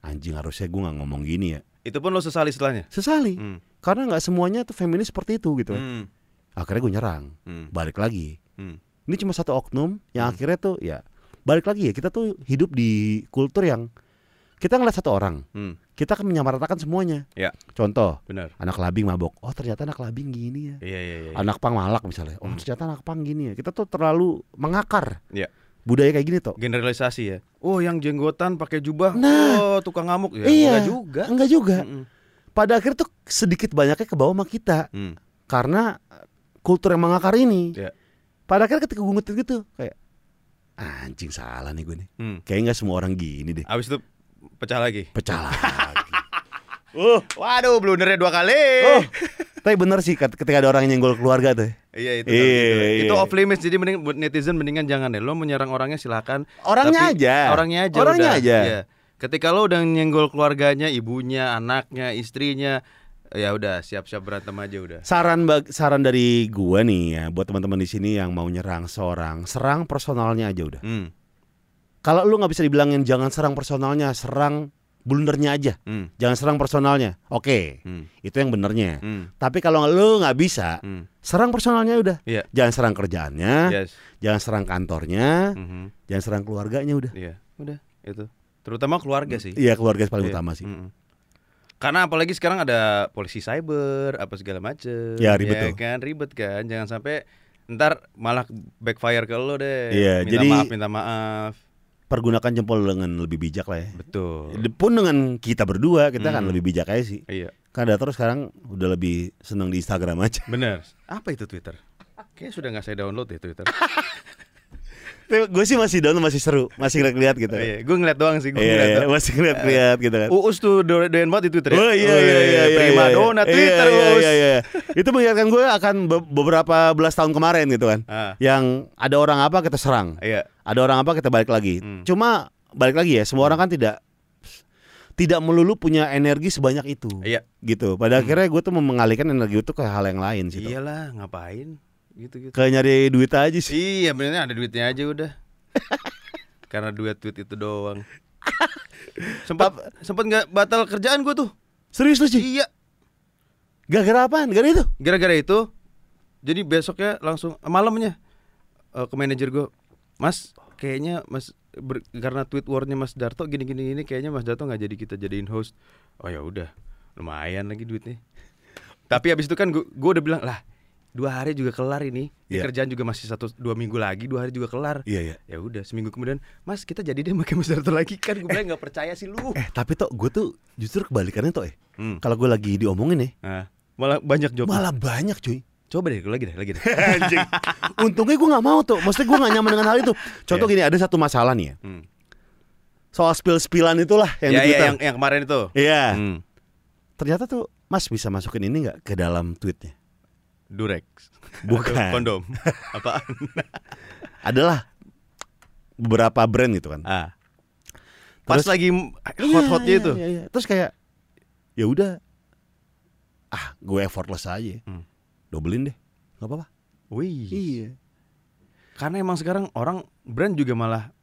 anjing harusnya gue nggak ngomong gini ya Itu pun lo sesali setelahnya. sesali Hmm. karena nggak semuanya tuh feminis seperti itu gitu Hmm. akhirnya gue nyerang Hmm. balik lagi Hmm. Ini cuma satu oknum yang Hmm. akhirnya tuh ya balik lagi ya kita tuh hidup di kultur yang kita ngeliat satu orang Hmm. kita akan menyamaratakan semuanya Ya. contoh Benar. anak labing mabok oh ternyata anak labing gini ya Iya iya iya. anak pang malak misalnya oh Hmm. ternyata anak pang gini ya kita tuh terlalu mengakar Iya. budaya kayak gini tuh Generalisasi ya. Oh, yang jenggotan pakai jubah. Nah. oh, tukang ngamuk ya. Iya. Enggak juga. enggak juga Mm-mm. pada akhirnya tuh sedikit banyaknya ke bawah sama kita Hmm. karena kultur yang mengakar ini. Iya. Pada akhirnya ketika gue ngetik gitu kayak anjing salah nih gue nih. Hmm. Kayaknya nggak semua orang gini deh. Abis itu pecah lagi. Pecah lagi. Uh, waduh, blundernya dua kali. Oh, tapi bener sih ket- ketika ada orang yang nyenggol keluarga tuh. Iya itu Iya, gitu. iya. Itu off limits jadi mending buat netizen mendingan jangan deh. Lo menyerang orangnya silakan. Orangnya Tapi aja. Orangnya aja. Orangnya udah. aja. Iya. Ketika lo udah nyenggol keluarganya, ibunya, anaknya, istrinya, ya udah siap-siap berantem aja udah. Saran bag- saran dari gua nih ya buat teman-teman di sini yang mau nyerang seorang, serang personalnya aja udah. Hmm. Kalau lu nggak bisa dibilangin jangan serang personalnya, serang blundernya aja. Hmm. Jangan serang personalnya. Oke, Hmm. itu yang benernya. Hmm. Tapi kalau lu nggak bisa, Hmm. serang personalnya udah. Iya. Jangan serang kerjaannya, Yes. jangan serang kantornya, Mhm. jangan serang keluarganya udah. Iya, udah itu. Terutama keluarga sih. Iya keluarga paling Iya. utama sih. Mm-mm. Karena apalagi sekarang ada polisi cyber apa segala macem Ya, ribet tuh. kan ribet kan jangan sampai ntar malah backfire ke lo deh Iya, minta jadi- maaf minta maaf Pergunakan jempol dengan lebih bijak lah ya. betul Pun dengan kita berdua kita kan Hmm. lebih bijak aja sih. iya Kan terus sekarang udah lebih seneng di Instagram aja. bener apa itu Twitter Kayaknya sudah nggak saya download ya Twitter gue sih masih down masih seru, masih ngeliat gitu. Oh, iya. gue ngeliat doang sih gue Iya, ngeliat iya, doang. masih ngeliat-ngeliat gitu kan. Uus tuh do- doyan banget di Twitter ya Oh iya iya iya iya. prima iya, donna iya. Twitter iya, Uus iya, iya, iya. Itu mengingatkan gue akan be- beberapa belas tahun kemarin gitu kan. Ah, Yang ada orang apa kita serang, iya ada orang apa kita balik lagi. Hmm. Cuma balik lagi ya, semua orang kan tidak tidak melulu punya energi sebanyak itu. iya Gitu. Pada akhirnya gue tuh mengalihkan energi itu ke hal yang lain sih. Iyalah ngapain gitu gitu Ke nyari duit aja sih. Iya benernya ada duitnya aja udah Karena duit tweet itu doang Sempat sempat nggak batal kerjaan gue tuh Serius lu sih? Iya Gara-gara apaan? Gara itu? Gara-gara itu Jadi besoknya langsung Malamnya eh, Ke manajer gue Mas kayaknya Mas ber- Karena tweet warnya Mas Darto Gini-gini gini Kayaknya Mas Darto nggak jadi kita jadiin host Oh ya udah Lumayan lagi duitnya Tapi habis itu kan gue udah bilang Lah dua hari juga kelar ini Iya. Kerjaan juga masih satu dua minggu lagi Dua hari juga kelar Iya iya. ya udah seminggu kemudian mas kita jadi deh pakai Mas Darto lagi kan gue bilang nggak percaya sih lu Eh tapi tok gue tuh justru kebalikannya tok eh. Hmm. Kalau gue lagi diomongin nih, Nah, malah banyak job malah banyak cuy. coba deh lagi deh lagi deh Anjing. Untungnya gue nggak mau tuh. Maksudnya gue nggak nyaman dengan hal itu. Contoh Iya. gini, ada satu masalah nih ya. hmm. Soal spill-spillan itulah yang ya, di ya, Twitter. yang yang kemarin itu Iya. hmm. Ternyata tuh Mas bisa masukin ini nggak ke dalam tweetnya? Durex Bukan. Kondom apaan Adalah beberapa brand gitu kan. ah pas Terus- lagi hot-hotnya Iya, itu iya, iya. Terus kayak ya udah ah gue effortless aja. Hmm. Dobelin deh. nggak apa-apa. wih Iya. karena emang sekarang orang brand juga malah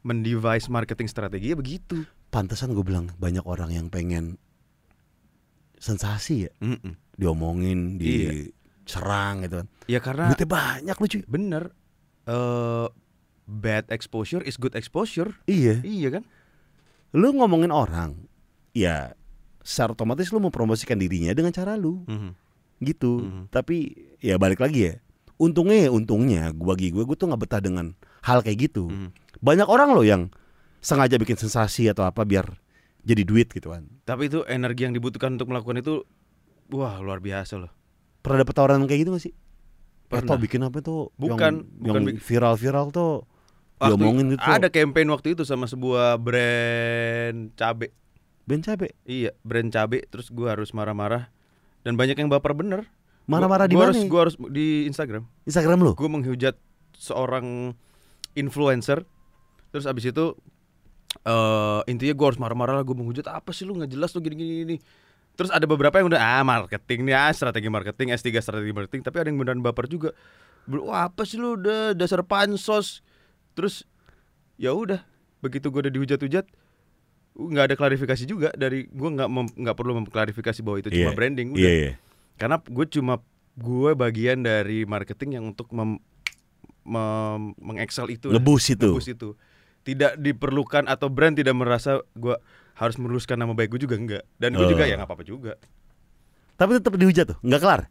mendevice marketing strateginya begitu Pantesan gue bilang banyak orang yang pengen sensasi ya, Mm-mm. diomongin, Iya. Diserang gitu kan. ya karena Duitnya banyak lu cuy. bener eh bad exposure is good exposure Iya. iya kan Lu ngomongin orang, ya secara otomatis lu mempromosikan dirinya dengan cara lu Mhm. gitu. Mhm. Tapi ya balik lagi ya. Untungnya ya untungnya gua bagi gue gue tuh nggak betah dengan hal kayak gitu. Mhm. Banyak orang loh yang sengaja bikin sensasi atau apa biar jadi duit gitu kan. Tapi itu energi yang dibutuhkan untuk melakukan itu wah luar biasa loh. Pernah dapet tawaran kayak gitu gak sih? Pernah. Atau bikin apa tuh? Bukan, yang, bukan yang viral-viral tuh Waktu diomongin gitu. Ada campaign waktu itu sama sebuah brand cabe. Ben cabe. Iya, brand cabe terus gua harus marah-marah dan banyak yang baper bener. Marah-marah di Gua- gua mana? harus gua harus di Instagram. Instagram lu? Gue menghujat seorang influencer. Terus abis itu eh intinya gue harus marah-marah lah gue menghujat apa sih lu nggak jelas lu gini-gini gini. Terus ada beberapa yang udah ah marketing nih ah strategi marketing S3 strategi marketing tapi ada yang beneran baper juga. Ber- Wah apa sih lu udah dasar pansos. Terus ya udah begitu gue udah dihujat-hujat nggak ada klarifikasi juga dari gue nggak nggak perlu memklarifikasi bahwa itu cuma Iya. branding udah Iya, iya. karena gue cuma gue bagian dari marketing yang untuk mem, mem- mengexcel itu Ngebus itu. Ngebus itu tidak diperlukan atau brand tidak merasa gue harus meluruskan nama baik gue juga enggak dan gue Oh. juga ya nggak apa-apa juga Tapi tetap dihujat tuh, nggak kelar.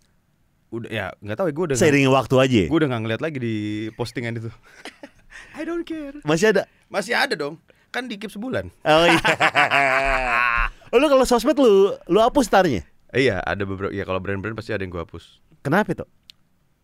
udah ya nggak tahu ya gue udah Seiringnya waktu aja. gue udah nggak ngeliat lagi di postingan itu I don't care Masih ada. masih ada dong kan dikip sebulan Oh iya. Oh, lu kalau sosmed lu lu hapus tarnya. Iya, ada beberapa. Ya kalau brand-brand pasti ada yang gue hapus. Kenapa itu?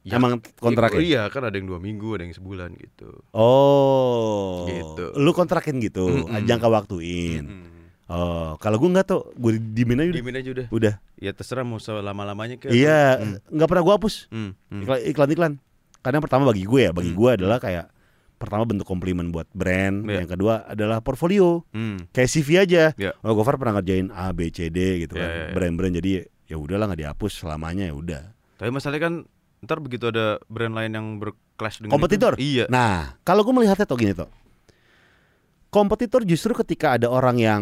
Ya, Emang kontraknya? Iya, kan ada yang dua minggu, ada yang sebulan gitu. Oh. Gitu. Lu kontrakin gitu, Mm-mm. jangka waktuin. Mm. Oh, kalau gua nggak tuh, gua dimin aja udah. Dimin aja udah. Udah. Ya terserah mau selama-lamanya ke. Iya, Hmm. nggak pernah gua hapus. Hmm. hmm. Iklan- Iklan-iklan. Karena pertama bagi gue ya, bagi Hmm. gue adalah kayak pertama bentuk komplimen buat brand, Iya. yang kedua adalah portfolio. Hmm. Kayak CV aja. Iya. Oh, Gofar pernah ngerjain A, B, C, D gitu Iya, kan. iya, iya. Brand-brand jadi ya udahlah nggak dihapus selamanya ya udah. Tapi masalahnya kan ntar begitu ada brand lain yang berclash dengan Kompetitor? itu, iya. Nah, kalau gue melihatnya tuh gini tuh. Kompetitor justru ketika ada orang yang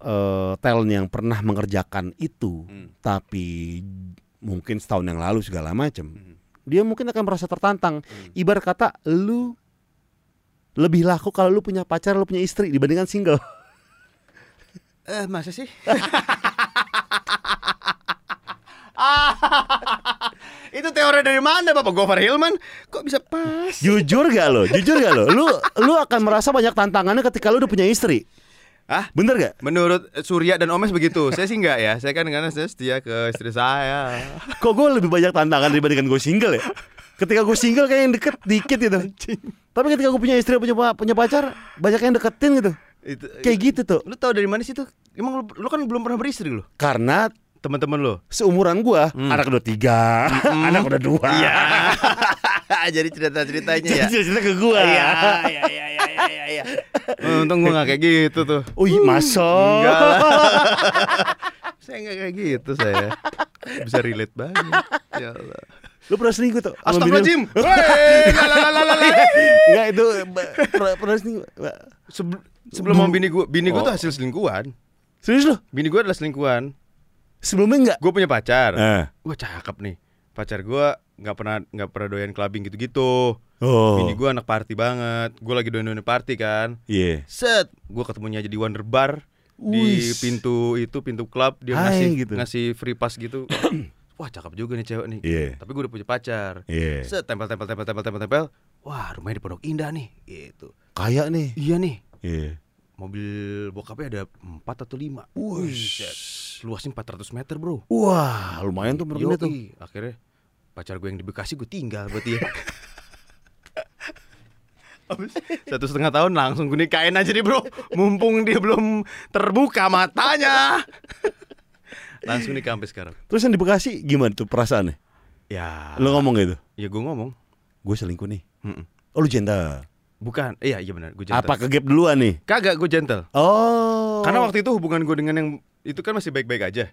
eh talent yang pernah mengerjakan itu, Hmm. tapi mungkin setahun yang lalu segala macam, Hmm. dia mungkin akan merasa tertantang. Hmm. Ibarat kata lu lebih laku kalau lu punya pacar, lu punya istri dibandingkan single. Eh, masa sih? itu teori dari mana Bapak Gofar Hilman? Kok bisa pas? Jujur gak lo? Jujur gak lo? Lu lu akan merasa banyak tantangannya ketika lu udah punya istri. Ah, Bener gak? menurut Surya dan Omes begitu. Saya sih enggak ya. Saya kan karena saya setia ke istri saya. Kok gue lebih banyak tantangan dibandingkan gue single ya? Ketika gue single kayak yang deket dikit gitu. Tapi ketika gue punya istri punya punya pacar banyak yang deketin gitu. Itu Kayak gitu tuh. Lu tahu dari mana sih tuh? Emang lu, lu kan belum pernah beristri lu? Karena Teman-teman lu. seumuran gua Hmm. anak udah tiga, anak udah dua. Iya. Jadi cerita-ceritanya ya. Jadi cerita ke gua. Iya, iya, iya, iya, iya, iya. Untung gua gak kayak gitu tuh. Wih. Enggak lah. saya enggak kayak gitu saya. Bisa relate banget. Ya Allah. Lu pernah selingkuh tuh? Astagfirullahaladzim. Enggak itu pernah, pernah selingkuh. Sebelum mau bini gua, bini gua tuh Oh. hasil selingkuhan. Serius lu? Bini gua adalah selingkuhan. Sebelumnya enggak? Gue punya pacar. Eh. Wah cakep nih. Pacar gua nggak pernah nggak pernah doyan clubbing gitu-gitu. Oh. Bini gua anak party banget. Gue lagi doyan-doyan party kan. Iya. Set, gua ketemunya aja di Wonder Bar di Wis. pintu itu pintu klub dia Hai, ngasih gitu. ngasih free pass gitu. Wah cakep juga nih cewek nih. Iya. Tapi gue udah punya pacar. Iya. Set, tempel tempel tempel tempel tempel tempel. Wah rumahnya di Pondok Indah nih. Gitu. Kayak nih. Iya nih. Iya. Mobil bokapnya ada 4 atau 5 Buset. Luasnya 400 meter bro Wah, lumayan tuh. Yoi. Akhirnya pacar gue yang di Bekasi gue tinggal berarti ya Satu setengah tahun langsung gue nikahin aja nih bro Mumpung dia belum terbuka matanya Langsung nikah sampai sekarang Terus yang di Bekasi gimana tuh perasaannya? Ya Lu ngomong gitu? Ya gue ngomong Gue selingkuh nih. Mm-mm. Oh lu gentle. Bukan Iya iya benar gue gentle Apa ke gap duluan nih? Kagak gue gentle Oh. Karena waktu itu hubungan gue dengan yang Itu kan masih baik-baik aja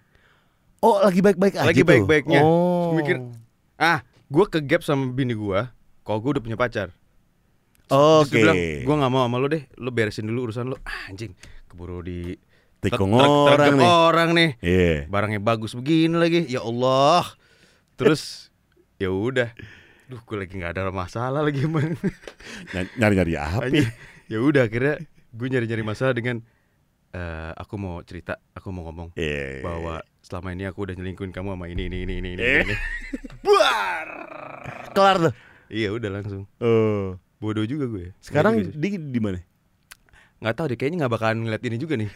Oh lagi baik-baik aja Lagi baik-baiknya. Oh. Mikir, Ah gue ke gap sama bini gue Kalau gue udah punya pacar Oke. Bilang, gue gak mau sama lu deh, lu beresin dulu urusan lu. Ah, anjing, keburu di Tikung orang nih. orang nih. Iya. Barangnya bagus begini lagi, ya Allah. Terus ya udah, duh gue lagi nggak ada masalah lagi emang. Ny- Nyari-nyari apa? Anjing. ya udah akhirnya gue nyari-nyari masalah dengan eh aku mau cerita, aku mau ngomong Iya. bahwa selama ini aku udah nyelingkuin kamu sama ini ini ini ini ini. Eh. ini. Buar. kelar tuh. Iya udah langsung. Oh. Bodoh juga gue. Sekarang Gitu di di mana? nggak tahu deh kayaknya nggak bakalan ngeliat ini juga nih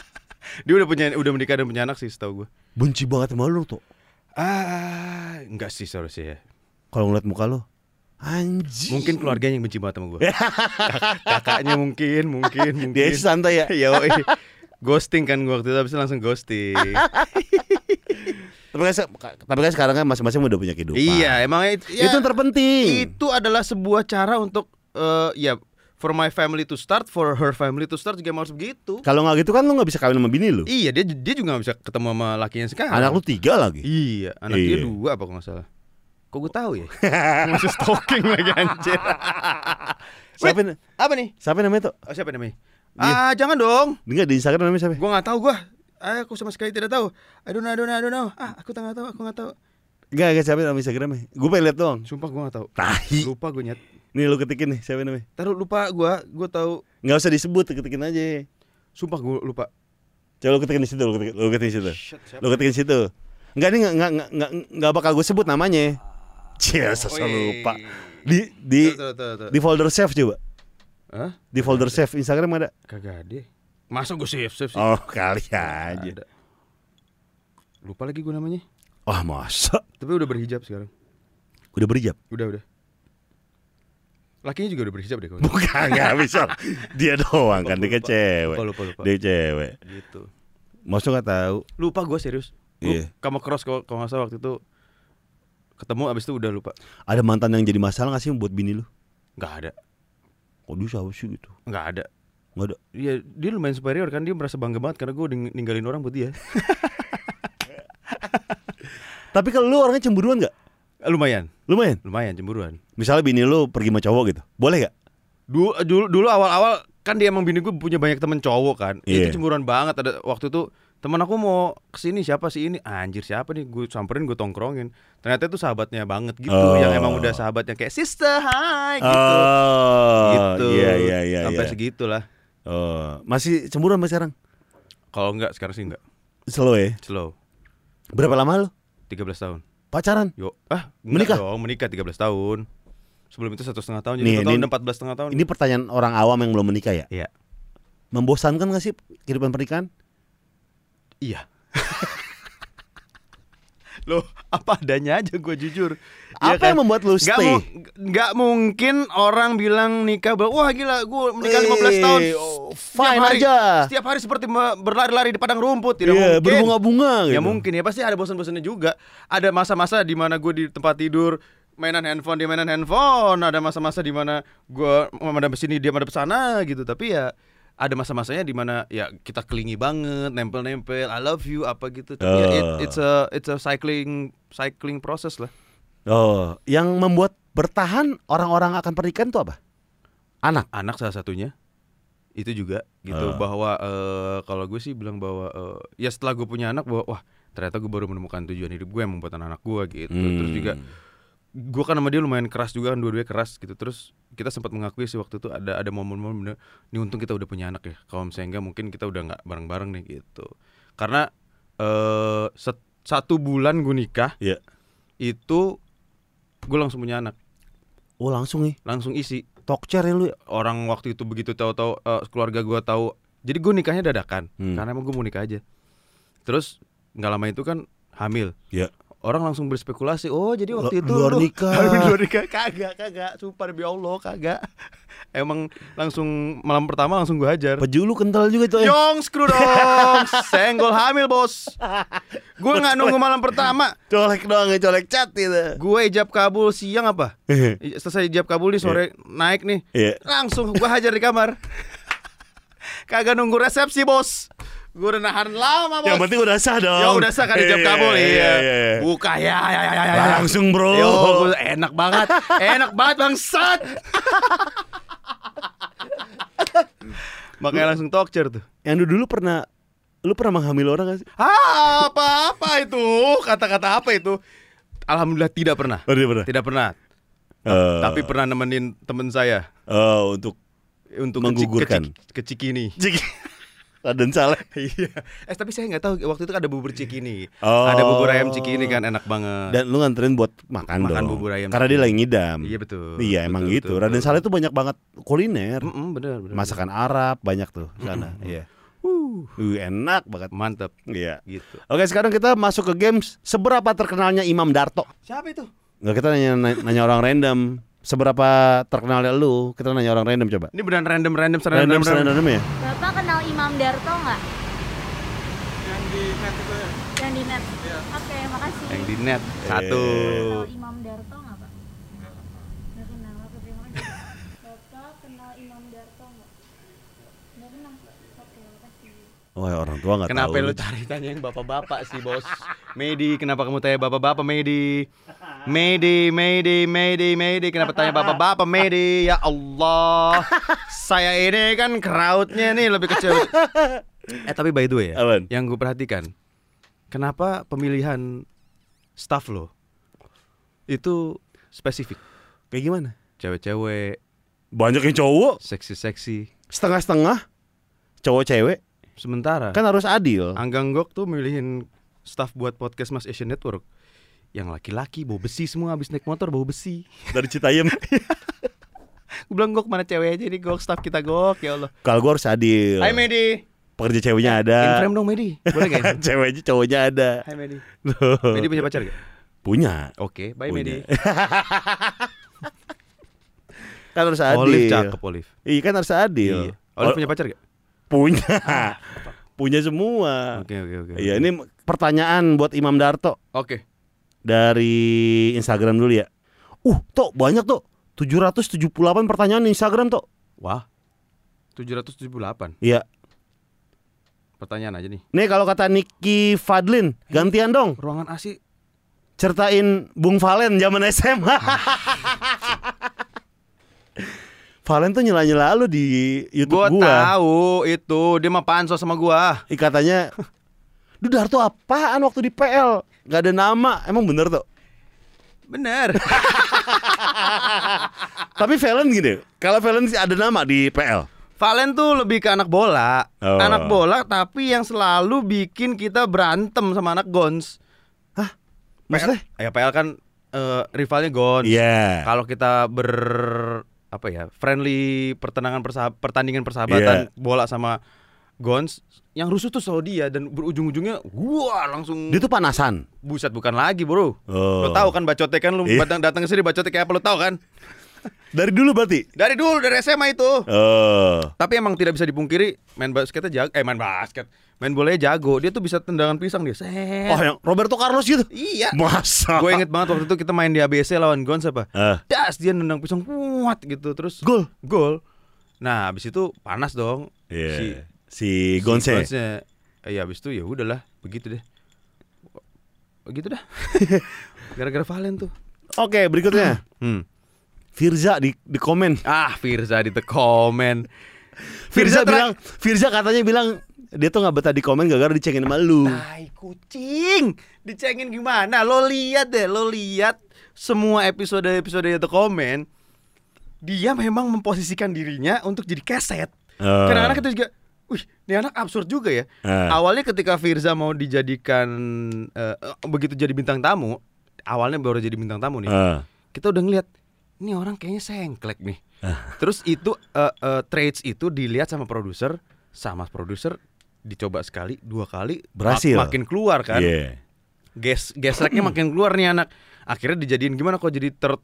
dia udah punya udah menikah dan punya anak sih setahu gue Benci banget sama lu tuh. ah nggak sih seharusnya ya Kalau ngeliat muka lu. Anjing. mungkin keluarganya yang benci banget sama gue Kak- kakaknya mungkin mungkin mungkin Dia santai ya. Yo, ghosting kan gue waktu itu habis itu langsung ghosting Tapi kan, tapi kan sekarang kan masing-masing udah punya kehidupan. iya emang itu Itu yang terpenting. itu adalah sebuah cara untuk eh, ya for my family to start for her family to start juga harus begitu Kalau nggak gitu kan lu nggak bisa kawin sama bini lu. iya dia dia juga nggak bisa ketemu sama lakinya sekarang Anak lu tiga lagi. Iya, anak dia Iya. dua apa kalau nggak salah. Kok gue tahu ya? Masih stalking lagi anjir. Siapa, apa nih? siapa namanya tuh? Oh, siapa namanya? Iya. Ah, jangan dong. Enggak di Instagram namanya siapa? Gue nggak tahu gue. Ah, aku sama sekali tidak tahu. I don't know, I don't know, I don't know. Ah, aku tak tahu, aku nggak tahu. Enggak, enggak siapa nama Instagramnya. Gue pengen lihat doang. Sumpah gue nggak tahu. Tahi. Lupa gue nyet. Nih lu ketikin nih siapa namanya? Taruh lupa gue, gue tahu. Nggak usah disebut, ketikin aja. Sumpah gue lupa. Coba lu ketikin di situ, lu ketikin, lu ketikin di situ. Shit? Lu ketikin di situ. Enggak nih enggak enggak enggak bakal gue sebut namanya. Cie, Wih. lupa. Di di Tuh, tuh, tuh, tuh. di folder save coba. Hah? Di folder save Instagram ada. Kagak ada. Masa gue save save sih? Oh kali aja. ada. Lupa lagi gue namanya. Wah masa? Tapi udah berhijab sekarang. Udah berhijab? Udah udah. Lakinya juga udah berhijab deh kawan. Bukan nggak bisa. Dia doang kan dia kan cewek. Lupa lupa lupa. Dia cewek. Gitu. Masa nggak tahu? Lupa gue serius. Iya. kamu cross kalau kalau nggak salah waktu itu ketemu abis itu udah lupa. Ada mantan yang jadi masalah nggak sih buat bini lu? Nggak ada. Kok dia siapa sih gitu? Nggak ada. Nggak ada. Iya dia lumayan superior kan dia merasa bangga banget karena gue ninggalin orang buat dia. Tapi kalau lu orangnya cemburuan nggak? Eh, lumayan, Lumayan. lumayan cemburuan. Misalnya bini lu pergi sama cowok gitu, boleh nggak? Dulu dulu dulu awal-awal kan dia emang bini gue punya banyak temen cowok kan. Iya. Itu cemburuan banget ada waktu itu teman aku mau ke sini siapa sih ini anjir siapa nih gue samperin gue tongkrongin ternyata itu sahabatnya banget gitu Oh. yang emang udah sahabatnya kayak sister hi gitu Oh, gitu Iya iya iya. sampai iya. segitulah Oh, masih cemburuan mas sekarang? kalau enggak sekarang sih enggak Slow ya. slow Berapa lama lu 13 tahun pacaran? Yo, ah Menikah? menikah dong, menikah 13 tahun. Sebelum itu satu setengah tahun, Nih, jadi satu tahun ini- dan 14 setengah tahun. Ini pertanyaan orang awam yang belum menikah ya. Iya, Membosankan gak sih kehidupan pernikahan? Iya. Loh, apa adanya aja gue jujur. Apa Iya kan? yang membuat lu stay? mu- nggak mungkin orang bilang nikah, bilang, wah gila, gue menikah 15 tahun. Eh, oh, Setiap fine hari- aja. Setiap hari seperti berlari-lari di padang rumput, tidak Iya, mungkin. berbunga-bunga gitu. Ya mungkin ya pasti ada bosan-bosannya juga. Ada masa-masa di mana gue di tempat tidur mainan handphone dia mainan handphone. Ada masa-masa di mana gue madep sini dia madep sana gitu. Tapi ya ada masa-masanya di mana ya kita kelingi banget, nempel-nempel, I love you apa gitu. Tapi ya, it- Oh. it's a it's a cycling cycling process lah. Oh, yang membuat bertahan orang-orang akan pernikahan itu apa? Anak. Anak salah satunya itu juga gitu Oh. bahwa eh, kalau gue sih bilang bahwa eh, ya setelah gue punya anak bahwa wah ternyata gue baru menemukan tujuan hidup gue yang membuat anak gue gitu. Terus juga Hmm. Gue kan sama dia lumayan keras juga kan dua-duanya keras gitu terus kita sempat mengakui sih waktu itu ada ada momen-momen bener ini untung kita udah punya anak ya kalau misalnya enggak mungkin kita udah nggak bareng-bareng nih gitu karena eh set- satu bulan gue nikah Iya. itu gue langsung punya anak Oh, langsung nih. langsung isi Tokcer ya lu ya? orang waktu itu begitu tahu-tahu eh, keluarga gue tahu jadi gue nikahnya dadakan Hmm. karena emang gue mau nikah aja terus nggak lama itu kan hamil Iya. Orang langsung berspekulasi oh jadi waktu itu luar lu- nikah. luar nikah. Kagak kagak. Sumpah demi allah kagak. Emang langsung malam pertama langsung gue hajar. Baju lu kental juga tuh. eh. Yong screw dong. Senggol hamil bos. Gue nggak nunggu malam pertama. Colek doang ya, colek cat itu. gue ijab kabul siang apa? I- selesai ijab kabul nih sore naik nih. Iya. langsung gue hajar di kamar. Kagak nunggu resepsi bos gue udah nahan lama bos Yang penting udah sah dong. Ya udah sah kan ijab Iya, kabul iya, iya. iya. Buka ya ya ya ya. ya. Langsung, bro. Yo, gua enak banget. enak banget bangsat. Makanya langsung talkcer tuh. Yang dulu, dulu pernah lu pernah menghamil orang gak sih? Ah, apa apa itu? Kata-kata apa itu? Alhamdulillah tidak pernah. Oh, dia pernah. Tidak pernah. Eh, Tapi pernah nemenin temen saya oh, untuk untuk Menggugurkan. ke Cikini. Cik. Raden Saleh. Iya. Eh tapi saya nggak tahu waktu itu ada bubur Cikini. Oh. Ada bubur ayam Cikini kan enak banget. Dan lu nganterin buat makan, Makan dong. bubur ayam Karena dia lagi ngidam. Iya betul. Iya emang Betul, gitu. betul, Raden. Saleh tuh banyak banget kuliner. Mm-mm, bener, bener, Masakan Arab banyak tuh sana. Iya. Uh, Uh, enak banget. mantap Iya. gitu. Oke, sekarang kita masuk ke games. Seberapa terkenalnya Imam Darto? Siapa itu? Nggak kita nanya nanya orang random. Seberapa terkenalnya lu? Kita nanya orang random coba. Ini beneran random random Random, random random. random, ya. Imam Darto nggak? yang di net itu ya Yang di net? Oke, makasih. Yang di net satu. Kenal Imam Darto nggak, Pak? Nggak kenal. Oke, terima kasih. Bapak kenal Imam Darto nggak? Nggak kenal. Oke, makasih. Wah, orang tua nggak Kenapa tahu. lu cari tanya yang bapak-bapak sih bos? Medi, kenapa kamu tanya bapak-bapak Medi? Medi, Medi, Medi, Medi, kenapa tanya bapak-bapak Medi? Ya Allah, saya ini kan crowdnya nih lebih kecil. Eh tapi by the way ya, yang gue perhatikan, kenapa pemilihan staff lo itu spesifik? Kayak gimana? Cewek-cewek, Banyak yang cowok, seksi-seksi. setengah-setengah. Cowok cewek Sementara kan harus adil. Anggang Gok tuh milihin staff buat podcast Mas Asian Network yang laki-laki bau besi semua habis naik motor bau besi. Dari Citayam. Gue bilang Gok mana cewek aja nih Gok staff kita Gok ya Allah. Kalau gua harus adil. Hai Medi. Pekerja ceweknya ada. In frame dong Medi. Boleh gak? ini? Ceweknya cowoknya ada. Hai Medi. Medi punya pacar gak? Punya. Oke, bye Punya. Medi. Kan harus adil. Olive cakep Olive. Iya kan harus adil. Iya. Olive punya pacar gak? Punya. punya semua. Oke oke oke. Iya, ini pertanyaan buat Imam Darto Oke. Dari Instagram dulu ya. Uh, Tok, banyak Tok. 778 pertanyaan di Instagram Tok. Wah. 778. Iya. Pertanyaan aja nih. Nih kalau kata Nicky Fadlin, gantian dong. Ruangan AC Certain Bung Valen zaman SMA. Valen tuh nyela-nyela lu di YouTube Gua gua. tahu itu dia mah pansos sama gua. Ih, katanya Duh Darto apaan waktu di PL? Gak ada nama, emang bener tuh. Bener. Tapi Valen gini, kalau Valen sih ada nama di PL. Valen tuh lebih ke anak bola. Oh. Anak bola tapi yang selalu bikin kita berantem sama anak Gons. Maksudnya? PL, ya PL kan eh, rivalnya Gons. Iya. Kalau kita ber apa ya friendly pertenangan persahab- pertandingan persahabatan Iya. bola sama Gons yang rusuh tuh selalu dia dan berujung-ujungnya wah langsung Dia tuh panasan. buset bukan lagi bro Oh. lo tahu kan bacotnya kan lu Iya. datang datang ke sini bacotnya kayak apa lo tahu kan Dari dulu berarti. dari dulu dari SMA itu Oh. tapi emang tidak bisa dipungkiri main basketnya jago eh main basket main bolanya jago dia tuh bisa tendangan pisang dia set Oh, yang Roberto Carlos gitu. iya Masa? gue inget banget waktu itu kita main di ABC lawan Gons apa Eh, das dia nendang pisang kuat gitu terus gol. gol. Nah, habis itu panas dong. Iya. Si, Si, Gonse. si Gonse. Eh, ya habis itu ya udahlah, begitu deh. Begitu dah. Gara-gara Valen tuh. Oke, berikutnya. Hmm. Firza di di komen. Ah, Firza di the comment. Firza, Firza bilang, Firza katanya bilang dia tuh nggak betah di komen gara-gara dicengin sama lu. Tai kucing. Dicengin gimana? Lo lihat deh, lo lihat semua episode-episode The Comment. Dia memang memposisikan dirinya untuk jadi keset. Eh. Kadang-kadang kita juga Wih, ini anak absurd juga ya. Eh. Awalnya ketika Firza mau dijadikan eh, begitu jadi bintang tamu, awalnya baru jadi bintang tamu nih. Eh. Kita udah ngeliat ini orang kayaknya sengklek nih. Terus itu eh, eh, traits itu dilihat sama produser, sama produser dicoba sekali, dua kali, mak- Berhasil. makin keluar kan. Iya. Ges gesreknya makin keluar nih anak. Akhirnya dijadiin gimana kok jadi third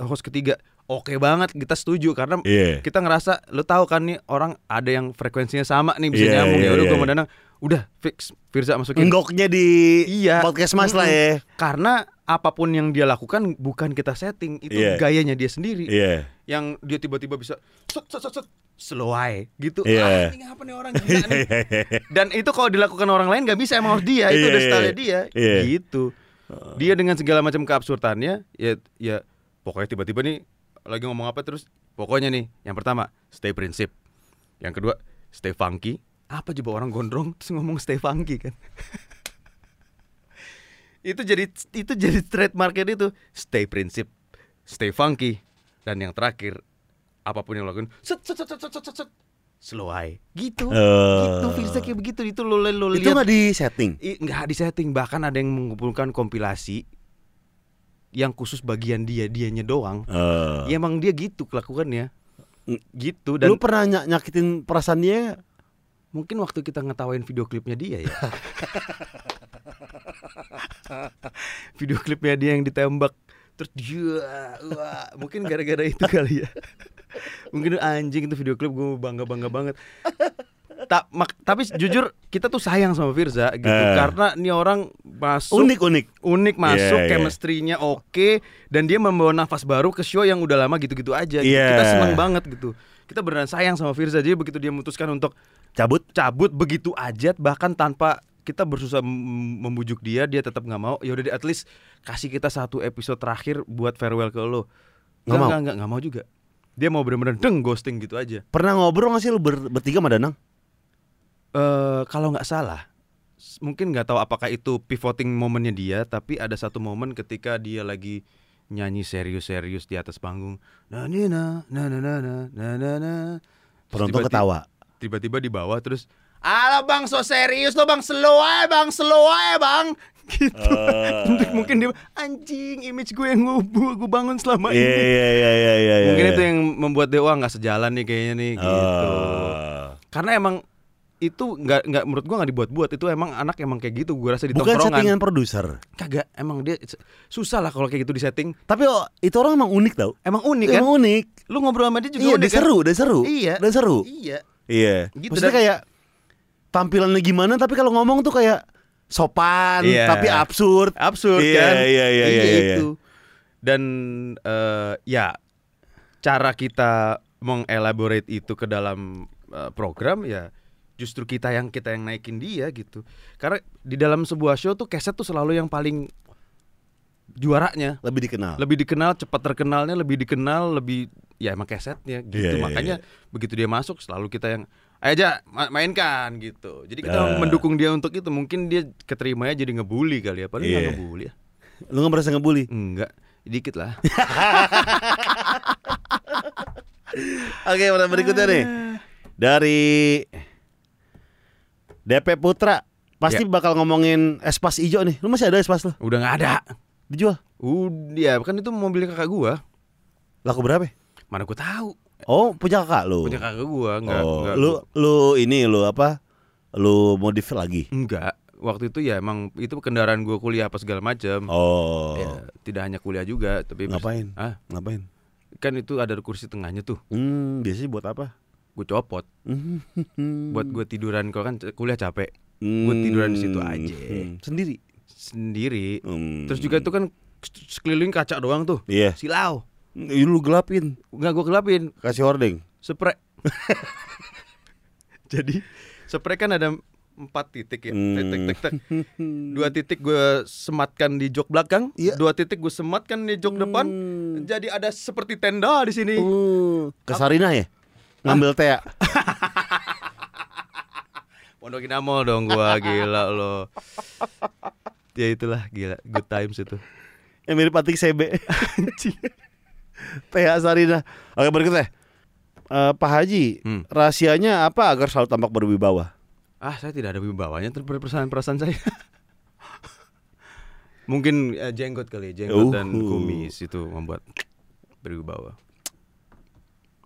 host ketiga. Oke banget, kita setuju karena Iya. kita ngerasa lu tahu kan nih orang ada yang frekuensinya sama nih bisa Iya, nyambung iya, ya udah iya. gua sama Danang udah fix Firza masukin Enggoknya di Iya. podcast Mas lah ya. karena apa pun yang dia lakukan bukan kita setting itu Iya. gayanya dia sendiri Iya. yang dia tiba-tiba bisa set set set, set slow aja gitu Iya. ah ini apa nih orang gila nih dan itu kalau dilakukan orang lain nggak bisa emang harus dia itu Iya, udah iya. style dia Iya. gitu dia dengan segala macam keabsurdannya ya ya pokoknya tiba-tiba nih lagi ngomong apa terus? Pokoknya nih yang pertama stay prinsip. Yang kedua stay funky. Apa coba orang gondrong terus ngomong stay funky kan? Itu jadi itu jadi trademarknya itu stay prinsip stay funky. Dan yang terakhir apa pun yang lo lakukan set set set set set set, set. Slow high. Gitu Eh. gitu Firza kayak begitu. Itu lo lo Itu lihat. nggak di setting. I- nggak di setting. Bahkan ada yang mengumpulkan kompilasi yang khusus bagian dia dianya doang Eh. ya emang dia gitu kelakuannya Mm. gitu dan Lu pernah ny- nyakitin perasaan dia? mungkin waktu kita ngetawain video klipnya dia ya video klipnya dia yang ditembak terus dia wah, mungkin gara-gara itu kali ya mungkin anjing itu video klip gue bangga bangga banget tak mak- tapi jujur kita tuh sayang sama Firza gitu Eh. karena ini orang masuk Unik unik. unik masuk Iya, iya. chemistry-nya oke dan dia membawa nafas baru ke show yang udah lama gitu-gitu aja gitu. Iya. kita seneng banget gitu kita beneran sayang sama Firza jadi begitu dia memutuskan untuk Cabut. cabut begitu aja bahkan tanpa kita berusaha mem- membujuk dia dia tetap nggak mau ya udah at least kasih kita satu episode terakhir buat farewell ke lo Nggak mau? nggak mau juga dia mau bener-bener deng ghosting gitu aja Pernah ngobrol nggak sih lu ber- bertiga sama Danang? Eh kalau nggak salah mungkin nggak tahu apakah itu pivoting momennya dia tapi ada satu momen ketika dia lagi nyanyi serius-serius di atas panggung na na na na na na na na na Penonton ketawa. tiba-tiba di bawah terus Alah bang so serius lo bang slow aja bang slow aja bang gitu Eh. mungkin dia anjing image gue yang gue gue bangun selama Iya ini iya iya iya iya. mungkin iya. itu yang membuat dia wah nggak sejalan nih kayaknya nih gitu Oh. karena emang itu nggak nggak menurut gua nggak dibuat-buat itu emang anak emang kayak gitu gua rasa di Bukan settingan produser. kagak emang dia susah lah kalau kayak gitu di setting Tapi oh, itu orang emang unik tau. emang unik kan Emang unik. lu ngobrol sama dia juga Iya, unik dia kan? seru, dia seru. Iya. Dia seru. iya Iya. Gitu, Maksudnya dan- kayak tampilannya gimana tapi kalau ngomong tuh kayak sopan Iya. tapi absurd. absurd Iya, kan iya, iya, iya, iya. itu dan eh, ya cara kita mengelaborate itu ke dalam eh, program ya justru kita yang kita yang naikin dia gitu karena di dalam sebuah show tuh keset tuh selalu yang paling juaranya Lebih dikenal. lebih dikenal cepat terkenalnya lebih dikenal lebih ya emang kesetnya gitu Iya, iya, makanya begitu dia masuk selalu kita yang ayo aja ma- mainkan gitu jadi kita Ah. mendukung dia untuk itu mungkin dia keterimanya jadi ngebully kali ya padahal nggak Iya. ngebully ya Lu gak merasa ngebully? enggak dikit lah Oke, pertanyaan berikutnya nih. Dari DP Putra pasti Ya. bakal ngomongin espas hijau nih. Lu masih ada espas lu? udah nggak ada Dijual. udah ya kan itu mobil kakak gua Laku berapa? mana gua tahu Oh, punya kakak lu. punya kakak gua enggak oh, enggak lu lu ini lu apa? Lu modif lagi. enggak waktu itu ya emang itu kendaraan gua kuliah apa segala macam Oh. ya, tidak hanya kuliah juga tapi Ngapain? ah Ngapain? kan itu ada kursi tengahnya tuh Hmm, biasanya buat apa? Gue copot Hmm. buat gue tiduran kalau kan kuliah capek Gua tiduran di situ aja. Hmm, Sendiri. sendiri Hmm. terus juga itu kan sekeliling kaca doang tuh Iya. silau Lu gelapin, nggak gue gelapin kasih hording. spray jadi spray kan ada empat titik ya Hmm. tek, tek, tek, tek. dua titik gue sematkan di jok belakang Iya. dua titik gue sematkan di jok depan Hmm. jadi ada seperti tenda di sini Uh, ke Sarina ya? Ngambil teh. Pondok Inamol dong gua gila lo ya itulah gila good times itu Yang mirip Atik CB. Teh Sarina. Oke berikutnya. Eh, Pak Haji, Hmm. rahasianya apa agar selalu tampak berwibawa? Ah, saya tidak ada wibawanya terhadap perasaan-perasaan saya. Mungkin eh, jenggot kali, ya, jenggot dan Uhuh. kumis itu membuat berwibawa.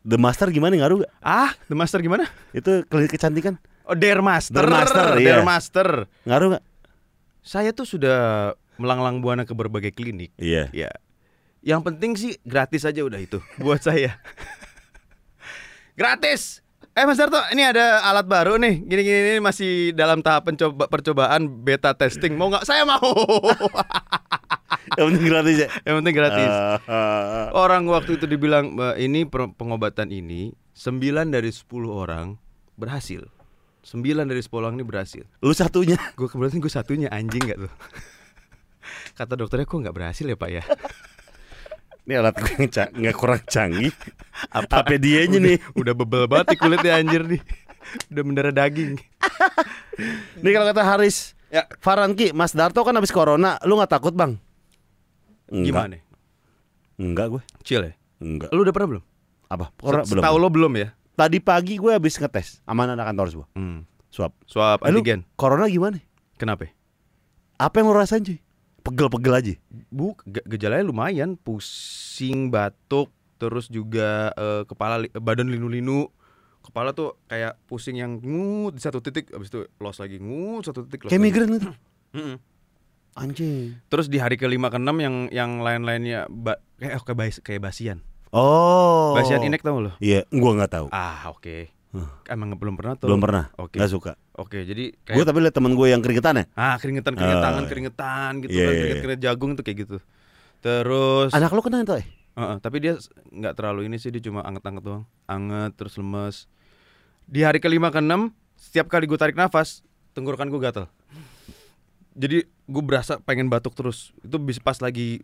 The Master gimana ngaruh gak? Ah, The Master gimana? Itu klinik kecantikan Oh, Dare Master. Dare Master, iya. Dare Master. ngaruh gak? Saya tuh sudah melanglang buana ke berbagai klinik. Iya. Ya. Yang penting sih gratis aja udah itu buat saya. gratis. Eh Mas Darto, ini ada alat baru nih. Gini-gini ini masih dalam tahap pencoba percobaan beta testing. Mau nggak? Saya mau. Yang penting gratis ya. Yang penting gratis. Ah, Orang waktu itu dibilang "Mbak, ini pengobatan ini 9 dari 10 orang berhasil. 9 dari 10 orang ini berhasil. lu satunya. Gue kebetulan gue satunya anjing gak tuh. Kata dokternya kok nggak berhasil ya Pak ya. Ini alat gue nggak kurang canggih. Apa, dianya nih? Udah bebel banget kulitnya anjir nih. Udah mendarah daging. Nih kalau kata Haris, Ya. Faranki, Mas Darto kan habis corona, lu nggak takut bang? Enggak. Gimana? Enggak gue. Chill ya? Enggak. Lu udah pernah belum? Apa? Corona belum. Tahu lo belum ya? Tadi pagi gue habis ngetes sama anak kantor semua. Hmm. Swab. Swab Eh, lu antigen. corona gimana? Kenapa? Apa yang lu rasain cuy? Pegel-pegel aja. Bu, ge- gejalanya lumayan, pusing, batuk, terus juga eh, kepala li- badan linu-linu. Kepala tuh kayak pusing yang ngut di satu titik, habis itu los lagi ngut satu titik. los Kayak migrain itu. Mm-mm. Anjing. Terus di hari kelima keenam yang yang lain-lainnya ba- kayak kayak, bas- kayak basian. Oh. Basian inek tau lo? Iya, gua nggak tahu. Ah, oke. Huh. Emang belum pernah tuh? Belum pernah. Oke. Nggak suka. Oke, jadi Gue kayak tapi liat temen gue yang keringetan ya. ah keringetan keringetan iya. keringetan gitu Iya, kan iya, keringet iya. keringet jagung tuh kayak gitu. Terus Anak lu kena itu eh? Heeh, tapi dia nggak terlalu ini sih dia cuma anget-anget doang, anget terus lemes. Di hari kelima keenam setiap kali gue tarik nafas tenggorokan gue gatel. Jadi gue berasa pengen batuk terus. Itu bisa pas lagi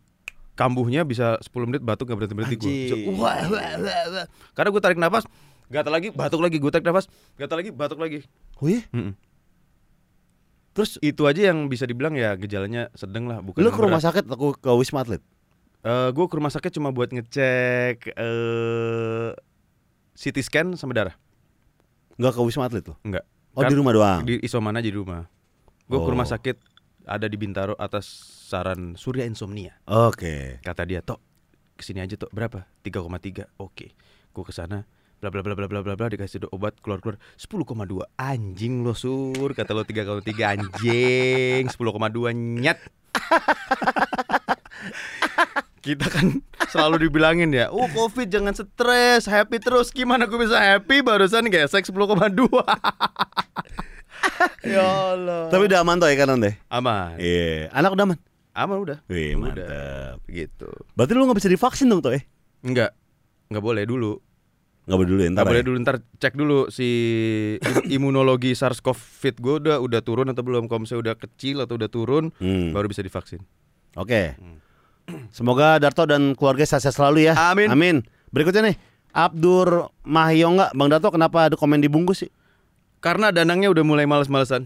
kambuhnya bisa 10 menit batuk gak berhenti berhenti gue. Anjing. Wah, wah, wah, wah. Karena gue tarik nafas gatal lagi, batuk lagi, gue tarik nafas, gatal lagi, batuk lagi. Oh iya? Mm-mm. Terus Itu aja yang bisa dibilang ya gejalanya sedang lah, bukan lu ke rumah sakit aku ke Wisma Atlet. Eh, gue ke rumah sakit cuma buat ngecek eh CT scan sama darah. Enggak ke Wisma Atlet tuh. Enggak. Oh, Kan di rumah doang. Di isoman aja di rumah. Gue ke rumah Oh. sakit ada di Bintaro atas saran Surya Insomnia. Oke. Kata dia, "Tok, ke sini aja Tok. Berapa? 3,3." Oke. Gue ke sana bla bla bla bla bla bla bla dikasih do- obat keluar keluar 10,2 anjing lo sur kata lo 3,3 anjing 10,2 nyet kita kan selalu dibilangin ya oh covid jangan stres happy terus gimana gue bisa happy barusan gesek 10,2 ya Allah Tapi udah aman tuh ya kanan deh. aman Iya, anak udah aman. aman udah Wih, Udah. mantap. gitu Berarti lu nggak bisa divaksin dong tuh eh? enggak enggak boleh dulu Nggak boleh dulu ya, ntar Nggak boleh ya? dulu ntar cek dulu si im- imunologi SARS-CoV gue udah udah turun atau belum. Kalau misalnya udah kecil atau udah turun, Hmm. baru bisa divaksin. Oke. Semoga Darto dan keluarga sehat selalu ya. Amin. Amin. Berikutnya nih, Abdur Mahyongga, Bang Darto kenapa ada komen dibungkus sih? Karena danangnya udah mulai males-malesan.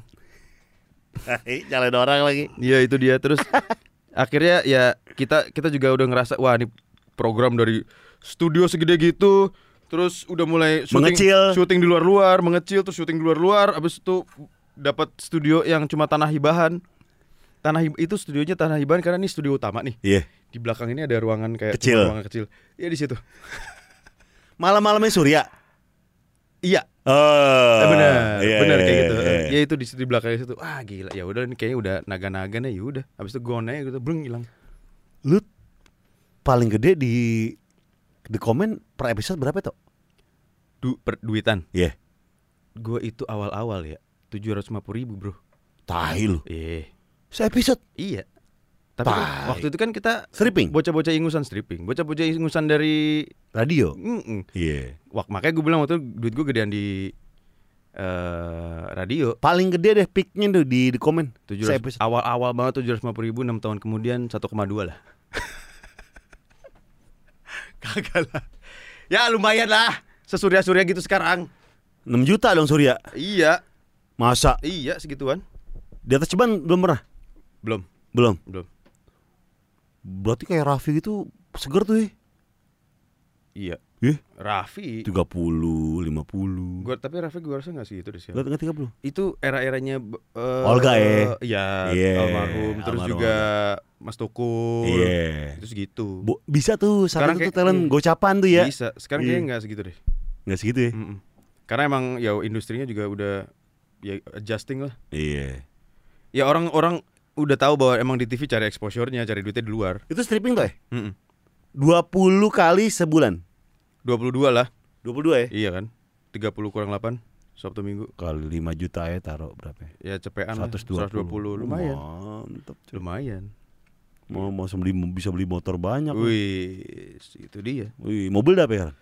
Jalan orang lagi. Iya itu dia terus akhirnya ya kita kita juga udah ngerasa wah ini program dari studio segede gitu terus udah mulai syuting, Mengecil. syuting di luar-luar mengecil terus syuting di luar-luar abis itu dapat studio yang cuma tanah hibahan tanah hib- itu studionya tanah hibahan karena ini studio utama nih Iya. di belakang ini ada ruangan kayak Kecil. ruangan kecil iya di situ Malam-malamnya Surya. Iya. Oh. Eh, benar Iya, benar iya, kayak gitu. iya, iya. ya itu di, di belakang situ. Ah gila. Ya udah ini kayaknya udah naga-naga nih ya udah. Habis itu gue naik gitu breng hilang. Lu paling gede di di komen per episode berapa tuh? du, per, duitan. Iya. gue itu awal-awal ya tujuh ratus ribu bro. Tahi lu. eh Se episode iya tapi kan waktu itu kan kita stripping bocah-bocah ingusan stripping bocah-bocah ingusan dari radio. Iya. Wak, makanya gue bilang waktu itu duit gue gedean di eh radio Paling gede deh peaknya tuh di, di komen. tujuh Se ratus episode. awal-awal banget tujuh ratus ribu enam tahun kemudian 1,2 lah kagak lah ya lumayan lah sesurya-surya gitu sekarang 6 juta dong Surya. iya Masa iya segituan di atas ceban belum pernah? belum Belum. belum Berarti kayak Raffi gitu seger tuh ya. iya Ih, Raffi 30, 50. gua tapi Raffi gue rasa nggak sih itu deh sih Lihat enggak 30. itu era-eranya eh, Olga ya? Iya, Iya, almarhum terus almarhum juga Mas Tukul. Iya. Terus gitu. Bo- bisa tuh Sekarang itu tuh kayak- talent hmm. gocapan tuh ya. Bisa. Sekarang Iya. kayaknya nggak segitu deh. Nggak segitu ya. Mm-mm. Karena emang ya industrinya juga udah ya adjusting lah. Iya. Ya orang-orang udah tahu bahwa emang di TV cari exposure-nya, cari duitnya di luar. Itu stripping tuh ya? Mm-mm. 20 kali sebulan. 22 lah. 22 ya? Iya kan? 30 kurang 8 Sabtu Minggu. Kali 5 juta ya taruh berapa ya? Ya cepean lah. 120. 120 lumayan. Mantap. Lumayan. Mau mau beli bisa beli motor banyak. Wih, itu dia. Wih, mobil dah ya?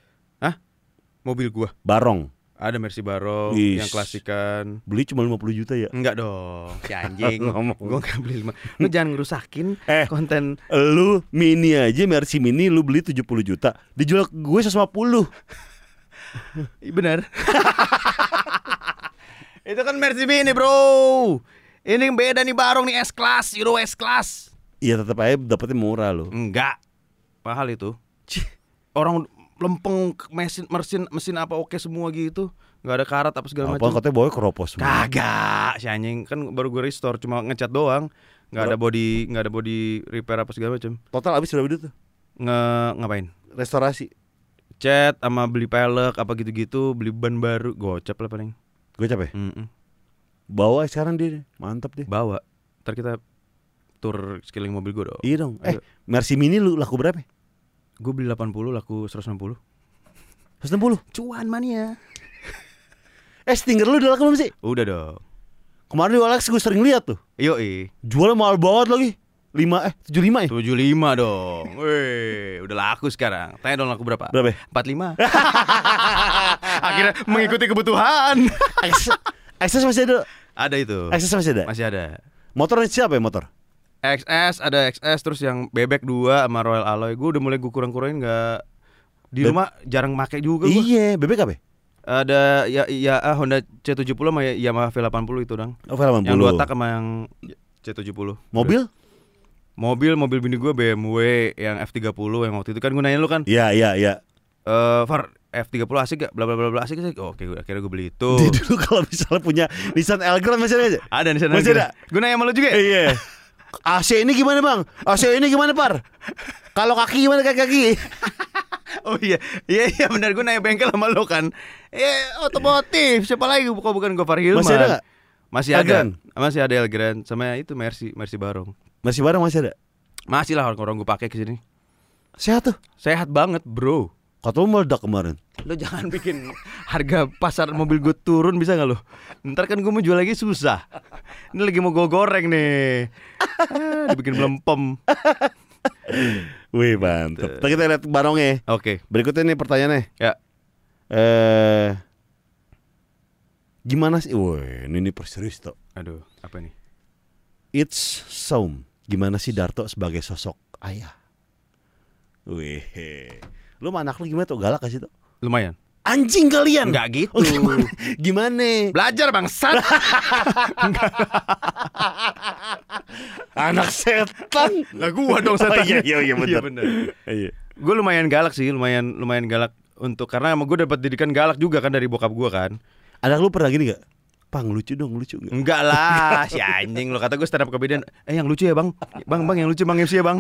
Mobil gua Barong. Ada Mercy Barong Wis. yang klasikan. Beli cuma 50 juta ya. Enggak dong, si anjing. Ngomong. Gue nggak beli lima. Lu jangan ngerusakin Eh. konten. Lu mini aja Mercy Mini lu beli 70 juta. Dijual ke gue 150. Ih, Bener. Itu kan Mercy Mini bro. Ini yang beda nih Barong nih S class, Euro S class. Iya tetap aja dapetnya murah lo. Enggak, mahal itu. Orang lempeng mesin mesin mesin apa oke semua gitu. nggak ada karat apa segala Apa macam. katanya bawa keropos semua. Kagak, si anjing kan baru gue restore cuma ngecat doang. nggak ada body nggak ada body repair apa segala macam. Total habis berapa duit tuh? Nge ngapain? Restorasi. Cat sama beli pelek apa gitu-gitu, beli ban baru, gocap lah paling. Gue capek. Mm-mm. Bawa sekarang dia. Mantap deh. Bawa. Ntar kita tur sekeliling mobil gue dong. Iya dong. Eh, Ayo. Mercy Mini lu laku berapa? Gue beli 80 laku 160. 160. Cuan mania. Eh, Stinger lu udah laku belum sih? Udah dong. Kemarin di Alex gue sering lihat tuh. Eh. Jualnya mahal banget lagi. 5 eh 75 ya? 75 dong. Weh, udah laku sekarang. Tanya dong laku berapa? Berapa? 45. Akhirnya mengikuti kebutuhan. Access masih ada. ada itu. Access masih ada. Masih ada. Motor siapa ya motor? XS ada XS terus yang bebek 2 sama Royal Alloy. Gue udah mulai gue kurang-kurangin nggak di Be- rumah jarang make juga. Iya, bebek apa? ya? Ada ya ya ah, Honda C70 sama Yamaha V80 itu dong. Oh, Yang dua tak sama yang C70. Mobil? Mobil mobil bini gue BMW yang F30 yang waktu itu kan gue nanya lu kan Iya, iya, iya. eh Far F30 asik gak? Bla bla bla bla asik asik. Oh, Oke, gue akhirnya gue beli itu. Dia dulu kalau misalnya punya Nissan Elgrand masih ada aja. Ada di sana. Masih ada? Gue nanya sama lu juga. ya? Iya. AC ini gimana bang? AC ini gimana par? Kalau kaki gimana kaki kaki? Oh iya, iya iya benar gue nanya bengkel sama lo kan. Eh otomotif, siapa lagi kok bukan Gofar Hilman? Masih ada? Masih ada. Elgran? Masih ada Elgran sama itu Mercy, Mercy Barong. Masih bareng masih ada. Masih lah orang-orang gue pakai ke sini. Sehat tuh. Sehat banget, Bro. Kata lu meledak kemarin. Lo jangan bikin harga pasar mobil gue turun bisa nggak lo? Ntar kan gue mau jual lagi susah. Ini lagi mau gue goreng nih. Ah, dibikin melempem. Wih mantep. Kita kita lihat barongnya. Oke, Berikutnya nih pertanyaannya. ya. Eh gimana sih? Woi, ini, ini perserius tuh. Aduh, apa nih? It's Saum. Gimana sih Darto sebagai sosok ayah? Wih, lu sama anak lu gimana tuh galak kasih tuh? Lumayan. Anjing kalian. Enggak gitu. Oh, gimana? Gimana? Belajar bangsat. Anak setan. Lah gua dong Oh, setan. iya, iya, iya, bener. bener. Iya. Gue lumayan galak sih, lumayan lumayan galak untuk karena emang gue dapat didikan galak juga kan dari bokap gue kan. Anak lu pernah gini gak? Pang lucu dong, lucu gak? Enggak lah, si anjing lo kata gue stand up comedian. Eh yang lucu ya bang, bang bang yang lucu bang MC ya bang.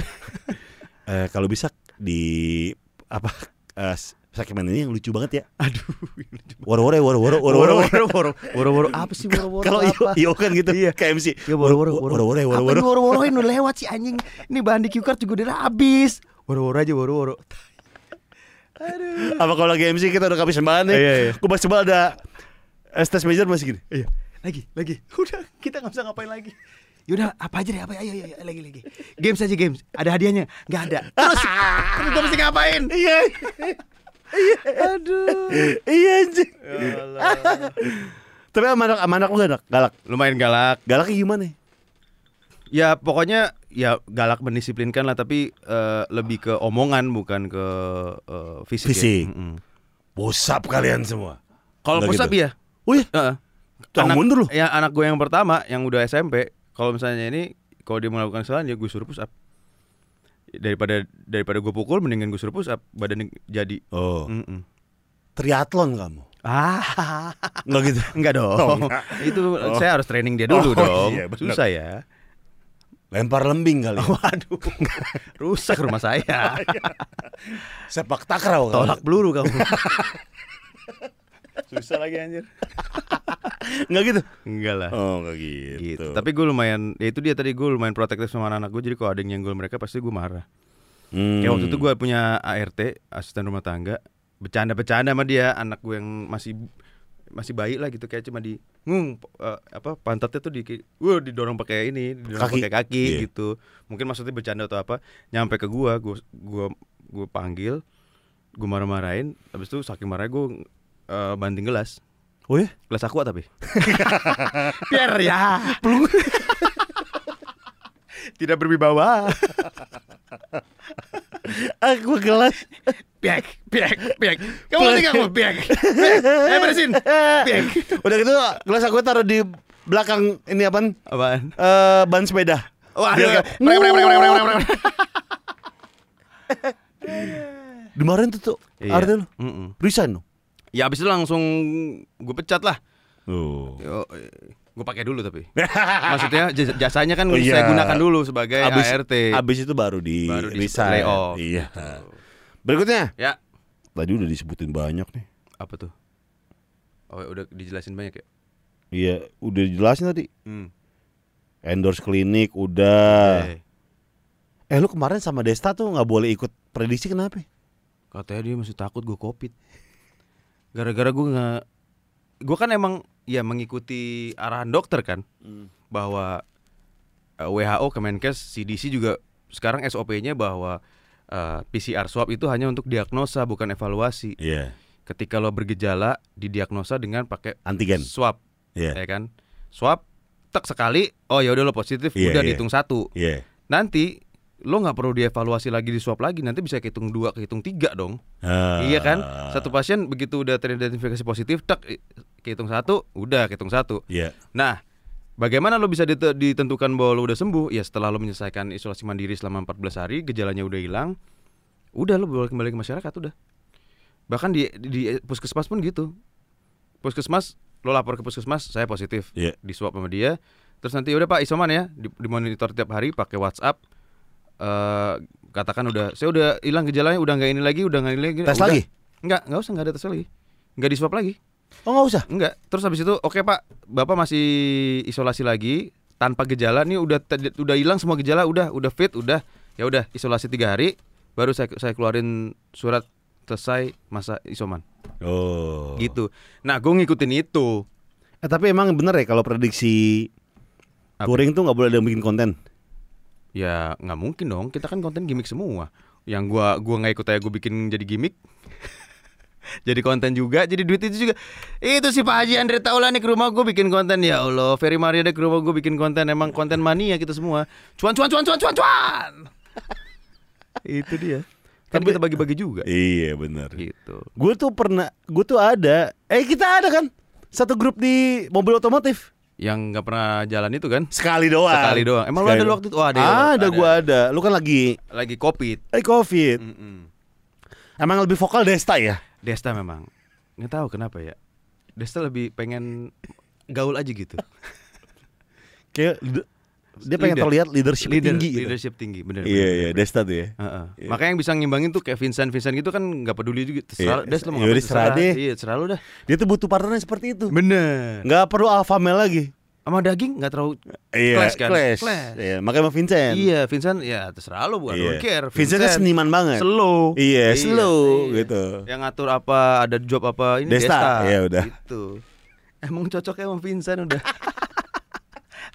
Eh, kalau bisa di apa eh, segmen ini yang lucu banget ya. Aduh, Woro-woro, woro-woro, woro woro-woro. woro woro woro woro apa sih woro woro? Kalau iyo, iyo kan gitu, iya. kayak MC. Ya woro woro woro woro-woro, Apa woro-woro. ini lewat sih anjing. Ini bahan di cue card juga udah habis. Woro woro aja woro woro. Apa kalau lagi MC kita udah kehabisan bahan nih? Iya, iya. Gue coba ada stage manager masih gini. Iya, lagi lagi. Udah kita nggak bisa ngapain lagi. Yaudah apa aja deh apa ayo ayo, ayo lagi lagi games aja games ada hadiahnya nggak ada terus terus gue mesti ngapain Iya. aduh Iya anjing. Tapi sama anak, sama anak lu galak, galak. lumayan galak Galaknya gimana? Ya pokoknya ya galak mendisiplinkan lah tapi eh, lebih ke omongan bukan ke eh, fisik. ya. Fisik. Mm-mm. Bosap kalian semua. Kalau up gitu? ya. Oh iya, Heeh. Jangan Anak- mundur lu. Ya anak gue yang pertama yang udah SMP, kalau misalnya ini kalau dia melakukan kesalahan ya gue suruh push up. Daripada daripada gue pukul mendingan gue suruh push up badan jadi. Oh, Mm-mm. triathlon kamu. Ah, Enggak gitu. enggak dong. Oh, enggak. Itu saya harus training dia dulu Oh, dong. iya. Susah ya. Lempar lembing kali. Waduh. Rusak rumah saya. Sepak takraw. Tolak peluru kamu. Susah lagi anjir. Enggak gitu. Enggak lah. Oh, enggak gitu. gitu. Tapi gue lumayan, ya itu dia tadi gue lumayan protektif sama anak gue. Jadi kalau ada yang nyenggol mereka pasti gue marah. Hmm. Kayak waktu itu gue punya ART, asisten rumah tangga, bercanda-bercanda sama dia, anak gue yang masih masih bayi lah gitu kayak cuma di ngung eh, apa pantatnya tuh di wah didorong pakai ini didorong Kaki. pakai kaki Iya. gitu mungkin maksudnya bercanda atau apa nyampe ke gua gua gua gua panggil gua marah-marahin habis itu saking marah gue eh, banting gelas Oh ya? gelas aqua tapi biar ya tidak berwibawa Aku gelas. Piak, piak, piak. Kamu gak kamu? Piak. Ayo beresin. Piak. Udah gitu gelas aku taruh di belakang ini apaan? Apaan? Eh ban sepeda. Waduh. Biar prek. Dimarahin tuh tuh. Iya. Arti lu. Mm-mm. Resign dong. Ya abis itu langsung gue pecat lah. Oh. gue pakai dulu tapi. Maksudnya jas- jasanya kan Oh, iya. saya gunakan dulu sebagai Abis, ART. abis itu baru di, Baru di resign. layoff. Iya. Berikutnya. Ya. Tadi udah disebutin banyak nih. Apa tuh? Oh, udah dijelasin banyak ya? Iya, udah dijelasin tadi. Hmm. Endorse klinik udah. Eh, Eh lu kemarin sama Desta tuh nggak boleh ikut prediksi kenapa? katanya dia masih takut gue covid. Gara-gara gue nggak, gue kan emang ya mengikuti arahan dokter kan, bahwa eh, WHO, Kemenkes, CDC juga sekarang SOP-nya bahwa eh, PCR swab itu hanya untuk diagnosa bukan evaluasi. Iya. Ketika lo bergejala didiagnosa dengan pakai Antigen. swab, Iya. ya kan? Swab tek sekali, oh ya udah lo positif, Iya, udah iya. dihitung satu. Iya. Nanti lo nggak perlu dievaluasi lagi di swab lagi, nanti bisa kehitung dua, kehitung tiga dong. Ah. Iya kan? Satu pasien begitu udah teridentifikasi positif, tak kehitung satu, udah kehitung satu. Iya. Nah, bagaimana lo bisa dite- ditentukan bahwa lo udah sembuh? Ya setelah lo menyelesaikan isolasi mandiri selama 14 hari, gejalanya udah hilang, udah lo boleh kembali ke masyarakat udah. Bahkan di di puskesmas pun gitu. Puskesmas lo lapor ke puskesmas, saya positif. Iya. Di swab sama dia. Terus nanti udah Pak isoman ya, di, dimonitor tiap hari pakai WhatsApp. Eh katakan udah saya udah hilang gejalanya udah nggak ini lagi udah nggak ini lagi Tes udah. lagi? nggak nggak usah nggak ada tes lagi nggak di swab lagi Oh nggak usah. nggak terus habis itu oke pak bapak masih isolasi lagi tanpa gejala nih udah udah hilang semua gejala udah udah fit udah ya udah isolasi tiga hari baru saya saya keluarin surat selesai masa isoman Oh. gitu nah gue ngikutin itu Eh tapi emang bener ya kalau prediksi Apa? touring tuh nggak boleh ada yang bikin konten. Ya nggak mungkin dong, kita kan konten gimmick semua. Yang gua gua nggak ikut aja gua bikin jadi gimmick. jadi konten juga, jadi duit itu juga. Itu si Pak Haji Andre Taulani ke rumah gua bikin konten ya Allah. Ferry Mariada ke rumah gua bikin konten emang konten mania kita semua. Cuan cuan cuan cuan cuan cuan. itu dia. Kan Tapi- kita bagi-bagi juga. Iya bener. Gitu. Gue tuh pernah, gue tuh ada. Eh kita ada kan satu grup di mobil otomotif. Yang nggak pernah jalan itu kan? Sekali doang. Sekali doang. Emang lu Sekali ada lu doang. waktu itu? Oh, ada ya, Ada, ada. gue ada. Lu kan lagi Lagi covid. eh covid. Mm-mm. Emang lebih vokal Desta ya? Desta memang nggak tahu kenapa ya. Desta lebih pengen gaul aja gitu. Kayak dia pengen Leader. terlihat leadership Leader, tinggi gitu. leadership tinggi, bener. Iya bener, iya. Desta tuh ya. Heeh. Iya. Makanya yang bisa ngimbangin tuh kayak Vincent Vincent gitu kan nggak peduli juga. Terserah, Iya. Des lu mau ngapain serah deh. Iya, terserah lu dah. Dia tuh butuh partner seperti itu. Bener. Nggak perlu alpha male lagi. Sama daging nggak terlalu Iya, Clash kan? clash. Clash. Iya, makanya sama Vincent. Iya, Vincent ya terserah lu bukan Iya. don't care. Vincent kan seniman banget. slow. Iya, slow, gitu. Yang ngatur apa, ada job apa ini Desta, Desta. iya, udah. Gitu. Emang cocoknya sama Vincent udah.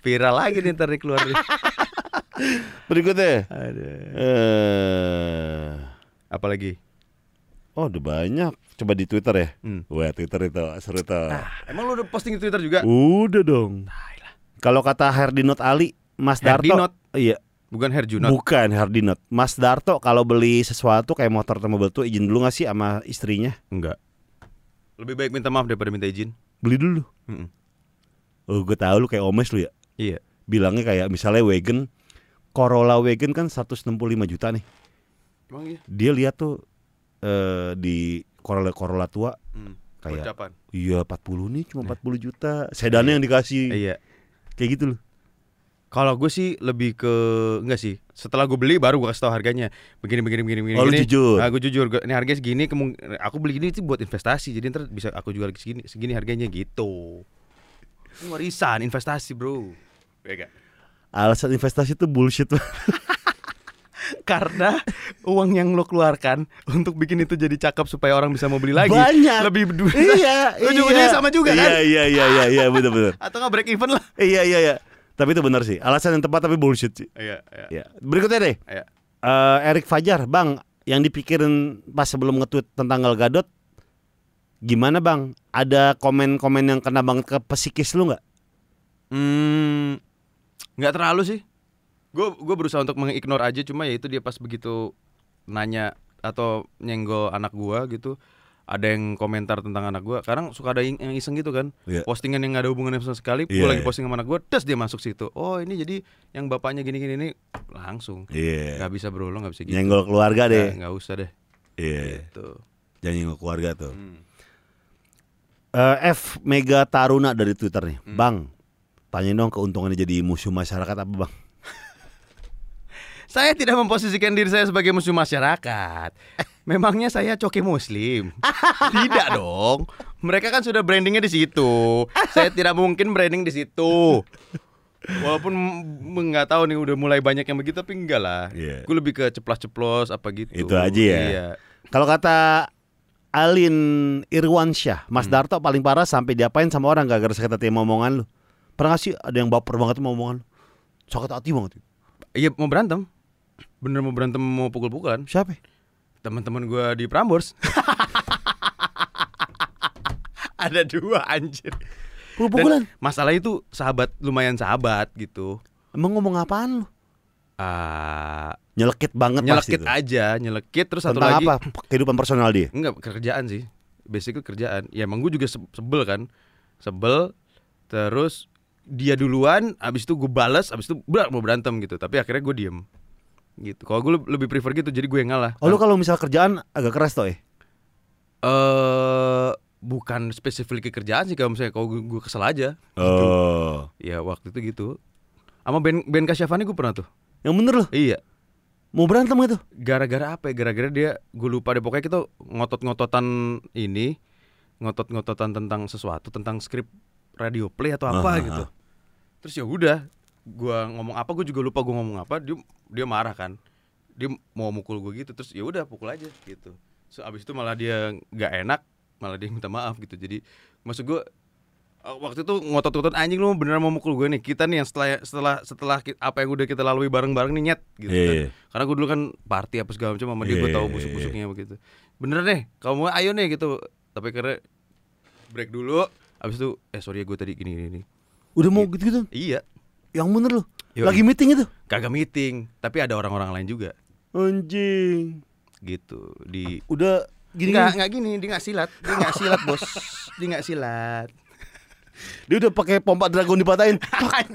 Viral lagi nih ntar keluar. Berikutnya. Ada. Eh, Apalagi? oh udah banyak. Coba di Twitter ya. Hmm. Wah Twitter itu seru tuh. Emang lu udah posting di Twitter juga? Udah dong. Kalau kata Herdinot Ali, Mas Darto. Herdinot? Iya, Bukan Herjunot. bukan Herdinot. Mas Darto kalau beli sesuatu kayak motor atau mobil tuh izin dulu gak sih sama istrinya? Enggak. Lebih baik minta maaf daripada minta izin. Beli dulu. Mm-mm. Oh, gue tahu lu kayak Omes lu ya. Iya. Bilangnya kayak misalnya wagon Corolla wagon kan 165 juta nih. Emang iya. Dia lihat tuh eh di Corolla Corolla tua Hmm. Kayak- Ucapan. Iya 40 nih cuma 40 juta Sedannya yang dikasih Iya. Kayak gitu loh Kalau gue sih lebih ke enggak sih. Setelah gue beli baru gue kasih tahu harganya. Begini begini begini begini. Oh, lu jujur? Nah, gue jujur. Gua- Ini harganya segini. Aku beli ini itu buat investasi. Jadi ntar bisa aku jual segini segini harganya gitu. Ini warisan, investasi bro. Ya gak? Alasan investasi tuh bullshit Karena uang yang lo keluarkan untuk bikin itu jadi cakep supaya orang bisa mau beli lagi. Banyak. Lebih berdua. Iya Ujung-ujungnya sama juga kan? Iya iya iya iya, iya bener-bener Atau nggak break even lah. Iya iya iya Tapi itu benar sih Alasan yang tepat tapi bullshit sih Iya, iya. ya. Berikutnya deh Iya. Eh, Erik Fajar Bang Yang dipikirin pas sebelum nge-tweet tentang Gal Gadot Gimana bang? Ada komen-komen yang kena banget ke psikis lu nggak? Hmm, nggak terlalu sih. Gue gue berusaha untuk mengignore aja, cuma ya itu dia pas begitu nanya atau nyenggol anak gua gitu, ada yang komentar tentang anak gua. Kadang suka ada yang iseng gitu kan, Iya. postingan yang nggak ada hubungannya sama sekali. Iya, Gue lagi iya. posting sama anak gua, terus dia masuk situ. Oh ini jadi yang bapaknya gini-gini ini langsung. Iya Nggak bisa bro, lo nggak bisa gitu. Nyenggol keluarga deh Nggak usah deh. Iya Gitu. Jangan nyenggol keluarga tuh Hmm. Eh, F Mega Taruna dari Twitter nih, Hmm. Bang, tanya dong keuntungannya jadi musuh masyarakat apa bang? Saya tidak memposisikan diri saya sebagai musuh masyarakat. Memangnya saya coki muslim? tidak dong. Mereka kan sudah brandingnya di situ. Saya tidak mungkin branding di situ. Walaupun nggak tahu nih udah mulai banyak yang begitu tapi enggak lah. Iya. Gue lebih ke ceplos-ceplos apa gitu. Itu aja ya. Iya. Kalau kata Alin Irwansyah, Mas Hmm. Darto paling parah sampai diapain sama orang gara-gara sakit hati sama omongan lu. Pernah gak sih ada yang baper banget sama omongan lu? Sakit hati banget. Iya mau berantem. Bener mau berantem mau pukul-pukulan. Siapa? Teman-teman gue di Prambors. Ada dua anjir. Pukul-pukulan? Masalah itu sahabat lumayan sahabat gitu. Emang ngomong apaan lu? Ah, Nyelekit banget nyelekit aja, nyelekit terus satu Tentang lagi apa? Kehidupan personal dia. enggak kerjaan sih. Basically kerjaan. Ya emang gue juga se- sebel kan. Sebel terus dia duluan, abis itu gue balas, abis itu berat mau berantem gitu. Tapi akhirnya gue diem gitu. Kalau gue lebih prefer gitu, jadi gue yang ngalah. Oh lu kalau misal kerjaan agak keras ya? Eh bukan spesifik ke kerjaan sih kalau misalnya kalau gue, gue kesel aja. Oh. Ya waktu itu gitu. Sama Ben Ben Kasyafani gue pernah tuh. Yang bener loh. Iya. Mau berantem gitu? gara-gara apa ya? Gara-gara dia gue lupa deh pokoknya kita ngotot-ngototan ini, ngotot-ngototan tentang sesuatu, tentang skrip radio play atau apa Ah, gitu. Terus ya udah, gua ngomong apa gue juga lupa gue ngomong apa, dia dia marah kan. Dia mau mukul gue gitu, terus ya udah pukul aja gitu. So abis itu malah dia nggak enak, malah dia minta maaf gitu. Jadi maksud gue waktu itu ngotot-ngotot anjing lu beneran mau mukul gue nih kita nih yang setelah setelah setelah apa yang udah kita lalui bareng-bareng nih nyet gitu Iya, kan. iya. Karena gue dulu kan party apa segala macam sama dia gue Iya, tahu iya, busuk-busuknya begitu. Bener deh, kamu ayo nih gitu. Tapi karena break dulu, abis itu eh sorry ya gue tadi gini gini. gini. Udah mau gitu-gitu? Iya, Yang bener lu. Yoi. Lagi meeting itu? kagak meeting, tapi ada orang-orang lain juga Anjing. gitu di Udah gini nggak nggak gini dia nggak silat dia nggak silat bos dia nggak silat Dia udah pakai pompa dragon dipatahin.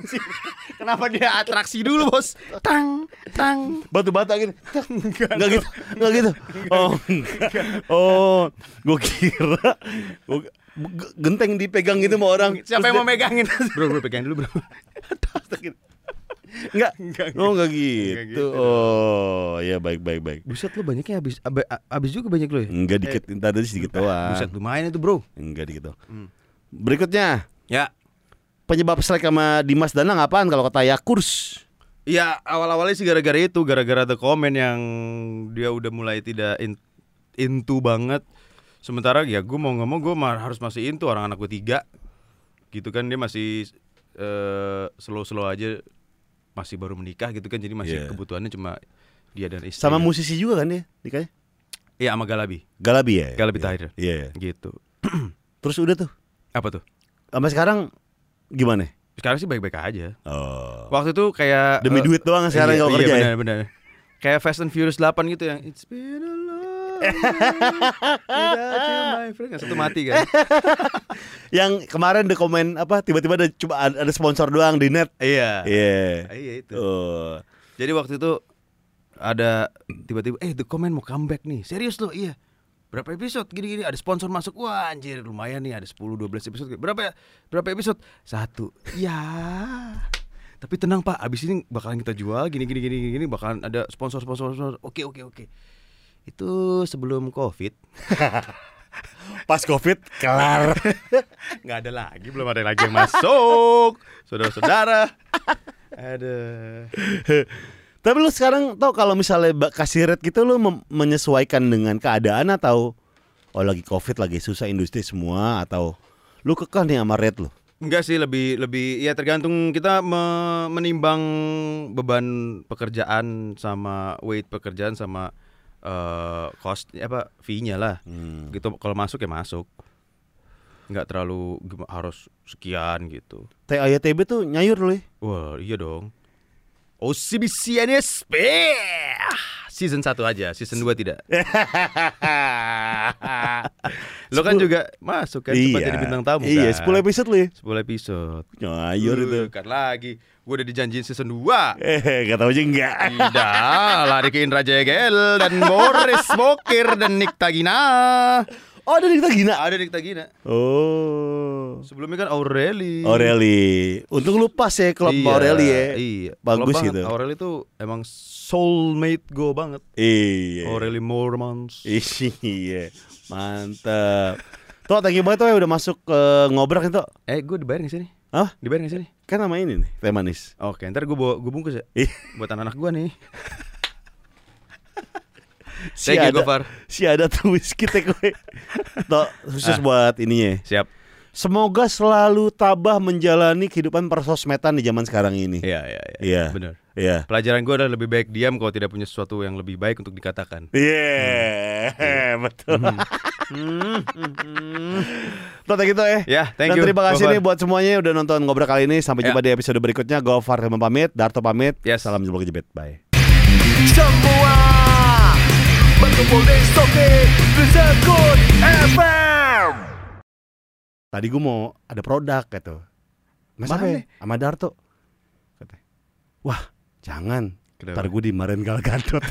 Kenapa dia atraksi dulu bos? Tang, tang. Batu bata gini. Enggak gitu. Enggak gitu. Oh, enggak. Oh, gua kira gua, genteng dipegang gitu sama orang. Siapa Terus yang mau dia- megangin? bro, bro pegang dulu bro. Enggak. Enggak, Oh, enggak Enggak gitu. gitu Oh, ya baik baik baik. Buset lu banyaknya habis ab- habis juga banyak lu ya? Enggak dikit, tadi sedikit doang. Buset lumayan itu bro. Enggak dikit doang. Hmm. Berikutnya, Ya. penyebab strike sama Dimas Danang apaan kalau kata Yakurs? Ya awal-awalnya sih gara-gara itu, gara-gara ada komen yang dia udah mulai tidak in, into banget. Sementara ya gue mau nggak mau gue harus masih into orang anak gue tiga, gitu kan dia masih eh, slow-slow aja, masih baru menikah gitu kan, jadi masih Iya. kebutuhannya cuma dia dan istri. Sama musisi juga kan dia nikahnya? Iya sama Galabi, Galabi ya? Galabi Iya. Tahir. Iya. gitu. Terus udah tuh. Apa tuh? Sampai sekarang gimana? Sekarang sih baik-baik aja. Oh. Waktu itu kayak Demi eh, duit doang sekarang iya, kalau iya, kerja ya? benar, benar. Kayak Fast and Furious 8 gitu yang It's been a long my friend. Yang satu mati kan. Yang kemarin ada komen apa tiba-tiba ada cuma ada sponsor doang di net. iya. Iya. Iya itu. Oh. Jadi waktu itu ada tiba-tiba eh The Comment mau comeback nih. Serius loh, iya. Berapa episode gini-gini ada sponsor masuk. Wah, anjir lumayan nih ada 10 12 episode. Berapa ya? Berapa episode? Satu. Ya. Tapi tenang Pak, abis ini bakalan kita jual gini gini gini gini bakalan ada sponsor sponsor sponsor. Oke oke oke. Itu sebelum Covid. Pas Covid kelar. nggak ada lagi, belum ada lagi yang masuk. Saudara-saudara. Ada. Tapi lu sekarang tau kalau misalnya kasih rate gitu lu menyesuaikan dengan keadaan atau oh lagi Covid lagi susah industri semua atau lu kekeh nih sama rate lu? Enggak sih lebih lebih ya tergantung kita me- menimbang beban pekerjaan sama weight pekerjaan sama eh cost apa fee-nya lah. Hmm. Gitu kalau masuk ya masuk. Nggak terlalu harus sekian gitu. TAYTB tuh nyayur ya? Wah, iya dong. OCBC NSP. Season 1 aja, season 2 tidak. Lo kan juga masuk kan sempat jadi bintang tamu Iya, kan? 10 episode lu ya? 10 episode. Nyayur itu. Kan lagi. Gue udah dijanjiin season 2. Eh, gak tau aja enggak. Tidak, lari ke Indra Jegel dan Boris Bokir dan Nick Tagina. Oh, ada kita gina. Ada Nick Tagina. Oh. Sebelumnya kan Aureli. Aureli. Untung lu pas ya klub Iya, Aureli ya. Iya. Bagus banget. gitu. Aureli tuh emang soulmate gue banget. Iya. Aureli Mormons. Iya. Mantap. Tuh, thank you banget tuh ya udah masuk ke ngobrak itu. Eh, gue dibayar gak sih nih? Hah? Dibayar gak sih nih? Kan nama ini nih, teh manis. Oke, ntar gue bawa gue bungkus ya. Ih, Buat anak-anak gue nih. si Thank you, ada, Gofar. si ada tuh whisky teh gue. Tuh, khusus buat ininya. Siap. Semoga selalu tabah menjalani kehidupan persosmetan di zaman sekarang ini. Iya, iya, iya. Iya. Bener. Iya. Pelajaran gue adalah lebih baik diam kalau tidak punya sesuatu yang lebih baik untuk dikatakan. Iya, betul. Hmm, hmm, hmm. Tuh, gitu ya. Ya, thank Dan you. terima kasih nih buat semuanya yang udah nonton ngobrol kali ini. Sampai Ya. jumpa di episode berikutnya. Gofar Hilman pamit, Darto pamit. Yes. Salam jumpa kejepit. Bye. Semua berkumpul di Soki Rizakun FM Tadi gue mau ada produk gitu. Mas apa? Sama Darto. Wah, jangan. Kenapa? Ntar gue dimarahin Gal Gadot.